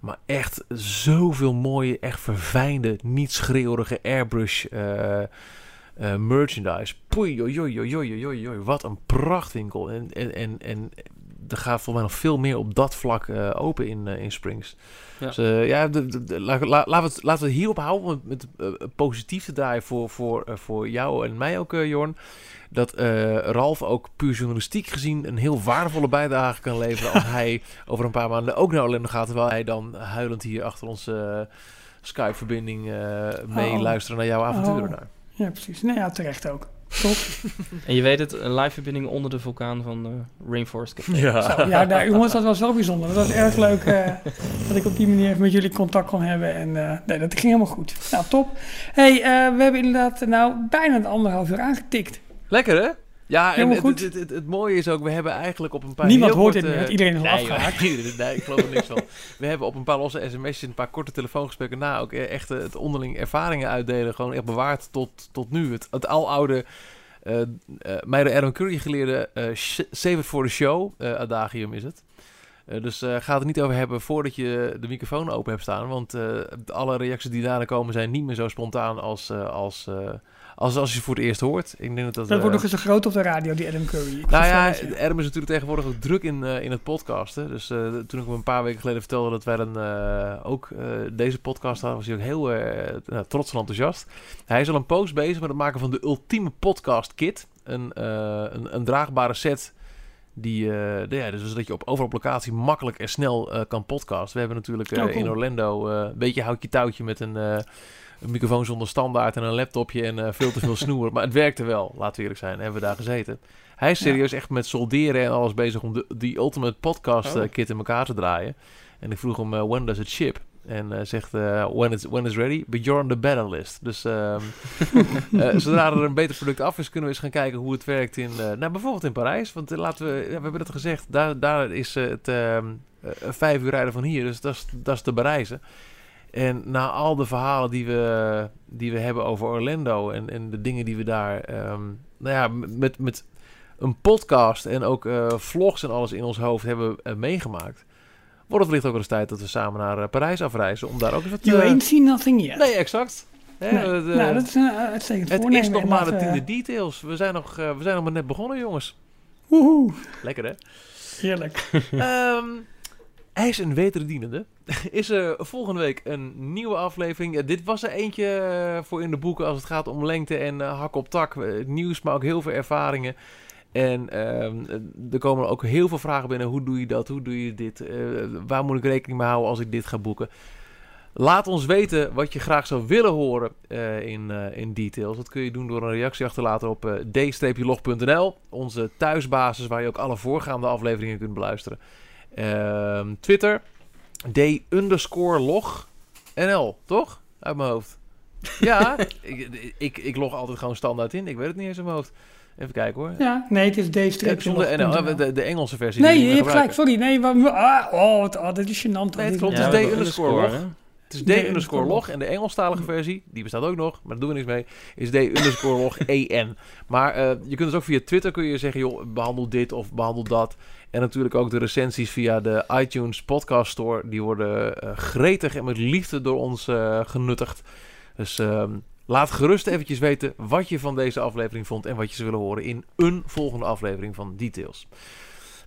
Maar echt zoveel mooie, echt verfijnde, niet schreeuwerige airbrush merchandise. Poei, oi, oi, oi, oi, oi, oi, wat een prachtwinkel. En, en, en, en er gaat volgens mij nog veel meer op dat vlak eh, open in, eh, in Springs.
Ja.
Dus eh, ja, de, de- de- la- la- laten, we het, laten we het hierop houden. Om het met positief te draaien voor, voor, voor jou en mij ook, eh, Jorn. Dat eh, Ralf ook puur journalistiek gezien een heel waardevolle bijdrage kan leveren. als (laughs) hij over een paar maanden ook naar Orlando gaat. Terwijl hij dan huilend hier achter onze Skype-verbinding eh mee
Oh.
luisteren naar jouw avonturen
Oh.
daar.
Ja, precies. Nee, ja, terecht ook. Top. (laughs)
En je weet het, een live verbinding onder de vulkaan van eh, Rainforest Café.
Zo, ja, daar, jongens, dat was wel bijzonder. Dat was erg leuk eh, dat ik op die manier even met jullie contact kon hebben. En eh, nee, dat ging helemaal goed. Nou, top. hey, eh, we hebben inderdaad nou bijna een anderhalf uur aangetikt.
Lekker hè? Ja, en
Helemaal
het,
goed.
het, het, het mooie is ook, we hebben eigenlijk op een paar
Niemand hoort
korte-
meer. Iedereen is al
nee,
afgehaakt. (laughs)
nee, ik geloof er niks van. We hebben op een paar losse sms'jes, een paar korte telefoongesprekken na ook eh, echt het onderling ervaringen uitdelen. Gewoon echt bewaard tot, tot nu. Het, het aloude, eh eh mij door Adam Curry geleerde eh, save it for the show, adagium is het. Dus ga het er niet over hebben voordat je de microfoon open hebt staan. Want alle reacties die daarna komen zijn niet meer zo spontaan als, als, als, als je het voor het eerst hoort. Ik denk dat dat,
Dat wordt
eh,
nog eens zo groot op de radio, die Adam Curry. Ik
nou ja. Adam is natuurlijk tegenwoordig ook druk in, eh, in het podcasten. Dus eh, toen ik hem een paar weken geleden vertelde dat wij dan ook deze podcast hadden, was hij ook heel nou, trots en enthousiast. Hij is al een post bezig met het maken van de ultieme podcast kit. Een, een, een draagbare set die, de- ja, dus zodat je op overal op locatie makkelijk en snel kan podcasten. We hebben natuurlijk
Oh, cool.
in Orlando een beetje houtje touwtje met een, een microfoon zonder standaard en een laptopje en eh, veel te veel (laughs) snoer. Maar het werkte wel, laten we eerlijk zijn. Hebben we daar gezeten. Hij is serieus echt met solderen en alles bezig om de, die ultimate podcast
Oh.
eh, kit in elkaar te draaien. En ik vroeg hem, eh, when does it ship? En hij zegt, when, it's, when it's ready, but you're on the better list. Dus ehm, (laughs) eh, zodra er een beter product af is, kunnen we eens gaan kijken hoe het werkt in, nou, bijvoorbeeld in Parijs. Want laten we, ja, we hebben het gezegd, daar, daar is het ehm, eh, vijf uur rijden van hier. Dus dat is te bereizen. En na al de verhalen die we, die we hebben over Orlando en, en de dingen die we daar, ehm, nou ja, met, met een podcast en ook eh, vlogs en alles in ons hoofd hebben eh, meegemaakt, wordt het wellicht ook wel eens tijd dat we samen naar eh, Parijs afreizen om daar ook eens wat
You
eh,
ain't seen nothing yet.
Nee, exact.
Nee.
de-
nou, dat is een uitstekend
het is nog maar de
laten we-
tiende details. We zijn nog, we zijn nog maar net begonnen, jongens.
Woehoe,
Lekker, hè?
heerlijk.
Ehm hij is een wederdienende. (laughs) Is er volgende week een nieuwe aflevering. Dit was er eentje eh, voor in de boeken als het gaat om lengte en eh, hak op tak. Eh, nieuws, maar ook heel veel ervaringen. En ehm, eh, er komen ook heel veel vragen binnen. Hoe doe je dat? Hoe doe je dit? Waar moet ik rekening mee houden als ik dit ga boeken? Laat ons weten wat je graag zou willen horen in, in details. Dat kun je doen door een reactie achter te laten op d-log.nl. Onze thuisbasis waar je ook alle voorgaande afleveringen kunt beluisteren. Ehm, Twitter, d underscore log nl, toch? Uit mijn hoofd. Ja, (laughs) ik, ik, ik log altijd gewoon standaard in. Ik weet het niet eens in mijn hoofd. Even kijken hoor.
Ja, nee, het is
zonder NL, eh, de, de Engelse versie.
Nee, je hebt gelijk. Sorry. Nee, wat, ah, oh, wat, oh, dit is gênant.
Nee, het klopt. Het is D underscore log. Het is d underscore log. En de Engelstalige versie, die bestaat ook nog, maar daar doen we niks mee, is d underscore log en. Maar eh, je kunt dus ook via Twitter kun je zeggen, joh, behandel dit of behandel dat. En natuurlijk ook de recensies via de iTunes Podcast Store. Die worden eh, gretig en met liefde door ons eh, genuttigd. Dus ehm, laat gerust eventjes weten wat je van deze aflevering vond en wat je zou willen horen in een volgende aflevering van Details.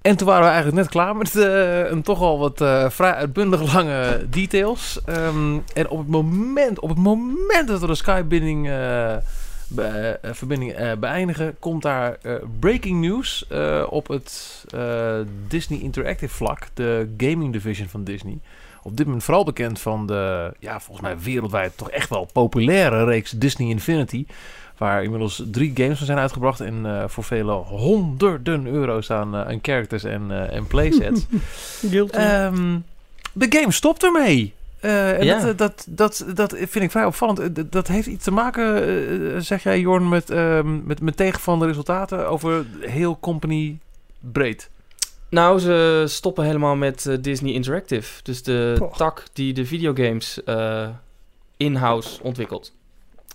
En toen waren we eigenlijk net klaar met eh, een toch al wat vrij uitbundig lange details. Ehm, en op het moment, op het moment dat we de Skype-binding eh, be- eh, verbinding eh, beëindigen, komt daar eh, breaking news op het Disney Interactive vlak, de gaming division van Disney. Op dit moment vooral bekend van de, ja, volgens mij wereldwijd toch echt wel populaire reeks Disney Infinity. Waar inmiddels drie games van zijn uitgebracht. En voor vele honderden euro's aan, aan characters en, en playsets. (laughs) Ehm, de game stopt ermee. Eh, en
Ja.
dat, dat, dat, dat vind ik vrij opvallend. Eh, Dat, dat heeft iets te maken, eh, zeg jij Jorn, met, ehm, met, met tegenvallende resultaten over heel company breed.
Nou, ze stoppen helemaal met eh, Disney Interactive. Dus de tak die de videogames eh, in-house ontwikkelt.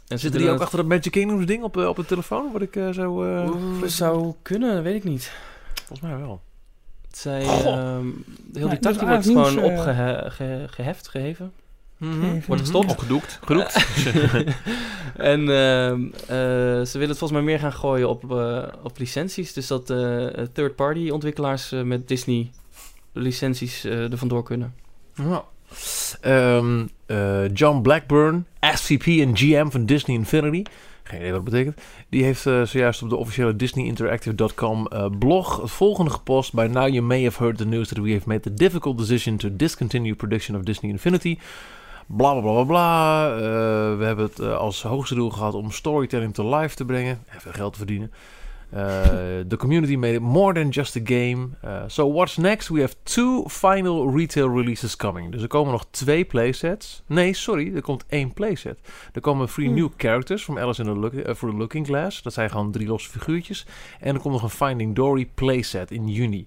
En ze
Zit er die ook achter dat Magic Kingdoms ding op, eh, op de telefoon? Wat ik eh, zo... eh,
het- Oeh, zou kunnen, weet ik niet.
Volgens mij wel.
Zij, ehm, heel die tak
is
die wordt gewoon
nieuws,
opgeheft, geheven.
Geven.
Wordt gestopt?
Opgedoekt. Gedoekt. (laughs) (laughs)
en ehm, eh, ze willen het volgens mij meer gaan gooien op, eh, op licenties. Dus dat eh, third-party ontwikkelaars eh, met Disney licenties eh er vandoor kunnen.
Ja. Ehm, eh, John Blackburn, SVP en GM van Disney Infinity. Geen idee wat dat betekent. Die heeft eh, zojuist op de officiële DisneyInteractive.com eh, blog het volgende gepost. By now you may have heard the news that we have made the difficult decision to discontinue production of Disney Infinity. Bla bla bla bla. Eh, we hebben het als hoogste doel gehad om storytelling to life te brengen. En veel geld te verdienen. Uh, the community made it more than just a game. Uh, so what's next? We have two final retail releases coming. Dus er komen nog twee playsets. Nee, sorry, er komt één playset. Er komen three
Hmm.
new characters from Alice in the Look, uh, for the Looking Glass. Dat zijn gewoon drie losse figuurtjes. En er komt nog een Finding Dory playset in juni.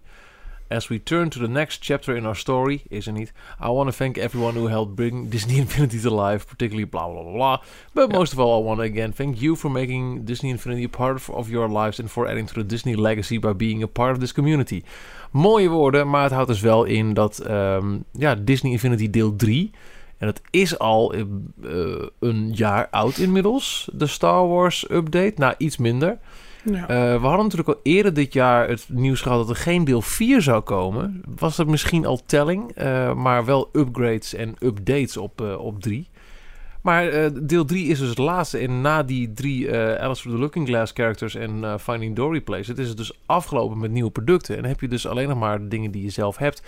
As we turn to the next chapter in our story, is er niet. I want to thank everyone who helped bring Disney (laughs) Infinity to life, particularly blah blah blah blah. But most of all, I want to again thank you for making Disney Infinity a part of, of your lives and for adding to the Disney legacy by being a part of this community. Mooie woorden, maar het houdt dus wel in dat ehm, ja, Disney Infinity deel 3. En dat is al eh, eh, een jaar oud inmiddels, de Star Wars update. Nou, iets minder.
Ja.
Eh, we hadden natuurlijk al eerder dit jaar het nieuws gehad dat er geen deel 4 zou komen. Was dat misschien al telling, eh, maar wel upgrades en updates op, eh, op 3. Maar deel 3 is dus het laatste. En na die drie Alice for the Looking Glass characters en Finding Dory plays, het is dus afgelopen met nieuwe producten. En heb je dus alleen nog maar dingen die je zelf hebt.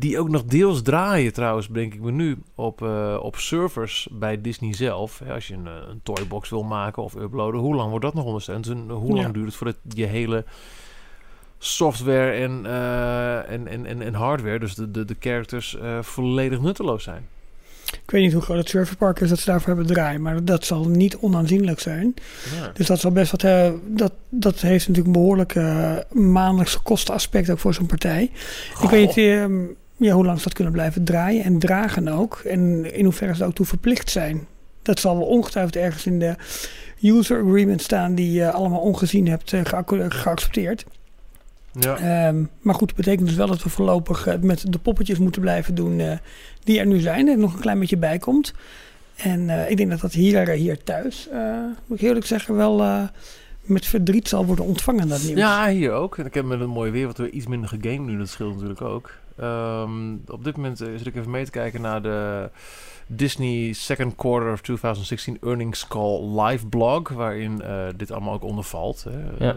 Die ook nog deels draaien trouwens, denk ik me nu, op, eh, op servers bij Disney zelf. Hè, Als je een, eh, een toybox wil maken of uploaden, hoe lang wordt dat nog ondersteund? En hoe lang
Ja.
duurt het voordat je hele software en, eh, en, en, en, en hardware, dus de, de, de characters, volledig nutteloos zijn?
Ik weet niet hoe groot het serverpark is dat ze daarvoor hebben draaien, maar dat zal niet onaanzienlijk zijn.
Ja.
Dus dat zal best wat. dat, dat heeft natuurlijk een behoorlijk eh, maandelijkse kostenaspect ook voor zo'n partij. Ik weet niet ehm, ja, hoe lang ze dat kunnen blijven draaien en dragen ook. En in hoeverre ze ook toe verplicht zijn. Dat zal wel ongetwijfeld ergens in de user agreement staan die je allemaal ongezien hebt eh, geacco- geaccepteerd.
Ja.
Ehm, maar goed, dat betekent dus wel dat we voorlopig eh, met de poppetjes moeten blijven doen eh, die er nu zijn. En nog een klein beetje bij komt. En eh, ik denk dat dat hier, hier thuis, moet ik eerlijk zeggen, wel met verdriet zal worden ontvangen, dat nieuws.
Ja, hier ook. En ik heb met een mooie weer wat we iets minder gegamed nu, dat scheelt natuurlijk ook. Um, op dit moment zit ik even mee te kijken naar de Disney Second Quarter of 2016 Earnings Call live blog, waarin dit allemaal ook onder valt. Hè. Ja.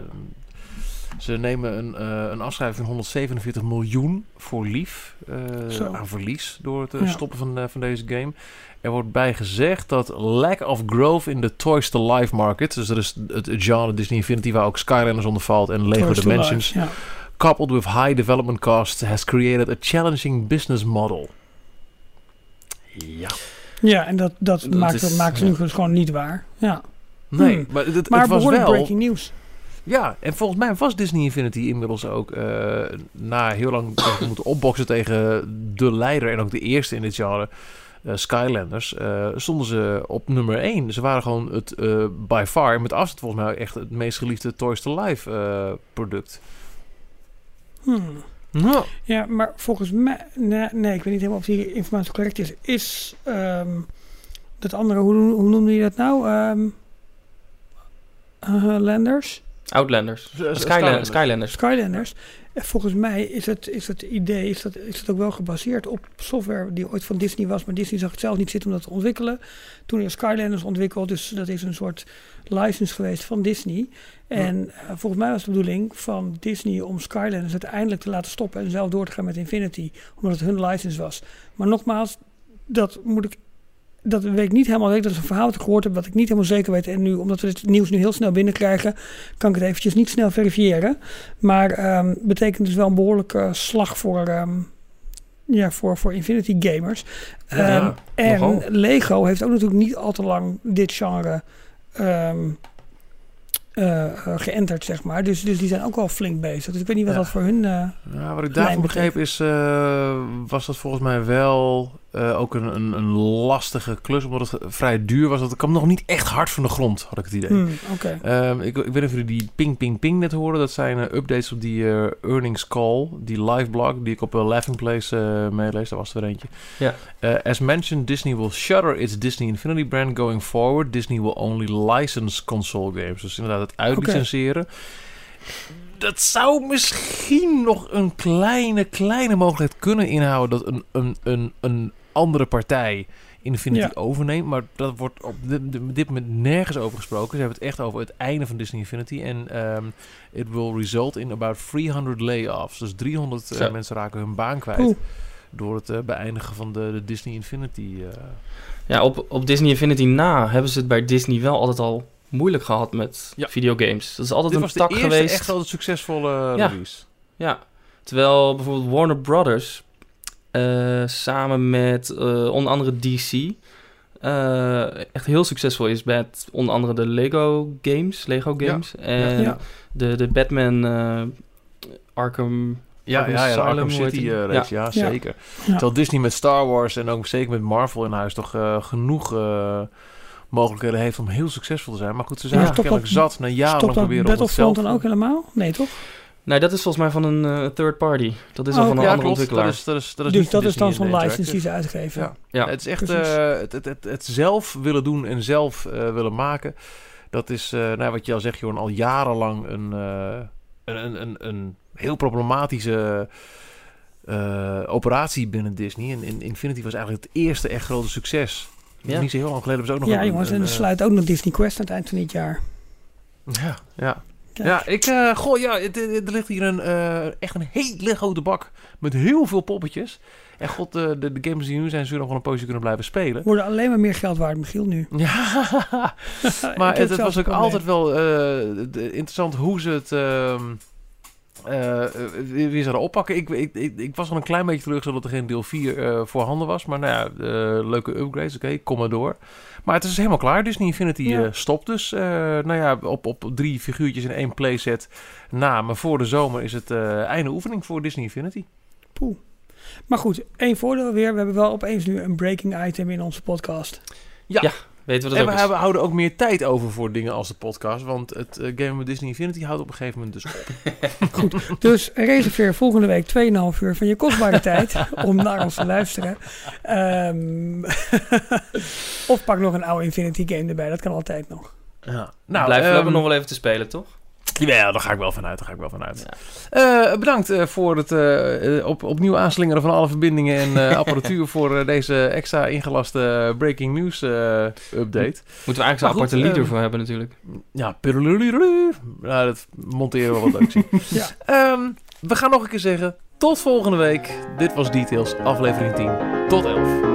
Ze nemen een, uh, een afschrijving van 147 miljoen voor lief uh, aan verlies door het uh, stoppen van, van deze game. Er wordt bij gezegd dat lack of growth in de Toys to Life market, dus dat is het, genre Disney Infinity waar ook Skylanders onder valt en Lego Toys Dimensions, life, ja. Coupled with high development costs, has created a challenging business model. Ja.
Ja, en dat, dat, dat maakt, is, maakt ze nu gewoon niet waar. Ja.
Nee, hmm. maar het,
maar
het was wel...
breaking news.
Ja, en volgens mij was Disney Infinity inmiddels ook uh, na heel lang (coughs) moeten opboksen tegen de leider en ook de eerste in dit genre. Uh, Skylanders, uh, stonden ze op nummer 1. Ze waren gewoon het by far, met afstand volgens mij echt het meest geliefde Toys to Life product.
Hmm. No. Ja, maar volgens mij, nee, nee, ik weet niet helemaal of die informatie correct is. Is um, dat andere, hoe, hoe noemde je dat nou? Um, Landers?
Outlanders. Skylanders. Skylanders.
Skylanders. Volgens mij is het, is het idee is dat, is het ook wel gebaseerd op software die ooit van Disney was. Maar Disney zag het zelf niet zitten om dat te ontwikkelen. Toen is Skylanders ontwikkeld. Dus dat is een soort license geweest van Disney. En uh, volgens mij was de bedoeling van Disney om Skylanders uiteindelijk te laten stoppen. En zelf door te gaan met Infinity. Omdat het hun license was. Maar nogmaals, dat moet ik dat weet ik niet helemaal zeker. Dat is een verhaal dat ik gehoord heb, wat ik niet helemaal zeker weet. En nu, omdat we het nieuws nu heel snel binnenkrijgen, kan ik het eventjes niet snel verifiëren. Maar um, betekent dus wel een behoorlijke slag voor, um, ja, voor, voor Infinity Gamers. Ja, um, en Lego heeft ook natuurlijk niet al te lang dit genre uh, geënterd, zeg maar. Dus, dus die zijn ook wel flink bezig. Dus ik weet niet wat dat voor hun. Uh,
ja, wat ik daarvan begreep is, uh, was dat volgens mij wel uh, ook een, een, een, lastige klus, omdat het vrij duur was. Dat kwam nog niet echt hard van de grond, had ik het idee.
Hmm, okay.
um, ik, ik weet niet of jullie die ping, ping, ping net horen. Dat zijn uh, updates op die uh, earnings call, die live blog, die ik op Laughing Place meelees. Daar was er eentje.
Ja.
as mentioned, Disney will shutter its Disney Infinity brand going forward. Disney will only license console games. Dus inderdaad het uitlicenseren. Okay dat zou misschien nog een kleine, kleine mogelijkheid kunnen inhouden dat een, een, een, een andere partij Infinity ja. overneemt. Maar dat wordt op dit, dit, moment nergens over gesproken. Ze hebben het echt over het einde van Disney Infinity. En um, it will result in about 300 layoffs. Dus 300 uh, eh, mensen raken hun baan kwijt. Oeh. Door het uh, beëindigen van de, de Disney Infinity. Uh.
Ja, op, op Disney Infinity na hebben ze het bij Disney wel altijd al moeilijk gehad met ja. videogames. Dat is altijd
Dit
een tak geweest. Dit
was echt wel een succesvolle ja. release.
Ja, terwijl bijvoorbeeld Warner Brothers uh, samen met uh, onder andere DC uh, echt heel succesvol is met onder andere de Lego games, Lego games ja. en ja. de de Batman Arkham
ja, ja, ja, Arkham City uh, reeks, ja. ja, zeker. Terwijl Disney met Star Wars en ook zeker met Marvel in huis toch uh, genoeg uh, mogelijkheden heeft om heel succesvol te zijn. Maar goed, ze zijn ja, eigenlijk zat na jaren proberen
om Battlefront dan ook helemaal? Nee, toch?
Nee, dat is volgens mij van een uh, third party. Dat is oh, al van een andere ontwikkelaar.
Dat is, dat is, dat is
dus dat is dan zo'n license die ze uitgeven.
Ja. ja. Het is echt uh, het, het, het, het, zelf willen doen en zelf uh, willen maken. Dat is, nou, wat je al zegt, Johan, al jarenlang een, een, een, een, een heel problematische operatie binnen Disney. En, en Infinity was eigenlijk het eerste echt grote succes. Ja. Niet zo heel lang geleden hebben ze ook nog
Ja, jongens, en er sluit ook nog Disney Quest aan het eind van dit jaar.
Ja, ja. Ja, ik, uh, goh, ja, er ligt hier een, uh, echt een hele grote bak met heel veel poppetjes. En god, de, de, de games die nu zijn, zullen nog wel een poosje kunnen blijven spelen.
Worden alleen maar meer geld waard, Michiel, nu.
Ja, (laughs) maar het, het was ook altijd wel uh, interessant hoe ze het... Uh, wie zouden oppakken. Ik, ik, ik, ik, was al een klein beetje teleurgesteld dat er geen deel 4 uh, voorhanden was. Maar nou ja, uh, leuke upgrades. Oké, okay, kom maar door. Maar het is helemaal klaar. Disney Infinity ja. stopt dus. nou ja, op, op drie figuurtjes in één playset na. Maar voor de zomer is het einde oefening voor Disney Infinity.
Poeh. Maar goed, één voordeel weer. We hebben wel opeens nu een breaking item in onze podcast.
Ja, ja.
Weten we dat
En
ook
we hebben, houden ook meer tijd over voor dingen als de podcast. Want het eh, Game of Disney Infinity houdt op een gegeven moment dus op. (laughs)
Dus reserveer volgende week 2,5 uur van je kostbare (laughs) tijd om naar ons te luisteren. Ehm, (laughs) of pak nog een oude Infinity game erbij, dat kan altijd nog.
Ja.
Nou, Blijven we
ehm,
hebben nog wel even te spelen, toch?
Ja, daar ga ik wel vanuit. Daar ga ik wel vanuit. Eh, bedankt eh, voor het eh, eh, op, opnieuw aanslingeren van alle verbindingen en eh, (laughs) apparatuur voor deze extra ingelaste breaking news eh, update.
Moeten we eigenlijk zo'n
goed,
aparte lied
ehm,
ervoor hebben natuurlijk.
Ja. Nou, dat monteren we wat leuk zien. (laughs)
Ja.
Ehm, we gaan nog een keer zeggen, tot volgende week. Dit was Details, aflevering 10 tot 11.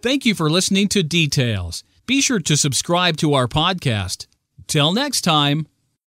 Thank you for listening to Details. Be sure to subscribe to our podcast. Till next time.